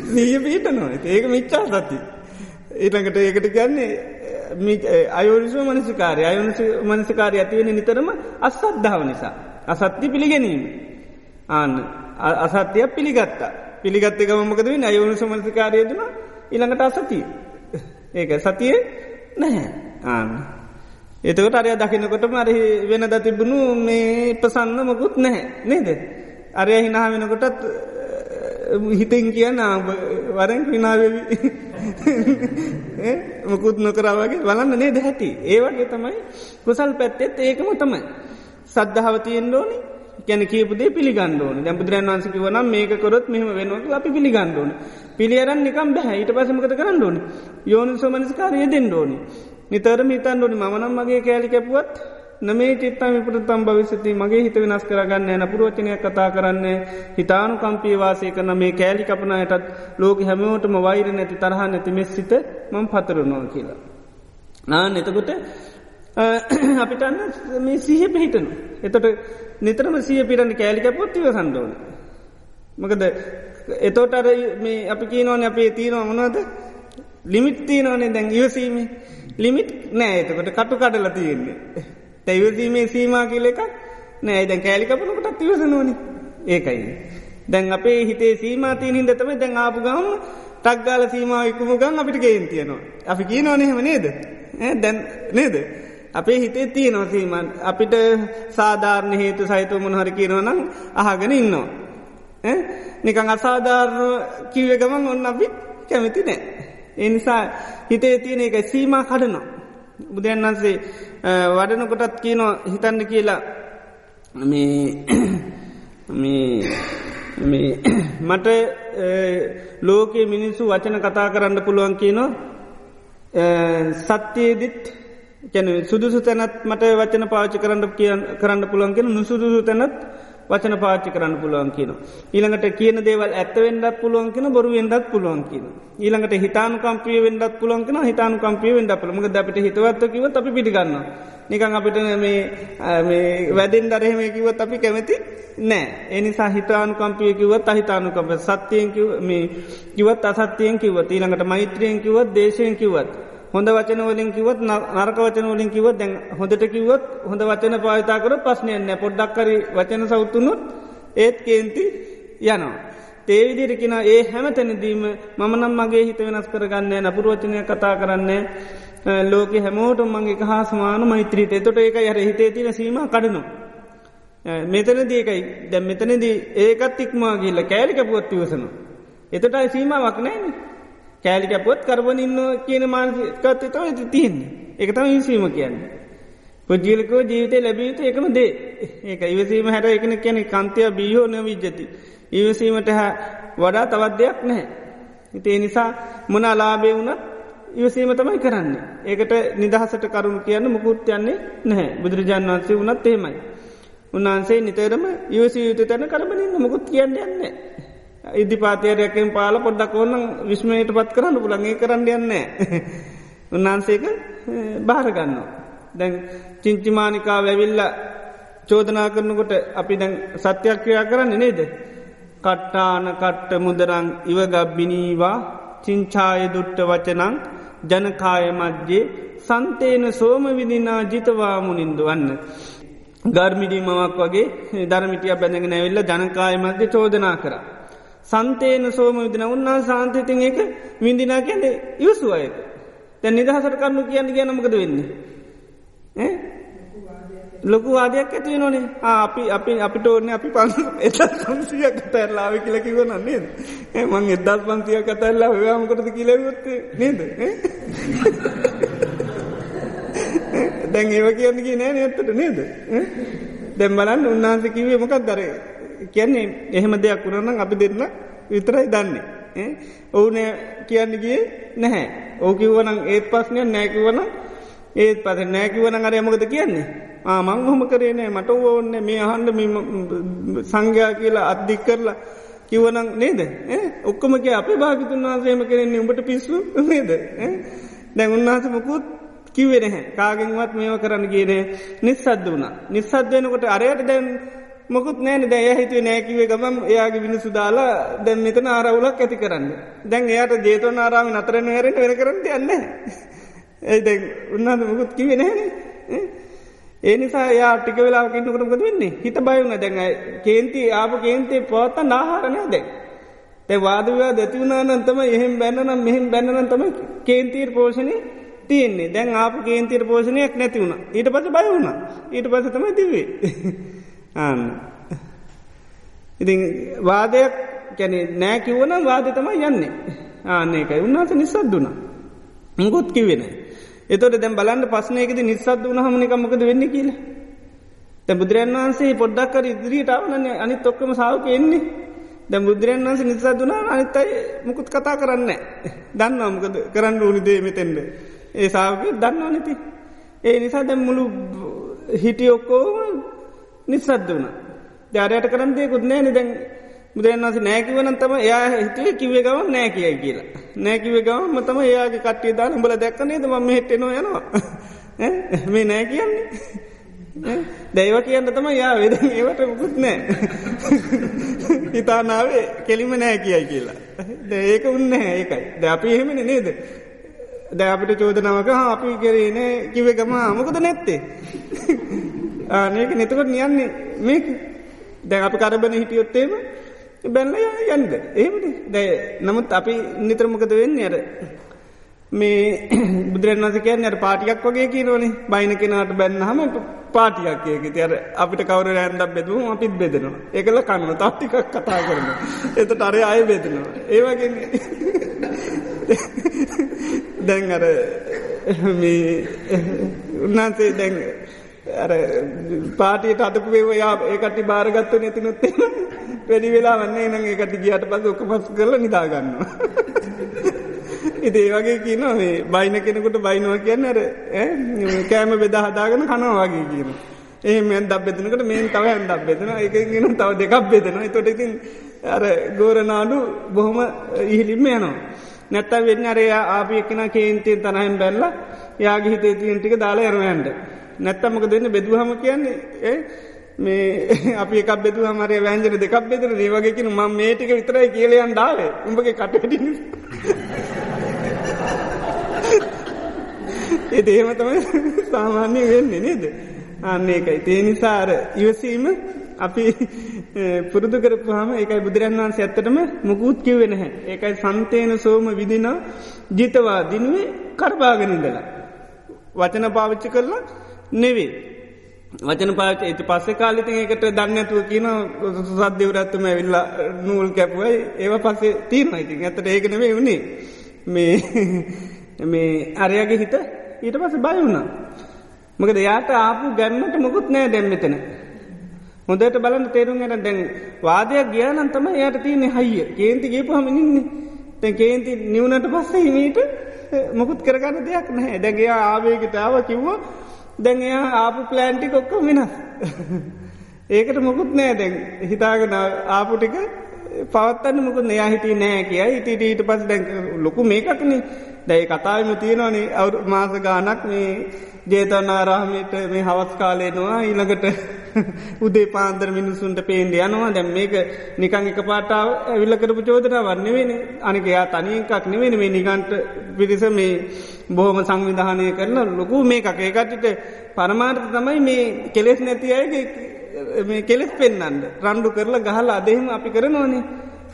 සීය පීටනවා ඒක මිච්චා සති. ඊටඟට ඒකට ගන්නේ අයෝනිසෝ මනසිකාරය අයෝනිස මනසිකාරය ඇතිවෙන නිතරම අස්සද්ධාව නිසා. අසත්‍ය පිළිගැනීම. ආන්න අසත්‍යයක් පිළිගත්තා. පිළිගත්තක මොකද වෙන අයෝනිස මනසිකාරයදන ඉළඟට අසතිය. ඒක සතිය නැහැ. ආන්න. එතකට අරය දකිනකොට මරහි වෙන දතිබුණු මේ ප්‍රසන්න මොකුත් නැහැ නේද. අරය හිනා වෙනකොටත් හිතෙන් කියන්න වරෙන් හිනාවවි මොකුත් නොකරාවගේ බලන්න නේ දැහැටි ඒවගේ තමයි කුසල් පැත්තෙත් ඒකම තමයි. සද්ධාවතියෙන් ඕනි. ගැන කියපුදේ පිළිගන්නඩෝන දැපුදුරන් වන්සක වනම් මේක කොරොත් මෙහම වෙනවට අපි පිළිගන්නඩෝන පිළියරන් නිකම් බැහැ ඊට පසමකත කරන්න ඕන? යෝනු සෝමනස්කාරය දෙන්න ඕනි. නිතර මිතන් ඩෝනි මනම් මගේ කෑලි කැපුවත් නමේ චිත්තම විපටතම් භවිසති මගේ හිත වෙනස් කරගන්න න පුරුවචනය කතා කරන්න හිතානු කම්පී වාසය කරන මේ කෑලි කපනයටත් ලෝක හැමෝටම වෛර නැති තරහ නැති මෙස්සිත මං පතරනවා කියලා. නාන් එතකොට අපිටන්න මේ සිහ පිහිටනු. එතට නිතරම සිය පිරන්න කෑලික පොත්තිව සන්ඩෝන. මකද එතෝට අර මේ අපි කියනවන අපේ තියෙනවා මොනවද? ලිමිට් තියනවනේ දැන් ඉවසීමේ. ලිමිට් නෑ එතකොට කටු කඩල තියෙන්නේ. තැයිවසීමේ සීමා කියල එකක් නෑ. දැන් කෑලිකපනකටත් ඉවසනෝනි ඒකයි. දැන් අපේ හිතේ සීමතිය හිද තම දැන් ආපු ගම ටක්ගාල සීමාව ඉකුම ගන් අපිට ගේන් තියනවා. අපි කිය නොනෙහෙම නේද? දැන් නේද? අපේ හිතේ තිය නොසීමන් අපිට සාධාරණ හේතු සහිතව මොනහර කියනවනම් අහගෙන ඉන්නවා. නිකං අසාධාරණ කිව්ව ගමන් ඔන්න අපි කැමති නෑ. එනිසා හිතේ තියෙන එක සීමා කඩනවා. බුදුන් වන්සේ වඩනකොටත් කියනවා හිතන්න කියලා. මේ මට ලෝකයේ මිනිස්සු වචන කතා කරන්න පුළුවන් කියනවා. සත්‍යයේදිත් කැන සුදුසු තැනත් මට වචන පාචි කරන්න කරන්න පුළුවන් කියෙන නුසුදුසු තැනත් වචන පාච්චි කරන්න පුළුවන් කියන. ඊළඟට කියන දේවල් ඇත්තවෙන්ඩත් පුළුවන් කියෙන බොරු වෙන්ඩත් පුළුවන් කියන. ඊළඟට හිතාන කම්පිය වෙන්ඩත් පුළුවන් කෙන හිතාන කම්පිය වෙන්ඩ පළමග අපිට හිතවත්ව කිව අපි පිටිගන්න. නිකං අපිට මේ වැඩෙන් දරහෙම කිවත් අපි කැමති නෑ. එනිසා හිතානු කම්පිය කිවත් අහිතානුකම්ප සත්‍යයෙන් කිවත් අසත්‍යයෙන් කිවත් ඊළඟට මෛත්‍රයෙන් කිවත් දේශයෙන් කිවත්. හොඳ වචන වලින් කිවත් නරක වචන වලින් කිවත් දැන් හොඳට කිවොත් හොඳ වචන පාවිතාකර ප්‍රශ්නයන්න පොඩ්ඩක්කරි වචන සෞතුනුත් ඒත් කේන්ති යනවා. තේවිදිරකින ඒ හැම තැනදීම මම නම් මගේ හිත වෙනස් කරගන්න නපුරුවචනය කතා කරන්නේ ලෝක හැමෝට මගේ හා සමාන මෛත්‍රීත තොට ඒක යර හිතේ තින සීම කඩනු. මෙතන දේකයි දැම් මෙතනදී ඒකත් ඉක්මා ගිල්ල කෑලික පුවත් වසන. එතටයි සීමාවක් නෑනේ කෑලික පොත් කරබන ඉන්න කියන මානසිකත්ය තම ඇති තියන්නේ එක තම ඉසීම කියන්න. පුද්ජිලකෝ ජීවිතය ලැබීත එකම දේ ඒක ඉවසීම හැට එකන කියන කන්තය බියෝ නවිජ්ජති. ඉවසීමට හැ වඩා තවත් දෙයක් නැහැ. ඉතිේ නිසා මොන අලාබේ වුණත් ඉවසීම තමයි කරන්න. ඒකට නිදහසට කරුණු කියන්න මුකුත් යන්නේ නැහැ බුදුරජාන් වන්සේ වනත් එහෙමයි. උන්වහන්සේ නිතරම ඉවසී යුතු තැන කරබනින්න මුකුත් කියන්න යන්නේ. ඉදිපාතයරයකෙන් පාල පොඩ්ඩක් ඕන්න විශ්මයට පත් කරන්න පුළන්ගේ කරන්න යන්නේ. උන්වහන්සේක භාරගන්න. දැන් චිංචිමානිකා වැවිල්ල චෝදනා කරනකොට අපි දැන් සත්‍යයක් ක්‍රියා කරන්න නේද. කට්ටාන කට්ට මුදරං ඉවගබ්බිනීවා චිංචාය දුට්ට වචනං ජනකාය මධ්‍යේ සන්තේන සෝම විදිනා ජිතවාමුනින්දු වන්න. ගර්මිඩිමවක් වගේ ධර්මිටිය බැඳගෙන ඇවිල්ල ජනකාය මධ්‍ය චෝදනා කරා. සන්තේන සෝම විදින උන්නා සාන්තතින් එක විඳිනා කියැද ඉවසු අයක. තැන් නිදහසට කරන්නු කියන්න ගැනමකද වෙන්නේ. ලොකු වාදයක් ඇති නොනේ අපි අපි අපිට ඕන්න අපි පන්ස එත පන්සිය කතැරලාව කියල කිවන නේද? මං එදත් පන්සිය කතැල්ලා වයාමකටද කියලවොත් නේද? දැන් ඒව කියන්නගේ නෑ නත්තට නේද? දැම් බලන්න උන්නාන්ස කිවේ මොකක් දරේ කියන්නේ එහෙම දෙයක් වුණනම් අපි දෙන්න විතරයි දන්නේ. ඔවුන කියන්නගේ නැහැ. ඕකිවනං ඒත් පස්නය නෑකිවන ඒත් පස නෑකිවන අර යමකද කියන්නේ. ආමං හොම කරේනෑ මට ඕන්න මේ අහන්ඩ සංඝයා කියලා අත්දික් කරලා කිවනං නේද? ඔක්කොම කිය අපේ භාගිතුන් වහන්සේම කරෙන්නේ උඹට පිස්සු නේද? දැන් උන්වහසමකුත් කිවෙන හැ කාගෙන්වත් මේව කරන්න ගේනේ නිස්සද්ද වුණ. නිස්සද්දයනකොට අරයට දැන් මොකුත් නෑන දැය හිතුවේ නෑකිවේ ගමම් එයාගේ විනිසු දාලා දැන් මෙතන ආරවුලක් ඇති කරන්න. දැන් එයාට ජේතවන ආරාම නතරන හැරෙන වෙන කරට යන්න. ඇයි දැ උන්නාද මොකුත් කිවේ නෑන. ඒ නිසා යා ටික වෙලාකින්න කරමකද වෙන්නේ හිත බයවුන දැඟ කේන්ති ආප කේන්තේ පවත්ත නාහරණය දැක්. තැ වාදවා දැතිවුණනන්තම එහෙම බැන්නනම් මෙහෙම බැන්නන තම කේන්තීර් පෝෂණය තියන්නේ දැන් ආප කේන්තීර පෝෂණයක් නැතිවුණ ඊට පස බය වුණ ඊට පස තම තිවේ. ආන්න. ඉතින් වාදයක් කැනෙ නෑ කිවන වාද තමයි යන්නේ ආන්නේකයි උන්නාස නිසද්දුන. මුගොත් කිවෙන. එතොට දැම් බලන්න පස්සනයකද නිසද්ද වන හමනිකමකද වෙන්න කියල. තැ බුදුරන් වන්සේ පොඩ්ඩක්කර ඉදිරියට අවනන්න අනි තොක්කම සාාවක එන්නේ දැ බුදුරන් වන්සේ නිසාදුන අනිත්තයි මුකුත් කතා කරන්න දන්න අමකද කරන්න ඕනි දේ මෙතෙන්ද. ඒ සාාවක දන්න නති. ඒ නිසා දැම් මුළු හිටිය ඔක්කෝ නිසද්ද වුණ ජාරයට කරන්දයකුත් නෑ. නිදැන් බුදුරන් වස නෑකිවන තම එයා හිතුවේ කිවේ ගව නෑ කියයි කියලා. නෑකිවේ ගවම තම එයාගේ කට්ටිය දාන උඹල දැක්කනේද ම හිටෙනවා යනවා. මේ නෑ කියන්නේ. දැයිව කියන්න තම යා වෙද ඒවට මුකුත් නෑ. හිතානාවේ කෙලිම නෑ කියයි කියලා. ඒක උන්න ඒකයි. ද අපි එහෙමෙන නේද? ද අපිට චෝදනවක අපි කරේනේ කිවේ ගම මොකද නැත්තේ? ආනක නතකොට නියන්නේ. මේක දැන් අපි කරබන හිටියොත්තේම බැල්ල යන්ද ඒමට දැ නමුත් අපි නිතරමකද වෙන්න? අර මේ බුදුරන් වසකයන් අර පාටියක් වගේ කියනවනේ. බයින කෙනට බැන්න හම පාටියක් ඒක. තියර අපිට කවර ඇන්දක් බෙදුවම අපිත් බෙදෙනවා. එකල කන්න තත්තිකක් කතා කරන එත ටරය අය බෙදෙනවා. ඒවගේ දැන් අර උන්නාන්සේ දැන් අර පාටියට අදපු වේවයා ඒකටි භාරගත්ව නැතිනොත්තේ වැඩි වෙලා වන්නේ නං ඒකට ගියට පස ඔකපස් කරල නිදාගන්නවා. ඉති ඒ වගේ කියන මේ බයින කෙනෙකුට බයිනව කියන්න අර කෑම බෙදා හදාගන කනවා වගේ කියන. ඒ මෙන් දක් බෙදනකට මේන් තව හැන් දක් බෙදන එකගෙන තව දෙකක් බෙදෙනවා තොට ඉතින් අර ගෝරනාඩු බොහොම ඉහිලින්ම යනවා. නැත්ත වෙන්න අරේ ආපියක්කෙන කේන්තයෙන් තනහෙන් බැල්ල යාගේ හිතේ තියෙන් ටික දාලා යරවයන්ට. නැත්තමක දෙන්න බෙදුවහම කියන්නේ මේ අපි එකක් බෙදු හමරය වැෑන්ජන දෙකක් බෙදර ඒවගේකින ම මේටික විතරයි කියලයන් ඩාව උඹගේ කටට ඒ ඒම තමයි සාමාන්‍ය වෙන්නේ නේද? අන්න ඒකයි. තේ නිසාර ඉවසීම අපි පුරුදු කරපුහම ඒකයි බුදුරන් වහන්සේ ඇත්තටම මුකුත් කිව්වෙන හැ ඒකයි සන්තේන සෝම විදින ජිතවා දිනුවේ කරබාගෙනින්දලා වචන පාවිච්චි කරලා නෙවේ. වචන පාච ඇති පස්සේ කාලිතින් එකට දන්නඇතුව කියන සද්‍යවරත්තුම ඇවිල්ලා නූල් කැපුවයි. ඒව පස්සේ තීරණ ඉතින් ඇතට ඒකනවේ වුණේ මේ මේ අරයගේ හිත ඊට පස බය වුණා. මකද යාට ආපු ගැන්නට මොකුත් නෑ දැම්මතන හොඳට බලන්න තේරුම් ඇට දැන් වාදයක් ගියානන්තම යට තියනෙ හයිය. කේන්ති ගේපුහම ඉන්නේ. තැන් කේන්ති නිවනට පස්ස හිමීට මොකුත් කරගන්න දෙයක් නැහැ. දැගේ ආවේගතාව කිව්වා දැන් එයා ආපු ප්ලෑන්ටි කොක්ක වෙන ඒකට මොකුත් නෑ දැන්. හිතාගෙන ආපු ටික පවත්තන්න මුකුත් නයා හිටී නෑ කියයි ඉතිට ඊට පස් දැන් ලොකු මේකක්න. දැයි කතාවම තියෙනවානේ අවු මාස ගානක් මේ ජේතනාරාමයට මේ හවස් කාලේනවා ඊළඟට උදේ පාන්දර මිනිසුන්ට පේන්ඩ යනවා. දැම් මේක නිකං එක පාටාව ඇවිල්ල කරපු චෝදන වන්න වෙන අනික එයා තනියකක් නෙවෙන මේ නිගන්ට පිරිස මේ බොහොම සංවිධානය කරන ලොකු මේ එකක් ඒකටට පරමාර්ථ තමයි මේ කෙලෙස් නැති අයගේ මේ කෙලෙස් පෙන්න්නන්න රණ්ඩු කරලා ගහලා අදහෙම අපි කරනවානේ.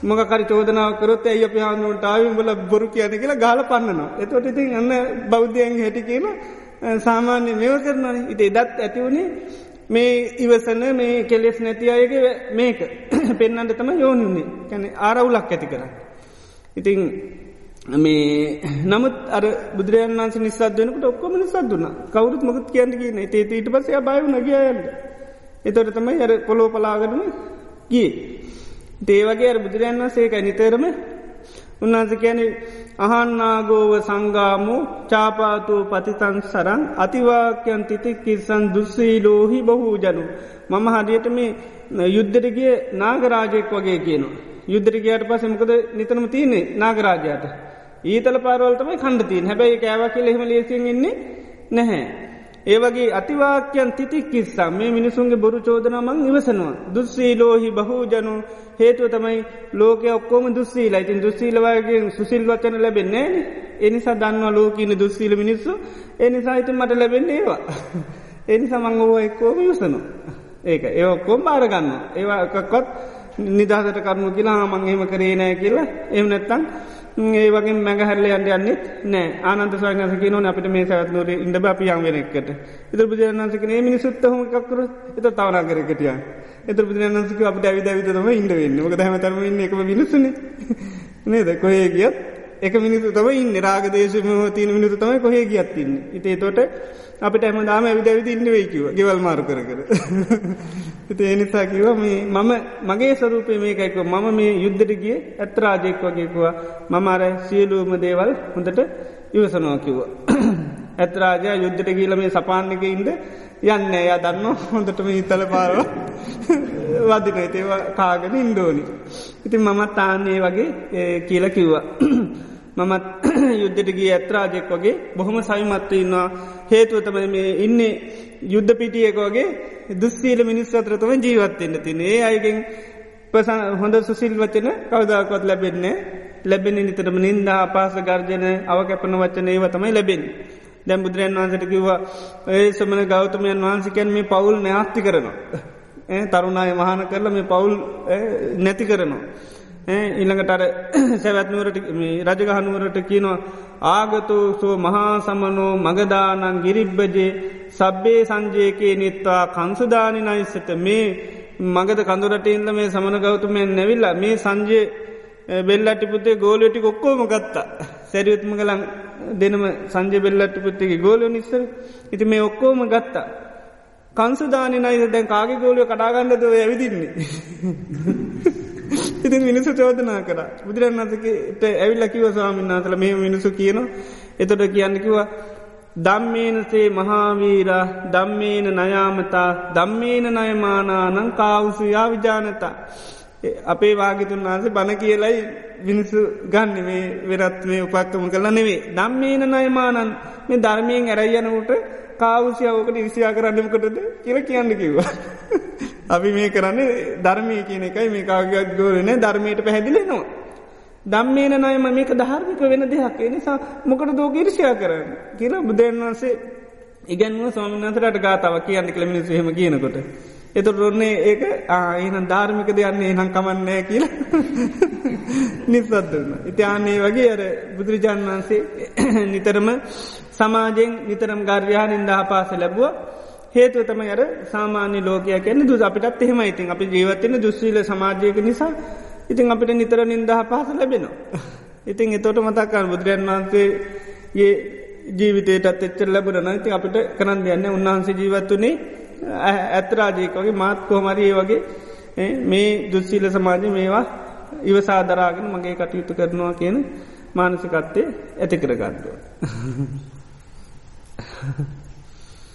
මොකරි චෝදනාව කරොත් ඇයි අප හානුවට ආවිම්බල බොරු කියන කියලා ගාල පන්නනවා. එතොට ඉතින් අන්න බෞද්ධයන් හැටි කියලා සාමාන්‍ය මෙව කරනවානේ ඉති එදත් ඇතිවුණේ මේ ඉවසන මේ කෙලෙස් නැති අයගේ මේක. පෙන්නන්ට තම යෝනිුන්නේ කැන ආරවුලක් ඇති කර. ඉතිං මේ නමුත් අර බුදුරයන් වන්ස නිසාත් වෙනකට ඔක්කොම නිසාත් දුන්න කවරුත් මොකත් කියන්නගෙන ඒ ඊට පසය බයව නගියයන්න එතොට තමයි අර පොලෝ පලාගරම ගිය. දේවගේ අර බුදුරයන් වන්සේක නිතරම උන්වන්ස කියන අහන්නාගෝව සංගාමෝ චාපාතෝ පතිතන් සරන් අතිවාක්‍යන් තිති කිස්සන් දුස්සීලෝහි බහූ ජනු මම හදියට මේ යුද්ධරගේ නාගරාජයෙක් වගේ කියනවා. යුද්ධරගේයට පසමකද නිතනම තියන්නේ? නාගරාජයට. ඊතල පාරවලටමයි කණ්ඩතින් හැබැයි කෑවකිල එහෙම ලේසින් ඉන්නේ නැහැ. ඒවගේ අතිවාක්‍යන් තිතික් කිස්සා මේ මිනිසුන්ගේ බොරු චෝදනමං ඉවසනවා. දුස්සීලෝහි බහූජනු. හේතුව තමයි ලෝක ඔක්කෝම දුස්සීලා ඉතින් දුස්සීලවගේ සුසිල් වචන ලැබෙන්නේ එනිසා දන්නවා ලෝකීන දුස්සීල මිනිස්සු. එනිසා ඉතින් මට ලැබෙන්නේ ඒවා. එනි සමං ඕෝ එක්කෝම යුසනු. ඒක ඒ ඔක්කෝම් බාරගන්න ඒවා එකක්කොත් නිදහසට කරනු කියලා මං එහෙම කරේ නෑ කියලා. එම නැත්තන් ඒ වගේ මැගහැරල යන්ට යන්නෙත් නෑ ආනන්ත සයන්සක නොන අපිට මේ සැත්නොට ඉඩ අපියන් වෙනෙක්කට එත බුදුරන්සක නේ මිනිසුත් හම එකක්කර එත තවනා කරකටිය එත බුදුරන්සක අපට ඇවි ඇවිතම ඉන්න වෙන්න. ක හැමතරම ඉන්න එක මිනිස්සුන. නේද? කොහේ ගියත්? එක මිනිතු තම ඉන්න. රාගදේශම තියන මිනිතු තමයි කොහේ ගියත්තින්න ඉතේ තොට අපිට ඇම දාම ඇවිද ඇවිද ඉන්න වෙයිකිව ගෙවල් මාරු කර කර ඒ නිසා කිව මේ මම මගේ සරූපය මේකයික මම මේ යුද්ධරගිය ඇත්රාජයෙක් වගේකුවා මම අර සියලූම දේවල් හොඳට ඉවසනවා කිව්ව. ඇත්රාජය යුද්ධට කියල මේ සපාන්නක ඉන්ද යන්න එයා දන්න හොඳටම ඉතල පාරව වදින ඒවා කාගෙන ඉන්දෝනි. ඉතින් මමත් තාන්නේ වගේ කියල කිව්වා. මමත් යුද්ධටගේ ඇත්රාජෙක් වගේ බොහොම සවිමත්ව ඉන්නවා හේතුවතම මේ ඉන්නේ යුද්ධ පිටියක වගේ දුස්සීල මිනිස් අතරතම ජීවත්වෙන්න තින ඒ අයගෙන් පසන් හොඳ සුසිල් වචන කවදාකොත් ලැබෙන්නේ ලැබෙන නිතරම නින්ද අපාස ගර්ජන අව කැපන වච්චන ඒව තමයි ලැබෙන් දැම් බුදුරන් වහන්සට කිව්වා ඒ සමන ගෞතමයන් වහන්සිකැන් මේ පවුල් න්‍යාස්ති කරනවා. තරුණාය මහන කරලා මේ පවුල් නැති කරනවා. ඉළඟට අර සැවැත්නුවරට රජගහනුවරට කියනවා ආගතු සෝ මහා සමනෝ මගදානන් ගිරිබ්බජේ සබ්බේ සංජයකේ නිත්වා කංසුදානි නයිස්සට මේ මගද කඳුරට ඉල්ල මේ සමන ගෞතුමයෙන් නැවිල්ලා මේ සංජය බෙල්ලටි පුතේ ගෝලටි ඔක්කෝම ගත්තා. සැරියුත්ම කලන් දෙනම සංජය බෙල්ලටි පුත්තගේ ගෝලෝ නිස්සර ඉති මේ ඔක්කෝම ගත්තා. කංසුදානි නයිස දැන් කාගේ ගෝලිය කඩාගන්නද ඇවිදින්නේ? ඉතින් මිනිසු චෝදනා කර. බුදුරන් අසකට ඇවිල්ල කිව ස්වාමින් අසල මේ මිනිසු කියන එතොට කියන්නකිවා දම්මේනසේ මහාවීර දම්මේන නයාමතා දම්මේන නයමානානං කාවුසුයා විජානතා අපේ වාගිතුන් වහන්සේ බණ කියලයි මිනිසු ගන්න මේ වෙරත් මේ උපක්කම කළ නෙවේ දම්මේන නයමානන් මේ ධර්මයෙන් ඇරයියනකට කාවුසියාවකට විසියා කරන්නමකටද කියල කියන්න කිව්වා. අපි මේ කරන්නේ ධර්මය කියන එකයි මේ කාගත් ගෝරන ධර්මයට පැහැදිලෙනවා. දම්මේන නයම මේක ධර්මික වෙන දෙයක් නිසා මොකට දෝගේරෂයා කරන්න කියලා බුදුන් වන්සේ ඉගැන්ව ස්වාමින්වන්සරට ගාතාව කියන්න කළමිනිස් හෙම කියනකොට. එතුට රොන්නේ ඒක ආයන ධර්මික දෙයන්නේ නම් කමන්නෑ කියලා නිස්සත්දන්න. ඉතිආන්නේ වගේ අර බුදුරජාණන් වන්සේ නිතරම සමාජයෙන් නිතරම් ගර්්‍යහන් ඉන්දා පාස ලැබුව හේතුව තම අර සාමාන්‍ය ලෝකයක් කියන්න දුස අපිටත් එහෙම ඉතින් අපි ජීවත්වන දුස්සීල සමාජයක නිසා ඉතින් අපිට නිතර නින්දහ පහස ලැබෙනවා. ඉතින් එතෝට මතක්කාර බුදුරයන් වහන්සේ ඒ ජීවිතයටත් එච්චර ලැබුණ නති අපිට කරන්න යන්න උන්වහන්සේ ජීවත්වනේ ඇත්තරාජයකගේ මාත් කෝමරයේ වගේ මේ දුස්සීල සමාජ මේවා ඉවසාදරාගෙන මගේ කටයුතු කරනවා කියන මානසිකත්තේ ඇති කරගත්තුව.